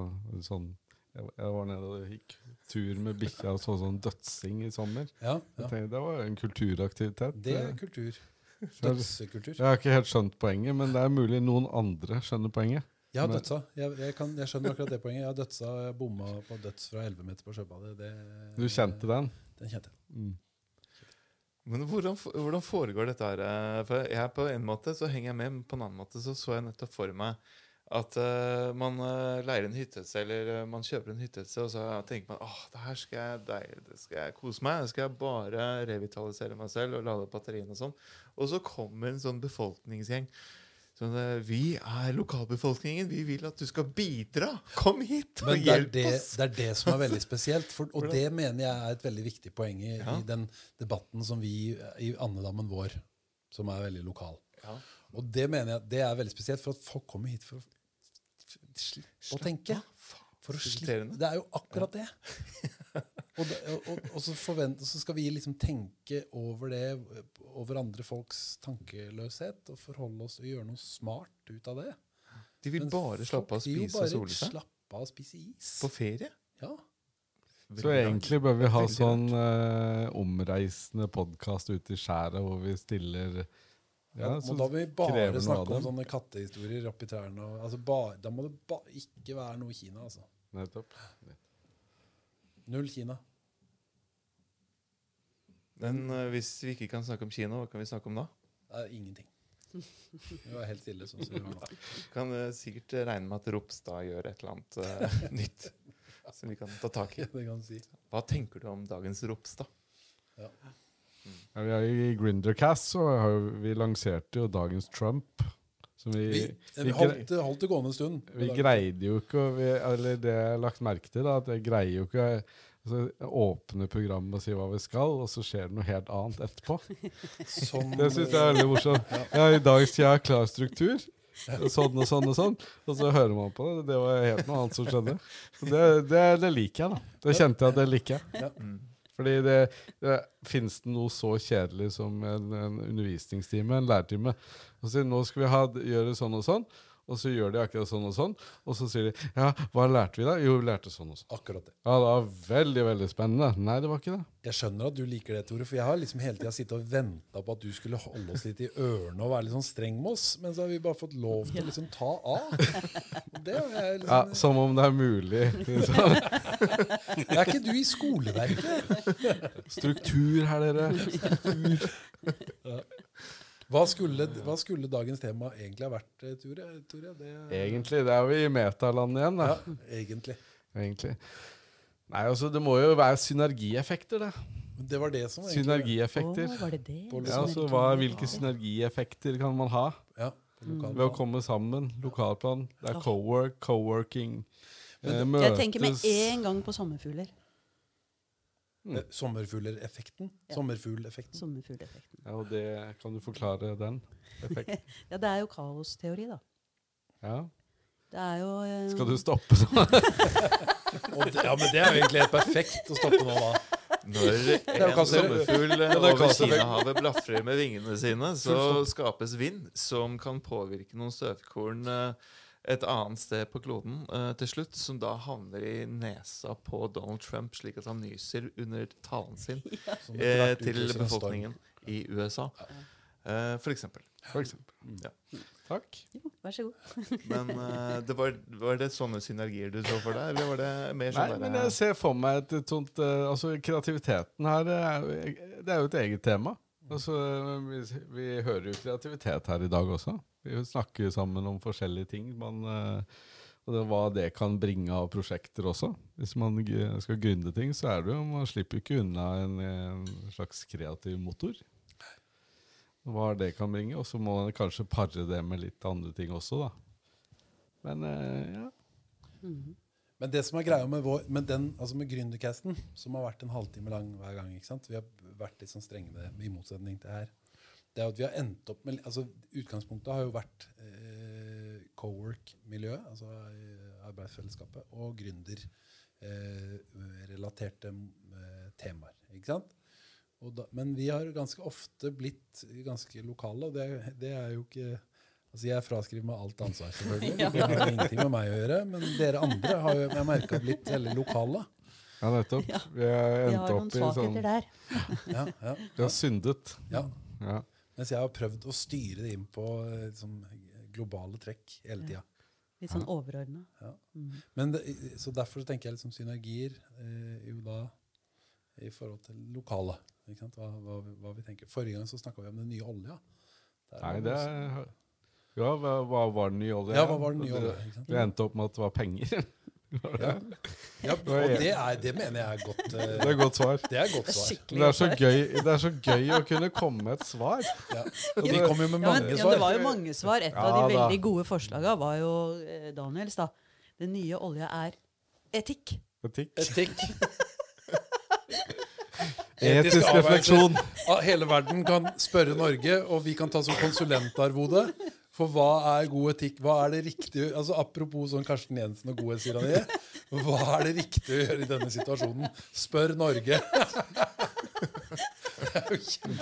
sånn Jeg jeg var nede og gikk tur med bikkja og så sånn dødsing i sommer. Ja, ja. tenkte, det var en kulturaktivitet. Det er kultur. [LAUGHS] Dødsekultur. Jeg har ikke helt skjønt poenget, men det er mulig noen andre skjønner poenget. Jeg har dødsa. Jeg, jeg, kan, jeg skjønner akkurat det poenget. Jeg har dødsa, jeg bomma på døds fra 11 meter på sjøbadet. Det, Du kjente den? Den kjente jeg. Mm. Men hvordan, hvordan foregår dette her? eh? For jeg på en måte så henger jeg med, men på en annen måte så så jeg nettopp for meg at uh, man uh, leier en hytte eller uh, man kjøper en hytte og så tenker man åh, det her skal jeg, deil- det skal jeg kose meg. Det skal bare revitalisere meg selv og lade opp batteriene og sånn. Og så kommer en sånn befolkningsgjeng. Sånn, eh, vi er lokalbefolkningen. Vi vil at du skal bidra. Kom hit og hjelp det, oss! det er det som er veldig spesielt. For, og det mener jeg er et veldig viktig poeng i, Ja. i den debatten som vi i andedammen vår, som er veldig lokal. Ja. Og det mener jeg det er veldig spesielt, for at folk kommer hit for å slippe å tenke. For å slippe. Det er jo akkurat det. [LAUGHS] Og, og, og, så, forvent, så skal vi liksom tenke over det, over andre folks tankeløshet, og forholde oss og gjøre noe smart ut av det. De vil Men bare slappe av og spise og bare sole seg. Slappe av og spise is. På ferie. Ja. Så egentlig bør vi ha sånn eh, omreisende podkast ute i skjæret hvor vi stiller Ja, ja, da må vi bare snakke om sånne kattehistorier oppi trærne. Og, altså ba, da må det ba, ikke være noe Kina. altså. Nettopp. Null Kina. Men uh, hvis vi ikke kan snakke om kino, hva kan vi snakke om da? Er ingenting. Det var helt stille. sånn som vi var nå. Kan uh, sikkert regne med at Ropstad gjør et eller annet eh, [LAUGHS] nytt som vi kan ta tak i. Det kan si. Hva tenker du om dagens Ropstad? Ja, vi er I Grindercast så har vi lanserte jo dagens Trump. Som vi, Vi, vi, vi holdt, det holdt det gående en stund. vi greide jo ikke vi, Eller det jeg har lagt merke til, da, at jeg greier jo ikke altså, åpner programmet og sier hva vi skal, og så skjer det noe helt annet etterpå. Som, Det syns jeg er veldig morsomt. Ja, I dag skal jeg ha klar struktur. Sånn og sånn og sånn. Og så hører man på det. Det var helt noe annet som skjedde. Så det, det, det liker jeg, da. Det kjente jeg at det liker jeg. Mm. Fordi det, det Fins det noe så kjedelig som en, en undervisningstime, en lærertime? Og så, nå skal vi ha, gjøre sånn og sånn. Og så gjør de akkurat sånn og sånn. Og så sier de ja, hva lærte vi da? Jo, vi lærte sånn og sånn. Akkurat det. Ja, det var veldig, veldig spennende. Nei, det var ikke det. Jeg skjønner at du liker det, Tore, for jeg har liksom hele tida sittet og venta på at du skulle holde oss litt i ørene og være litt sånn streng med oss, men så har vi bare fått lov til å liksom ta av. Det er, liksom, Ja, Som om det er mulig. Liksom. er ikke du i skoleverket? Struktur her, dere. Hva skulle, hva skulle dagens tema egentlig ha vært, Ture? Tore? Tore? Det, Egentlig. Det er vi i metaland igjen, da. ja, egentlig. Egentlig. Nei, altså, det må jo være synergieffekter, det. Det var det som egentlig Synergieffekter. Å, var det det? Ja, altså, hva, hvilke synergieffekter kan man ha ja, ved å komme sammen? Lokalplan. Det er co-work, co-working, eh, Jeg tenker med en gang på sommerfugler. Eh, Sommerfuglereffekten. Ja. Sommerfugleffekten. Sommerfugleffekten. Ja, og det Kan du forklare den effekten? [LAUGHS] Ja, det er jo kaosteori, da. Ja. Det er jo eh, Skal du stoppe nå? [LAUGHS] Og det, ja, men det er jo egentlig helt perfekt å stoppe nå, da. Når en sommerfugl er over Kinahavet blafrer med vingene sine, så skapes vind som kan påvirke noen støvkorn eh, et annet sted på kloden uh, til slutt, som da havner i nesa på Donald Trump, slik at han nyser under talen sin [LAUGHS] ja. eh, til befolkningen i USA. Uh, for eksempel. For eksempel. Ja. Takk. Jo, vær så god. [LAUGHS] Men uh, det var, var det sånne synergier du så for deg, eller var det mer Nei, sånn men jeg ser for meg et, sånt eh, Altså, kreativiteten her er, Det er jo et eget tema. Altså, vi, vi hører jo kreativitet her i dag også. Vi snakker sammen om forskjellige ting. Man, eh, og det, hva det kan bringe av prosjekter også. Hvis man skal gründe ting, så er det jo Man slipper ikke unna en, en slags kreativ motor. Hva det kan bringe. Og så må man kanskje pare det med litt andre ting også, da. Men eh, ja. Mhm. Men det som er greia med, vår, med, den, altså med Gründercasten, som har vært en halvtime lang hver gang ikke sant? Vi har vært litt sånn strenge med det, i motsetning til her. Det er at vi har endt opp med altså Utgangspunktet har jo vært eh, co-work-miljøet, altså eh, arbeidsfellesskapet, og gründerrelaterte eh, temaer. ikke sant? Og da, men vi har ganske ofte blitt ganske lokale, og det, det er jo ikke Altså Jeg fraskriver meg alt ansvar, selvfølgelig. [LAUGHS] Det har ingenting med meg å gjøre. Men dere andre har jo jeg merka blitt veldig lokale. Ja, nettopp. Vi har Vi endt opp i sånn svakheter der. Ja, ja, Vi har syndet. ja. Ja. Mens jeg har prøvd å styre det inn på eh, liksom, globale trekk hele tida. Litt sånn overordna. Ja. Mm. Men det, så derfor så tenker jeg liksom synergier eh, jo da i forhold til lokale. Ikke sant? Hva, hva, hva vi tenker. Forrige gang så snakka vi om den nye olja. Der Nei, det er Ja, hva, hva var den nye olja? Ja, hva var den nye olja? Vi endte opp med at det var penger. [LAUGHS] Ja. Ja, og det, er, det mener jeg er godt. uh, Det er et godt svar. det er godt Det er svar. Det er, så gøy, det er så gøy å kunne komme med et svar. Ja. Og de kom jo med Ja, mange men, ja, svar. det var jo mange svar. Et av de da. veldig gode forslaga var jo eh, Daniels, da. Den nye olja er etikk. Etikk. Etikk. [LAUGHS] Etisk refleksjon. Hele verden kan spørre Norge, og vi kan ta som konsulentarvode. For hva er god etikk? Hva er det riktige altså Apropos sånn Karsten Jensen og godhetstyranni. Hva er det riktige å gjøre i denne situasjonen? Spør Norge. [LAUGHS]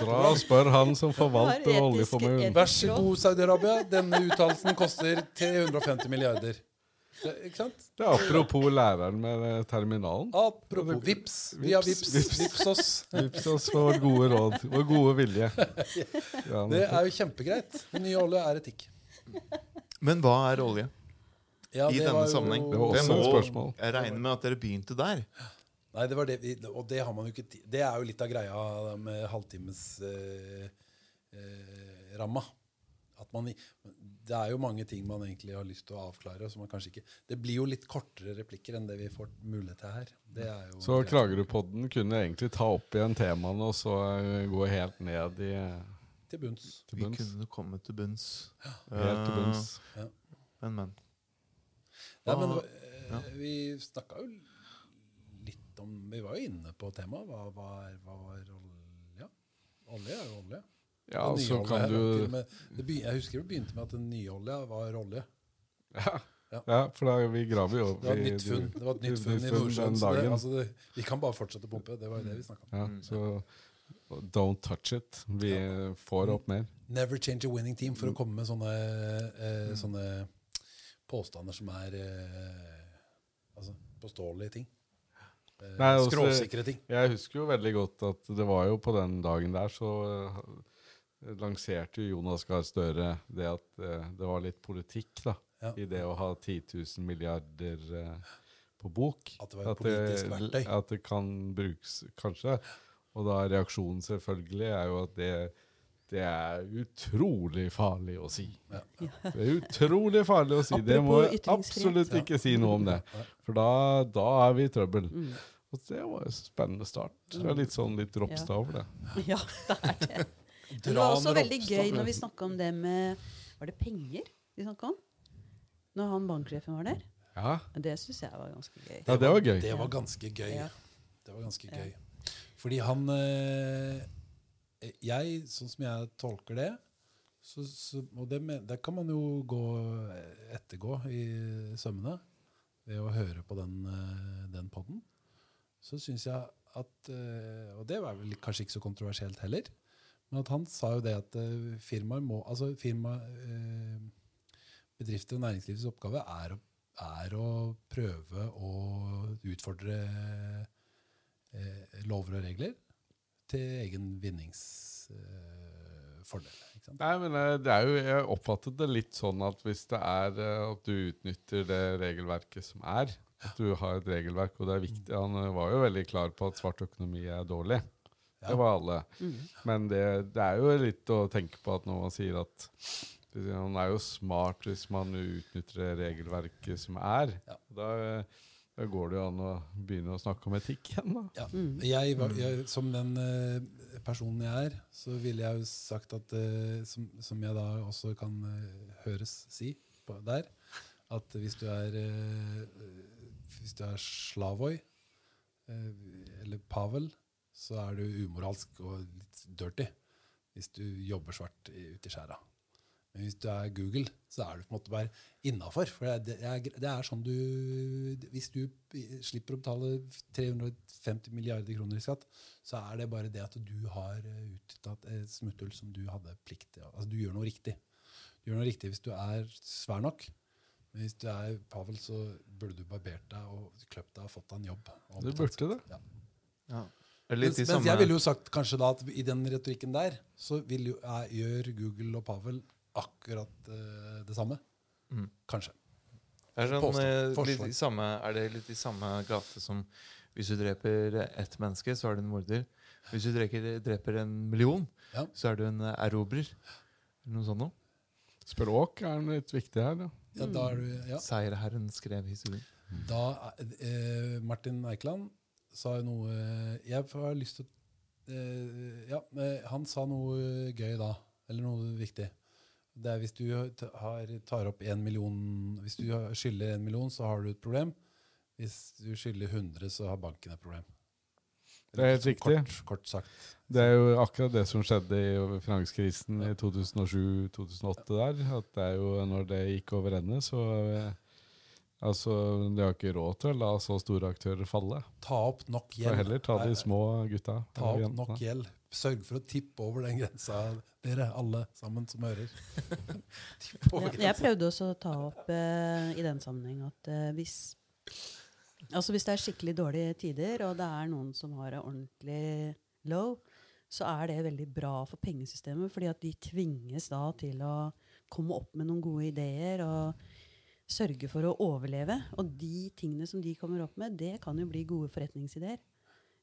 Dra og spør han som forvalter er oljeformuen. Vær så god, Saudi-Arabia. Denne uttalelsen koster 350 milliarder. Det, ikke sant? Det er apropos læreren med terminalen. Apropos vips. Via vips. Vips. Vips oss. [LAUGHS] Vips oss for vårt gode råd Vår gode vilje. [LAUGHS] Ja, Det er jo kjempegreit. Den nye olje er etikk. Men hva er olje Ja, i denne sammenheng? Det var også et spørsmål. Jeg regner med at dere begynte der. Nei, det var det vi, og det har man jo ikke tid Det er jo litt av greia med halvtimesramma. eh, eh, ramma. At man, det er jo mange ting man egentlig har lyst til å avklare. Så man kanskje ikke, det blir jo litt kortere replikker enn det vi får mulighet til her. Det er jo Så. Kragerøpodden kunne egentlig ta opp igjen temaene og så eh, gå helt ned i til bunns. til Vi kunne komme til bunns. Ja. Helt til bunns. Ja. Men, men. Nei, men Hva- eh, vi snakka jo litt om Vi var jo inne på temaet. Hva var, hva var olje? Olje er jo olje. Ja, Og så kan du til med- det begy- Jeg husker det begynte med at den nye olja var olje. Ja, Ja. ja for da, vi graver jo Det var et nytt funn. Det var et nytt funn i Nordsjøen. så Det, altså det, vi kan bare fortsette å pumpe. Det var jo det vi snakka om. Ja, så don't touch it. Vi får opp mer. Never change a winning team for å komme med sånne, Mm. eh, sånne påstander som er eh, altså, påståelige ting. Eh, Nei, også- skråsikre ting. Jeg husker jo veldig godt at det var jo på den dagen der så eh, lanserte jo Jonas Gahr Støre det at eh, det var litt politikk da, Ja. i det å ha 10 000 milliarder eh, på bok. At det var et politisk verktøy. At det kan brukes, kanskje. Og da reaksjonen selvfølgelig er jo at det, det er utrolig farlig å si. Ja. Det er utrolig farlig å si. det må jeg absolutt ikke si noe om det. For da, da er vi i trøbbel. Mm. Og det var en spennende start. Det er litt sånn litt Ropstad over det. Ja, det er det. Men det var også veldig gøy når vi snakka om det med Var det penger vi snakka om? Når han banksjefen var der? Ja, Det syns jeg var ganske gøy. ja det var gøy. Det var ganske gøy. Ja. Det var ganske Ja. gøy. Fordi han eh, Jeg, sånn som jeg tolker det så, så, Og det, det kan man jo gå ettergå i sømmene ved å høre på den, eh, den podden. Så syns jeg at eh, Og det var vel kanskje ikke så kontroversielt heller. Men at han sa jo det at eh, firmaer må Altså firma eh, Bedrifter og næringslivets oppgave er å, er å prøve å utfordre eh, lover og regler til egen vinningsfordel. Fordel. Nei, men det er jo, Jeg oppfattet det litt sånn at hvis det er at du utnytter det regelverket som er, at du har et regelverk, og det er viktig Han var jo veldig klar på at svart økonomi er dårlig. Ja. Det var alle. Mm. Men det, det er jo litt å tenke på at når man sier at man er jo smart hvis man utnytter det regelverket som er. Ja. Da, da går det jo an å begynne å snakke om etikk igjen, da. Ja. Mm. Jeg, jeg, som den eh, personen jeg er, så ville jeg jo sagt at eh, som, som jeg da også kan eh, høres si på, der, at hvis du er Hvis du er Slavoj eller Pavel, så er du umoralsk og litt dirty hvis du jobber svart ute i skjæra. Men hvis du er Google, så er du på en måte bare innafor. For det er, det er sånn du Hvis du slipper å betale 350 milliarder kroner i skatt, så er det bare det at du har utnyttet et smutthull som du hadde plikt til. Altså, du gjør noe riktig. Du gjør noe riktig hvis du er svær nok. Men hvis du er Pavel, så burde du barbert deg og kløpt deg og fått deg en jobb. Du burde det. Ja. Ja. Eller Mens, mens jeg ville jo sagt kanskje da at i den retorikken der, så vil jo, jeg, gjør Google og Pavel akkurat uh, det samme. Mm. Kanskje. Det er, sånn, eh, litt i samme, er det litt i samme gate som hvis du dreper ett menneske, så er du en morder. Hvis du dreper, dreper en million, Ja. så er du en erobrer. Eller noe sånt noe. Språk er litt viktig her. da. Ja, da er du, ja. Seierherren skrev historien. Da, eh, Martin Eikeland sa noe Jeg har lyst til eh, Ja, han sa noe gøy da. Eller noe viktig. Det er hvis du har, tar opp en million Hvis du skylder en million, så har du et problem. Hvis du skylder 100, så har banken et problem. Det er helt riktig. Kort, kort sagt. Det er jo akkurat det som skjedde i finanskrisen i 2007-2008 der. At det er jo når det gikk over ende, så eh, Altså, de har ikke råd til å la så store aktører falle. Ta opp nok Så heller ta de små gutta. Ta opp jentene. nok gjeld. Sørg for å tippe over den grensa, dere alle sammen som hører. [LAUGHS] Jeg, jeg prøvde også å ta opp eh, i den sammenheng at eh, hvis Altså hvis det er skikkelig dårlige tider, og det er noen som har det ordentlig low, så er det veldig bra for pengesystemet, fordi at de tvinges da til å komme opp med noen gode ideer og sørge for å overleve. Og de tingene som de kommer opp med, det kan jo bli gode forretningsideer.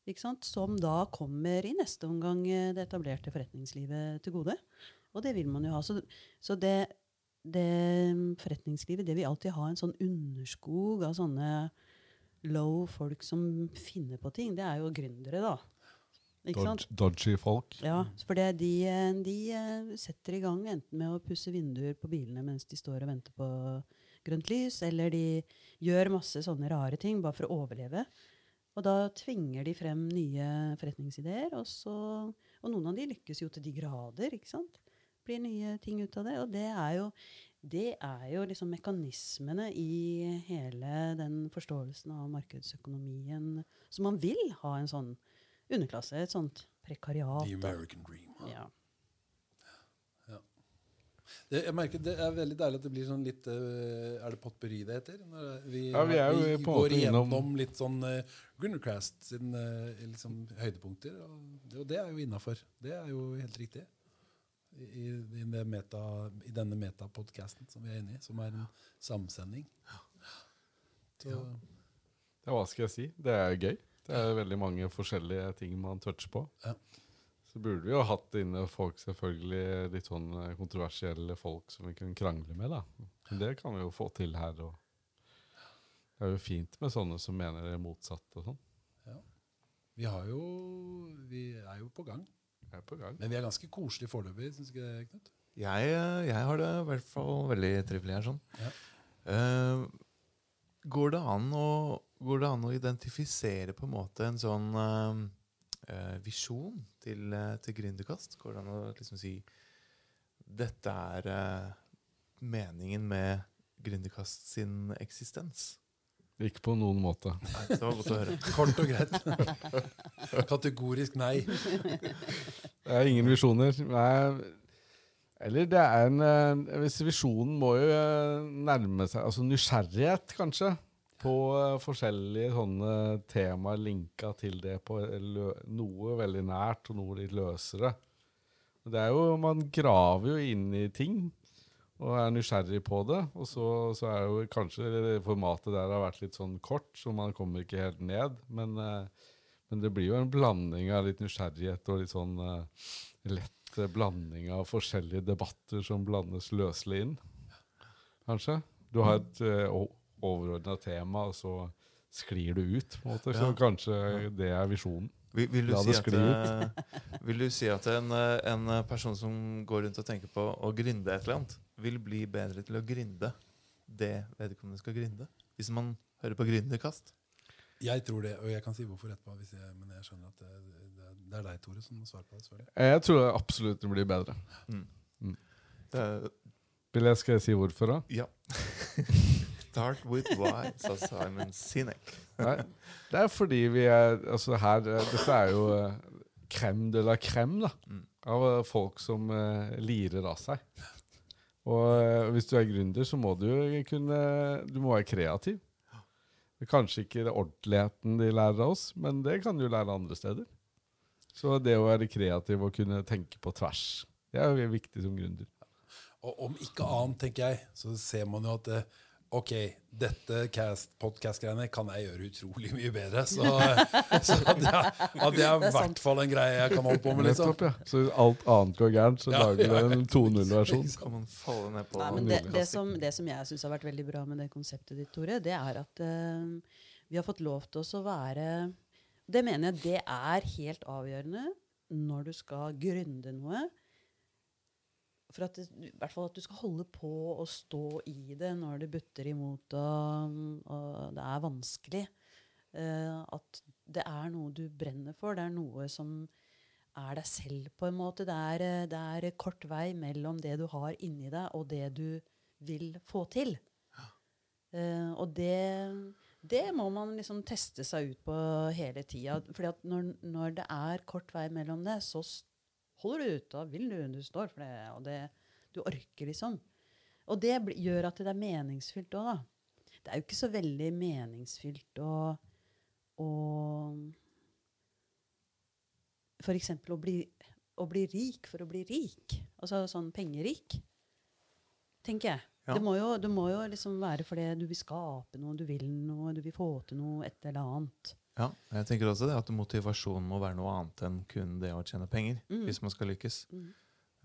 Ikke sant? Som da kommer i neste omgang eh, det etablerte forretningslivet til gode. Og det vil man jo ha. Så, så det, det forretningslivet det vil alltid ha en sånn underskog av sånne low folk som finner på ting. Det er jo gründere, da. Ikke sant? Dodge, dodgy folk. Ja, for det, de, eh, de eh, setter i gang enten med å pusse vinduer på bilene mens de står og venter på grønt lys, eller de gjør masse sånne rare ting bare for å overleve. Og da tvinger de frem nye forretningsideer, og, så, og noen av de lykkes jo til de grader. ikke sant? Blir nye ting ut av det. Og det er jo, det er jo liksom mekanismene i hele den forståelsen av markedsøkonomien. som man vil ha en sånn underklasse, et sånt prekariat. The. American Dream. Ja. Det, jeg merker det er veldig deilig at det blir sånn litt uh, Er det potpurri det heter? Når vi, Ja, vi er jo på går igjennom litt sånn uh, Grunnercast sine uh, liksom, høydepunkter. Og det, og det er jo innafor. Det er jo helt riktig. I, i, i, meta, i denne metapodkasten som vi er inne i, som er en samsending. Så, Ja, hva skal jeg si? Det er gøy. Det er veldig mange forskjellige ting man toucher på. Ja. Så burde vi jo hatt inne folk, selvfølgelig litt sånn eh, kontroversielle folk som vi kunne krangle med, da. Men det kan vi jo få til her. Og det er jo fint med sånne som mener det motsatte og sånn. vi har jo Vi er jo på gang. Er på gang. Men vi er ganske koselige foreløpig, syns ikke det, Knut? Jeg, eh, jeg har det i hvert fall veldig trivelig her. sånn. Ja. Uh, går, det an å, går det an å identifisere på en måte en sånn eh, visjon til, uh, til Gründerkast? Går det an å liksom si dette er eh, meningen med Gründerkast sin eksistens? Ikke på noen måte. Nei, det var godt å høre. Kort og greit. [LAUGHS] Kategorisk nei. Det er ingen visjoner. Nei, eller det er en eh, hvis Visjonen må jo eh, nærme seg Altså nysgjerrighet, kanskje, på eh, forskjellige sånne temaer linka til det på lø noe veldig nært og noe litt løsere. Det er jo, Man graver jo inn i ting og er nysgjerrig på det. Og så, så er jo kanskje formatet der har vært litt sånn kort, så man kommer ikke helt ned. Men, eh, men det blir jo en blanding av litt nysgjerrighet og litt sånn eh, lett eh, blanding av forskjellige debatter som blandes løselig inn. Kanskje. Du har et overordna tema, og så sklir du ut. på en måte. Så Ja. kanskje det er visjonen. Vil, vil, du si at, eh, vil du si at en, eh, en person som går rundt og tenker på å grinde et eller annet, vil bli bedre til å grinde det vedkommende skal grinde? Hvis man hører på Gründerkast? Jeg tror det, og jeg kan si hvorfor etterpå. Hvis jeg, men jeg skjønner at det, det, det er deg, Tore, som må svare på det. selvfølgelig. Jeg tror absolutt det blir bedre. Eh, Vil jeg, skal jeg si hvorfor, da? ja. [LAUGHS] Start with why, sa Simon Sinek. Nei, det er fordi vi er Altså her eh, Dette er jo krem de la krem da. Mm. Av eh, folk som uh, lirer av seg. Og uh, hvis du er gründer, så må du jo kunne Du må være kreativ. Kanskje ikke det ordentligheten de lærer av oss, men det kan du lære andre steder. Så det å være kreativ og kunne tenke på tvers, det er jo viktig som gründer. Og om ikke annet, tenker jeg, så ser man jo at eh, ok, dette podcast-greiene kan jeg gjøre utrolig mye bedre. Så, [LAUGHS] så at det er i er hvert fall en greie jeg kan holde på med. liksom. Nettopp, ja. Så hvis alt annet går gærent, så Ja, lager ja, du en 2.0-versjon. Så [LAUGHS] kan man falle ned på Nei, det, det, som, det som jeg syns har vært veldig bra med det konseptet ditt, Tore, det er at uh, vi har fått lov til oss å være Det mener jeg det er helt avgjørende når du skal gründe noe. For at det, i hvert fall at du skal holde på å stå i det når det butter imot og, og det er vanskelig. Uh, at det er noe du brenner for. Det er noe som er deg selv, på en måte. Det er, det er kort vei mellom det du har inni deg, og det du vil få til. Eh, og det, det må man liksom teste seg ut på hele tida. For at når, når det er kort vei mellom det, så s- holder du ut. og vil du, du står for det, og det, du orker, liksom. Og det gjør at det er meningsfylt òg, da. Det er jo ikke så veldig meningsfylt å, å eksempel å bli, å bli rik for å bli rik. Altså sånn pengerik. Tenker jeg. Ja. Det, må jo, det må jo liksom være fordi du vil skape noe, du vil noe, du vil få til noe, et eller annet. Ja, jeg tenker også det at motivasjonen må være noe annet enn kun det å tjene penger. Mm. Hvis man skal lykkes. Mm.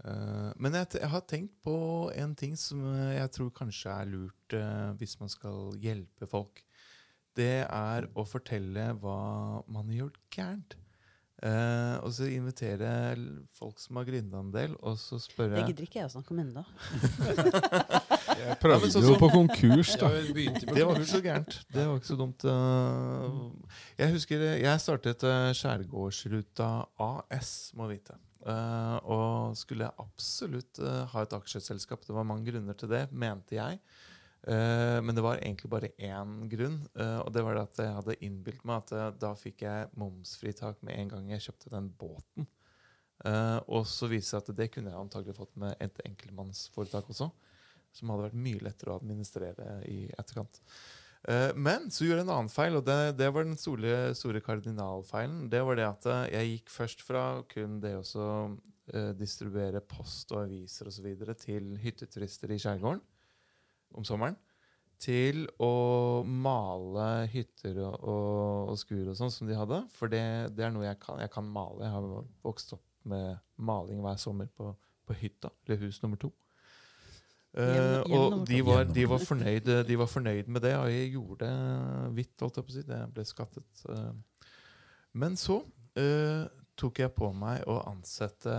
Eh, men jeg, jeg har tenkt på en ting som jeg tror kanskje er lurt eh, hvis man skal hjelpe folk. Det er å fortelle hva man har gjort gærent. Uh, og så invitere folk som har gründa en del, og så Det spørre gidder ikke jeg å snakke om ennå. [LAUGHS] [LAUGHS] Jeg Ja, prøvde men sånn jo på konkurs, da. Ja, på Det var ikke så gærent. Det var ikke så dumt. eh. Jeg husker jeg startet eh, Skjærgårdsruta AS, må vite. Eh, og skulle absolutt eh, ha et aksjeselskap. Det var mange grunner til det, mente jeg. Eh, men det var egentlig bare én grunn, og det var det at jeg hadde innbilt meg at da fikk jeg momsfritak med en gang jeg kjøpte den båten. Eh, og så viser det seg at det kunne jeg antagelig fått med et enkeltmannsforetak også. Som hadde vært mye lettere å administrere i etterkant. Eh, men så gjorde jeg en annen feil, og det, det var den store, store kardinalfeilen. Det var det at eh, jeg gikk først fra kun det å så, eh, distribuere post og aviser osv. til hytteturister i skjærgården om sommeren. Til å male hytter og, og, og skur og sånn som de hadde. For det, det er noe jeg kan. Jeg kan male. Jeg har vokst opp med maling hver sommer på, på hytta, eller hus nummer to. Eh, hjem og de var, de, var fornøyd, de var fornøyd med det, og jeg gjorde det hvitt, holdt jeg på å si. Det ble skattet. eh. Men så uh, tok jeg på meg å ansette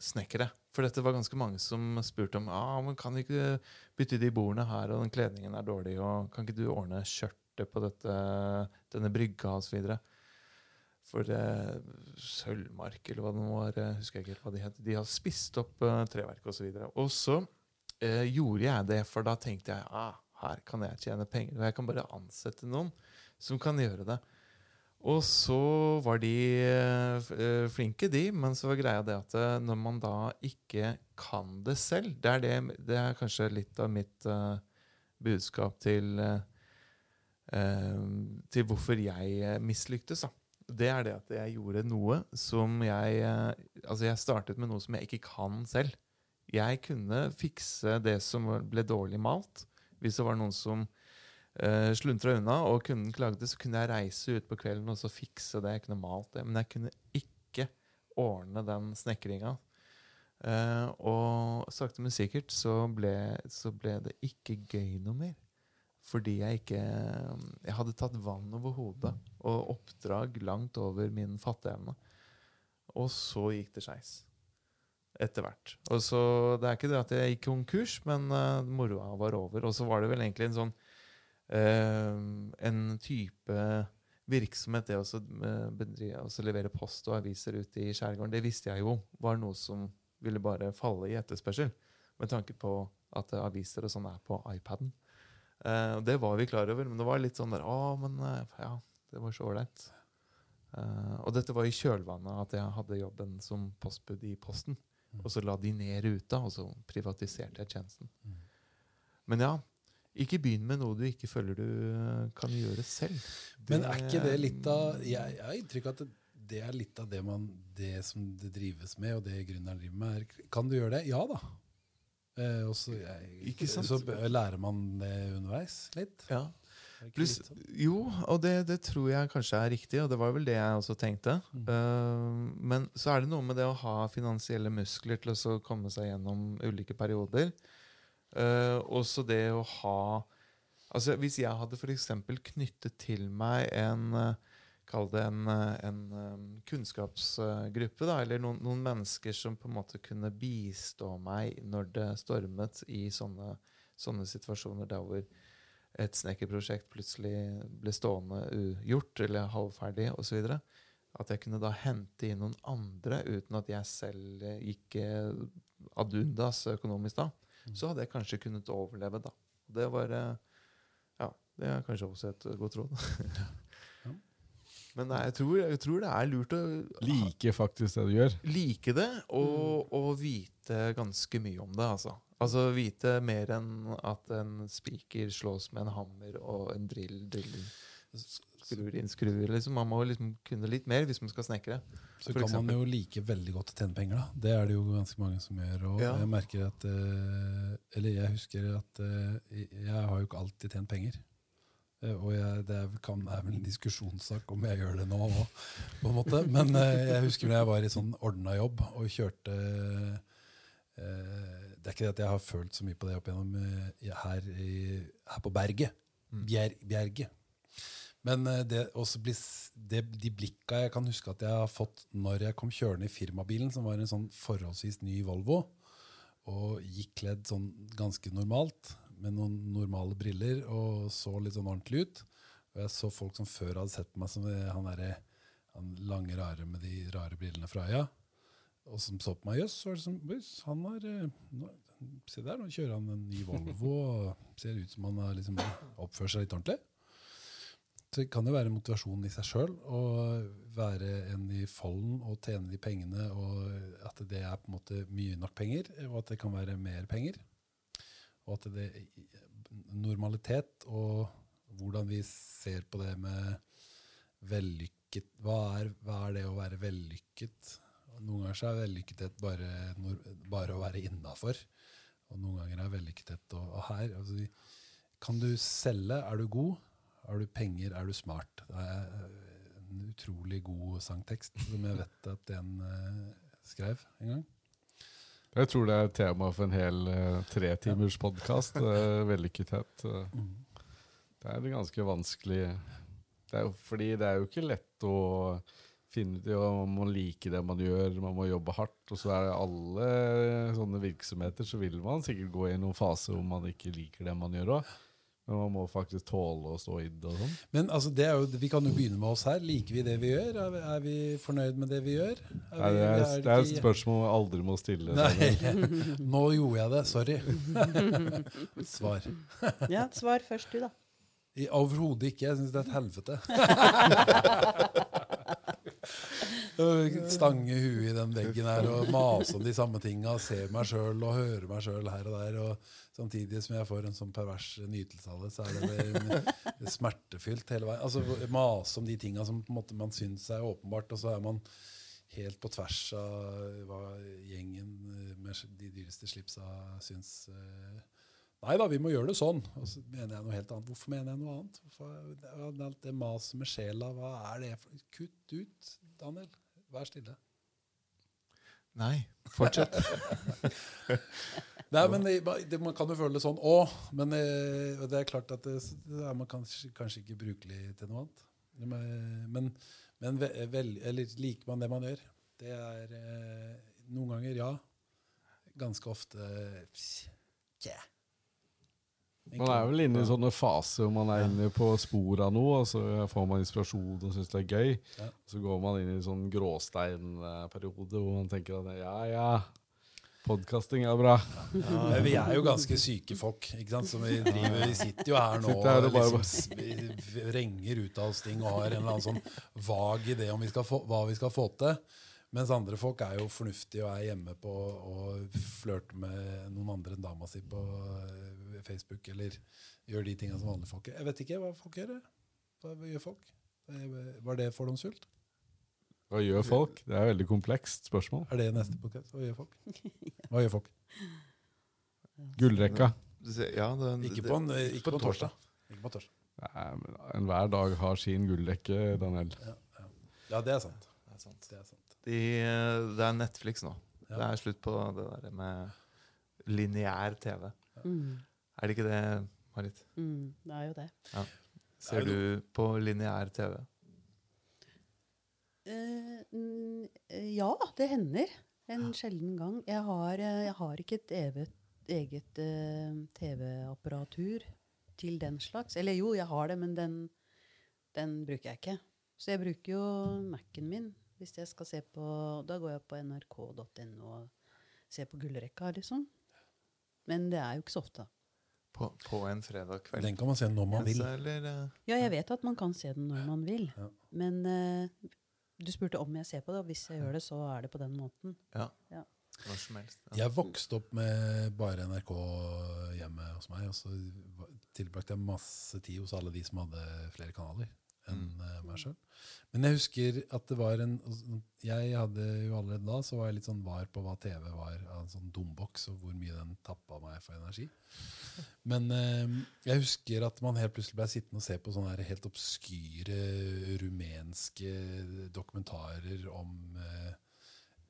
snekkere. For dette var ganske mange som spurte om ah, men kan vi ikke bytte de bordene her, og den kledningen er dårlig, og kan ikke du ordne skjørtet på dette, denne brygga, osv. For det, Sølvmark, eller hva det nå var, husker jeg ikke helt hva de het, de har spist opp uh, treverket osv. Og, så videre. og så eh, gjorde jeg det, for da tenkte jeg ah, her kan jeg tjene penger, og jeg kan bare ansette noen som kan gjøre det. Og så var de eh, eh, flinke, de, men så var greia det at eh, når man da ikke kan det selv Det er, det, det er kanskje litt av mitt eh, budskap til eh, Til hvorfor jeg mislyktes. Det er det at jeg gjorde noe som jeg Altså, jeg startet med noe som jeg ikke kan selv. Jeg kunne fikse det som ble dårlig malt. Hvis det var noen som uh, sluntra unna, og kunden klagde, så kunne jeg reise ut på kvelden og så fikse det. Jeg kunne malt det. Men jeg kunne ikke ordne den snekringa. Uh, og sakte, men sikkert så ble, så ble det ikke gøy noe mer. Fordi jeg ikke Jeg hadde tatt vann over hodet og oppdrag langt over min fatteevne. Og så gikk det skeis. Etter hvert. Og så, Det er ikke det at jeg gikk konkurs, men uh, moroa var over. Og så var det vel egentlig en sånn uh, En type virksomhet, det å så, eh, bedrive, å så levere post og aviser ut i skjærgården, det visste jeg jo var noe som ville bare falle i etterspørsel. Med tanke på at aviser og sånn er på iPaden. Uh, det var vi klar over, men det var litt sånn der Å, men ja, det var så ålreit. Og dette var i kjølvannet at jeg hadde jobben som postbud i Posten. Og så la de ned ruta, og så privatiserte jeg tjenesten. Mm. Men ja, ikke begynn med noe du ikke føler du eh, kan gjøre selv. Men er ikke det litt av Jeg, jeg har inntrykk av at det, det er litt av det, man, det som det drives med, og det gründeren driver med. Er, kan du gjøre det? Ja da. Eh, og så, jeg, så lærer man det underveis litt. Ja. Litt sånn? jo, og det, det tror jeg kanskje er riktig, og det var vel det jeg også tenkte. Mm. Uh, men så er det noe med det å ha finansielle muskler til å komme seg gjennom ulike perioder. Uh, også det å ha Altså Hvis jeg hadde f.eks. knyttet til meg en Kall det en, en eh, kunnskapsgruppe, da, eller noen, noen mennesker som på en måte kunne bistå meg når det stormet i sånne, sånne situasjoner der hvor et snekkerprosjekt plutselig ble stående ugjort eller halvferdig osv. At jeg kunne da hente inn noen andre uten at jeg selv gikk eh, ad undas økonomisk da. Så hadde jeg kanskje kunnet overleve da. Det var eh, Ja, det er kanskje også et godt råd. [LAUGHS] Men nei, jeg, tror, jeg tror det er lurt å Like faktisk det du gjør. like det og, og vite ganske mye om det. Altså. Altså vite mer enn at en spiker slås med en hammer og en drill driller skrur inn skruer. Liksom. Man må liksom kunne litt mer hvis man skal snekre. Så kan kan man jo like veldig godt å tjene penger, da. Det er det jo ganske mange som gjør. Og Ja. jeg merker at eh, Eller jeg husker at eh, jeg har jo ikke alltid tjent penger. Eh, og jeg, det er, kan, er vel en diskusjonssak om jeg gjør det nå òg, på en måte. Men jeg husker da jeg var i sånn ordna jobb og kjørte eh, Det er ikke det at jeg har følt så mye på det opp igjennom eh, her, her på berget. Mm. Bjer, bjerget. Men eh, det også blir, det, de blikka jeg kan huske at jeg har fått når jeg kom kjørende i firmabilen, som var en sånn forholdsvis ny Volvo, og gikk kledd sånn ganske normalt, med noen normale briller, og så litt sånn ordentlig ut. Og jeg så folk som før hadde sett på meg som eh, han derre han lange, rare med de rare brillene fra øya. Og som så på meg, jøss, var det som, «Jøss, han har eh, nå, Se der, nå kjører han en ny Volvo, og ser ut som han har liksom oppført seg litt ordentlig. Så det kan jo være motivasjonen i seg sjøl å være en i folden og tjene de pengene, og at det er på en måte mye nok penger, og at det kan være mer penger. Og at det normalitet og hvordan vi ser på det med vellykket Hva er, hva er det å være vellykket? Noen ganger så er vellykkethet bare, bare å være innafor. Og noen ganger er vellykkethet og, og her. Altså, kan du selge, er du god. Har du penger, er du smart. Det er eh, en utrolig god sangtekst som jeg vet at en uh, skrev en gang. Jeg tror det er tema for en hel uh, tretimers podkast. Uh, [LAUGHS] vellykkethet. Uh, det er ganske vanskelig det er Fordi det er jo ikke lett å finne ut ja, Man må like det man gjør, man må jobbe hardt. Og så er det alle sånne virksomheter så vil man sikkert gå i noen fase hvor man ikke liker det man gjør òg. Men man må faktisk tåle å stå i det og sånn. Men altså, det er jo, vi kan jo begynne med oss her. Liker vi det vi gjør? Er vi, er vi fornøyd med det vi gjør? Er Nei, det, er, er det er et spørsmål vi aldri må stille. Nei, [LAUGHS] nå gjorde jeg det. Sorry. [LAUGHS] Svar. Ja, svar først, du, da. Overhodet ikke. Jeg syns det er et helvete. [LAUGHS] Stange huet i den veggen her og mase om de samme tinga. Se meg sjøl og høre meg sjøl her og der. Og samtidig som jeg får en sånn pervers nytelse av det, så er det smertefylt hele veien. Altså Mase om de tinga som måte man syns er åpenbart, og så er man helt på tvers av hva gjengen med de dyreste slipsa syns. eh, Nei da, vi må gjøre det sånn. Og så mener jeg noe helt annet. Hvorfor mener jeg noe annet? Hvorfor, det, det maset med sjela, hva er det for Kutt ut, Daniel. Vær stille. Nei, fortsett. [LAUGHS] Nei, men det, det, Man kan jo føle det sånn òg, men eh, det er klart at det, det er man kanskje, kanskje ikke brukelig til noe annet. Men, men, vel, eller liker man det man gjør? Det er eh, noen ganger ja. Ganske ofte tja. Man er vel inne i sånne faser hvor man er inne på sporet av noe, og så får man inspirasjon og syns det er gøy. Ja. Så går man inn i en sånn gråsteinperiode hvor man tenker at ja, ja, podkasting er bra. Ja, vi er jo ganske syke folk. ikke sant? Som vi, driver, vi sitter jo her nå her og og liksom vrenger ut av oss ting og har en eller annen sånn vag idé om vi få, hva vi skal få til. Mens andre folk er jo fornuftige og er hjemme på og flørter med noen andre enn dama si på eh, Facebook, eller gjør de tinga som vanlige folk gjør. Jeg vet ikke hva folk gjør. Hva gjør folk? Eh, Var det fordomsfullt? Hva gjør folk? Det er et veldig komplekst spørsmål. Er det neste podcast? Hva gjør folk? [LAUGHS] Hva gjør folk? Gullrekka. Ja, den, Ikke på, en, ikke på på torsdag. Ikke på torsdag. Nei, men Enhver dag har sin gullrekke, Daniel. Ja, det er sant. det er sant. Det er sant. De, eh, det er Netflix nå. Ja. Det er slutt på det der med lineær TV. Mm. Er det ikke det, Marit? Mm, det er jo det. Ser Det du på lineær TV? Uh, ja, det hender. En sjelden gang. Jeg har, eh, jeg har ikke et eget, eget uh, TV-apparatur til den slags. Eller jo, jeg har det, men den, den bruker jeg ikke. Så jeg bruker jo Mac-en min hvis jeg skal se på Da går jeg på nrk.no og ser på gullrekka, liksom. Men det er jo ikke så ofte. På, på en fredag kveld? Den kan man se når man vil. Eller, eh, Ja, jeg vet at man kan se den når man vil. Ja. Men uh, du spurte om jeg ser på det, og hvis jeg gjør det, så er det på den måten. ja. Ja. Når som helst. Ja. Jeg vokste opp med bare NRK hjemme hos meg, og så tilbrakte jeg masse tid hos alle de som hadde flere kanaler enn eh, meg sjøl. Men jeg husker at det var en Jeg hadde jo allerede da så var jeg litt sånn var på hva TV var av en sånn dumboks, og hvor mye den tappa meg for energi. Men eh, jeg husker at man helt plutselig ble sittende og se på sånne helt obskyre rumenske dokumentarer om eh,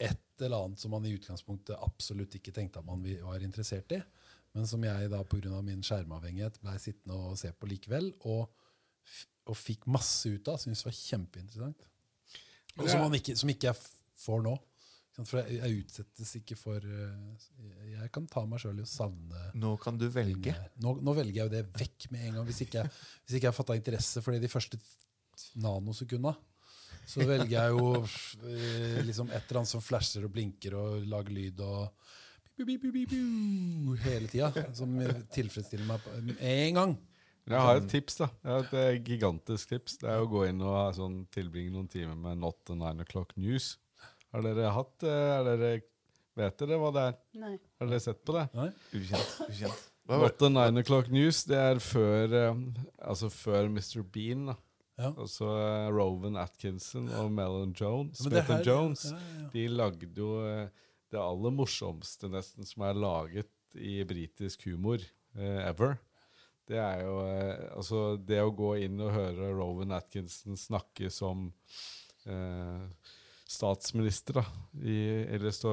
et eller annet som man i utgangspunktet absolutt ikke tenkte at man var interessert i, men som jeg da pga. min skjermavhengighet ble sittende og se på likevel, og, og fikk masse ut av. Syntes var kjempeinteressant. Og som, man ikke, som ikke jeg får nå. For jeg, jeg utsettes ikke for eh, Jeg kan ta meg sjøl i å savne Nå kan du velge. nå, nå velger jeg jo det vekk med en gang. Hvis ikke jeg, hvis ikke jeg har fatta interesse for det de første nanosekunda, så velger jeg jo eh, liksom et eller annet som flasher og blinker og lager lyd og bi, bi, bi, bi, bi, hele tida. Som tilfredsstiller meg med en gang. Jeg har et tips, da. Jeg har et eh, gigantisk tips. Det er å gå inn og sånn, tilbringe noen timer med Not the Nine O'Clock News. Har dere hatt eh, er dere, Vet dere hva det er? Nei. Har dere sett på det? Nei? Ukjent. ukjent. Not the Nine O'Clock News, det er før, eh, altså før Mr. Bean. da. Ja. Altså eh, Rowan Atkinson og Mellon Jones. Ja, her- Jones. ja. De lagde jo det aller morsomste nesten som er laget i britisk humor eh, ever. Det er jo eh, altså det å gå inn og høre Rowan Atkinson snakke som eh, statsminister, da, i, eller stå,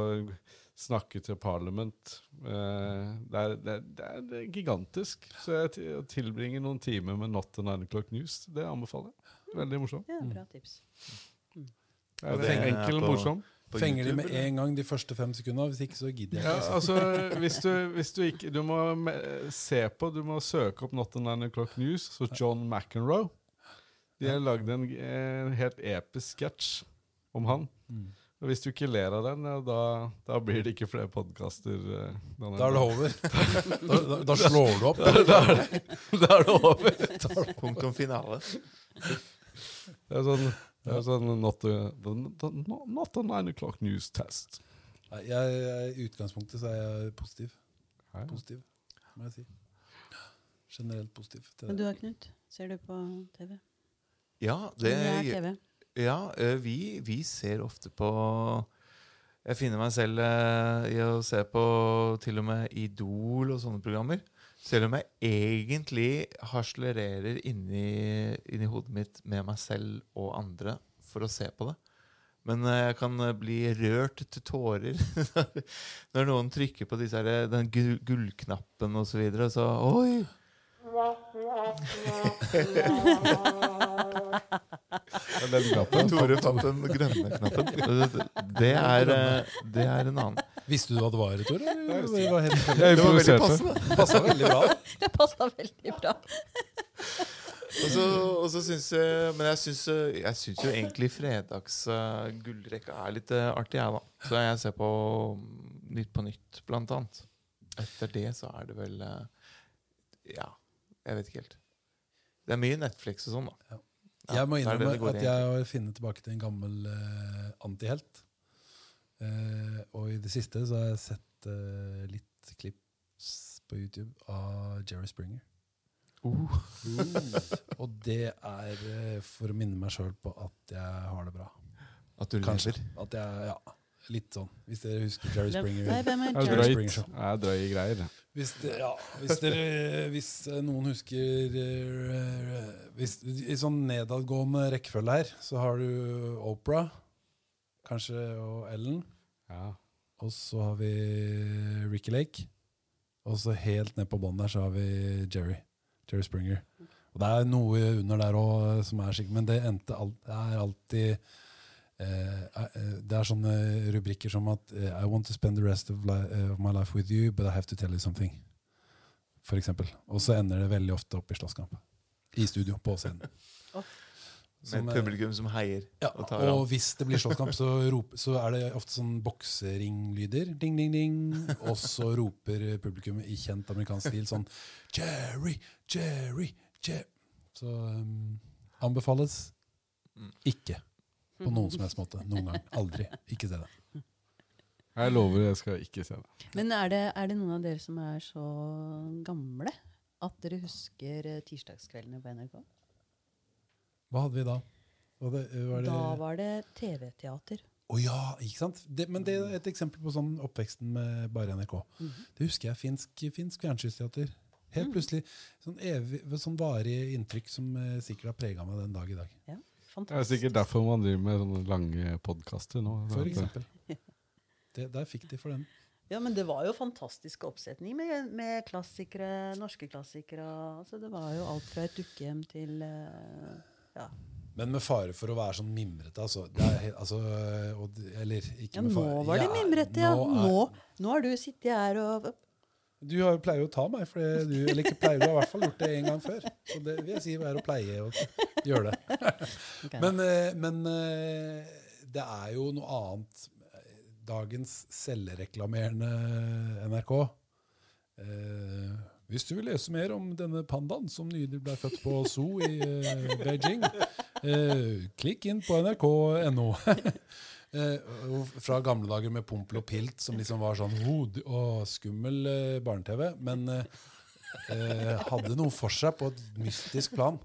snakke til parlament eh, det, er, det, er, det er- gigantisk. Så jeg, tilbringer å tilbringe noen timer med Not the Nine O'Clock News, det anbefaler jeg. Veldig morsomt. Ja, bra tips. Det er det er enkel og på- morsom. Fenger de med en gang de første fem sekundene? Hvis ikke, så gidder jeg Ja, ikke. altså, hvis du, hvis du ikke Du må se på, du må søke opp Not the Nine O'Clock News, så John McEnroe. De har lagd en, en helt episk sketsj om han. Mm. Og hvis du ikke ler av den, ja, da, da blir det ikke flere podkaster. Da er det over. Da, da, da slår du opp. [LAUGHS] Da er det, da er det over. Punktum finale. Det er sånn, det er sånn not, the, the, the, not the Nine O'Clock News test. Nei, jeg, jeg, I utgangspunktet så er jeg positiv. Ja, ja. Positiv, må jeg si. Generelt positiv. til Men du da, Knut? Ser du på TV? Ja, det, er TV? ja eh, vi, vi ser ofte på Jeg finner meg selv eh, i å se på til og med Idol og sånne programmer. Selv om jeg egentlig harselererer inni, inni hodet mitt med meg selv og andre for å se på det. Men eh, jeg kan eh, bli rørt til tårer [LAUGHS] når noen trykker på disse her, den gullknappen osv. Så, videre, så Oi! [LAUGHS] Det den knappen. [LAUGHS] Tore fant den grønne knappen. Det er, eh, det er en annen. Visste du hva det var, Tore? Det var Det var veldig passende. Passa veldig bra. [LAUGHS] Det passa veldig bra. [LAUGHS] Og så, og så syns jeg Men jeg syns, jeg syns jo egentlig fredags uh, gullrekka er litt uh, artig, jeg, da. Så jeg ser på mm, Nytt på Nytt, blant annet. Etter det så er det vel uh, Ja, jeg vet ikke helt. Det er mye Netflix og sånn, da. Jeg må er det det innrømme at jeg har funnet tilbake til en gammel uh, antihelt. Uh, og i det siste så har jeg sett uh, litt klips på YouTube av Jerry Springer. Uh. Og det er for å minne meg sjøl på at jeg har det bra. At du Kanskje. lever. At jeg, ja, Litt sånn. Hvis dere husker Jerry Springer. nei, hvem er Det er Jerry? Springer. Show. Det er drøye greier. Hvis, det, ja, hvis, dere, hvis eh, noen husker eh, hvis, I sånn nedadgående rekkefølge her, så har du Opera, kanskje, og Ellen. Ja. Og så har vi Ricky Lake. Og så helt ned på bånn der så har vi Jerry. Jerry Springer. Og det er noe under der òg som er skikkelig, men det, endte alt, det er alltid eh, eh, Det er sånne rubrikker som at eh, I want to spend the rest of, li eh, of my life with you, but I have to tell you something. For eksempel. Og så ender det veldig ofte opp i slåsskamp. I studio, på scenen. [LAUGHS] Med Som, et eh, publikum som heier ja, og tar og hvis det blir slåsskamp, så, så er det ofte sånn bokseringlyder. Ding, ding, ding. Og så roper publikum i kjent amerikansk stil sånn Jerry, Jerry, Jerry. Så um, anbefales Mm. ikke på noen som helst måte. Noen gang. Aldri. Ikke se det. Jeg lover, jeg skal ikke se det. Men er det, er det noen av dere som er så gamle at dere husker eh, tirsdagskveldene på NRK? Hva hadde vi da? Var det, var det, Da var det TV-teater. Å ja, ikke sant? Det, men det er et eksempel på sånn oppveksten med bare NRK. Mhm. Det husker jeg. Finsk, finsk fjernsynsteater. Helt Mm. plutselig. Sånn, evig, sånn varig inntrykk som eh, sikkert har prega meg den dag i dag. Det er sikkert derfor man driver med sånne lange podkaster nå. For eksempel. Det, der fikk de for den. [LAUGHS] Ja, men det var jo fantastisk oppsetning med, med klassikere, norske klassikere. Altså, det var jo alt fra et dukkehjem til eh, ja. Men med fare for å være sånn mimrete, altså. Det er, altså og, eller ikke ja, med nå var det mimrete, ja. nå er- Nå, nå har du sittet her og Du har, pleier jo å ta meg, for du, eller ikke pleier, du har i hvert fall gjort det en gang før. Så det vil jeg si er å pleie å gjøre det. [LAUGHS] Okay. Men, eh, men eh, det er jo noe annet. Dagens selvreklamerende NRK, eh, Hvis du vil lese mer om denne pandaen som nylig ble født på zoo i eh, Beijing, eh, klikk inn på nrk.no. [LAUGHS] Eh, fra gamle dager med Pompel og Pilt, som liksom var sånn hod og skummel eh, barne-TV, men eh, eh, hadde noe for seg på et mystisk plan.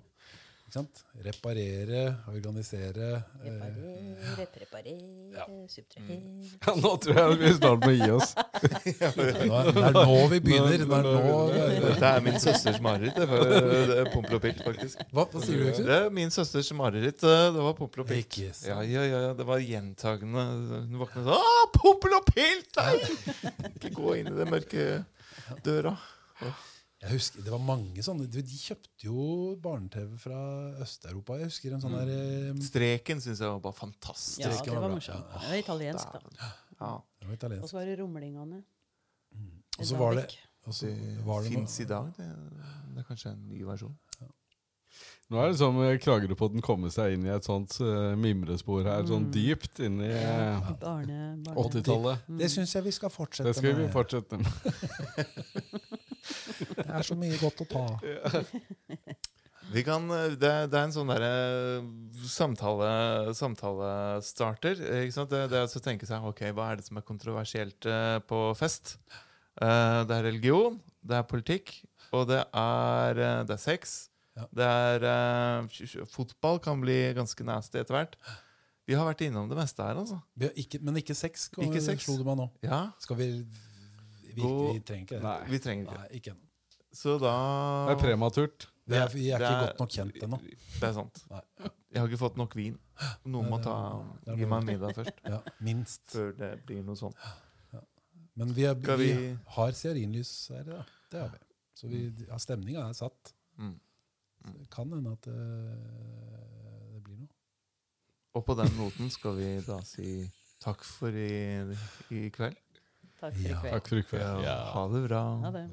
Ikke sant? Reparere, organisere. Eh, Reparere, Ja. subtrahere [LAUGHS] Ja, nå tror jeg vi snart må gi oss. [LAUGHS] nå er- det er nå vi begynner. Det er nå, Dette er min søsters mareritt. Det var det er Pompel og Pilt, faktisk. hva, hva sier du, Øystein? Det er min søsters mareritt. eh, Det var Pompel og Pilt. Ja, ja, ja, ja, Det var gjentagende. Hun våknet sånn Pompel og Pilt! Nei! [LAUGHS] Ikke gå inn i den mørke døra. Jeg husker, Det var mange sånne De kjøpte jo barne-TV fra Øst-Europa. Jeg husker en sånn der eh, Streken syns jeg var bare fantastisk. Ja, det var var morsomt. Ja. Det var italiensk, da. Ja, Det var Og så var det Rumlingene. Og så var det, og så det det fins i dag. Det, det er kanskje en ny versjon. Nå er det som at den kommer seg inn i et sånt uh, mimrespor her, sånn dypt inn i eh, Barne, barne. 80-tallet. Det syns jeg vi skal fortsette med. Det skal vi fortsette med. [LAUGHS] Det er så mye godt å ta. Vi kan, eh, det, det er en sånn derre samtale, samtalestarter. Ikke sant? Det, det å tenke seg ok, hva er det som er kontroversielt eh, på fest. Eh, det er religion, det er politikk, og det er, eh, det er sex. Ja. Det er eh, Fotball kan bli ganske nasty etter hvert. Vi har vært innom det meste her, altså. Vi har ikke, men ikke sex, Ikke sex. slo det meg nå. Ja, Skal vi Vi, vi, trenger ikke det. Nei. vi trenger ikke. Nei, ikke ennå. Så da Det er prematurt. Vi er, vi er Det ikke er- godt nok kjent ennå. Det er sant. Nei. Jeg har ikke fått nok vin. Noen må er- ta, er gi meg en middag først. [LAUGHS] Ja, minst. Før det blir noe sånt. Men vi, er, vi, vi- har stearinlys her, da. Det har vi. Så vi, ja, stemninga er satt. Mm. Mm. det kan hende at eh, det blir noe. Og på den noten skal vi da si takk for i, i kveld. Takk for i Ja. kveld. Takk for i kveld. Ha det bra. Ha det.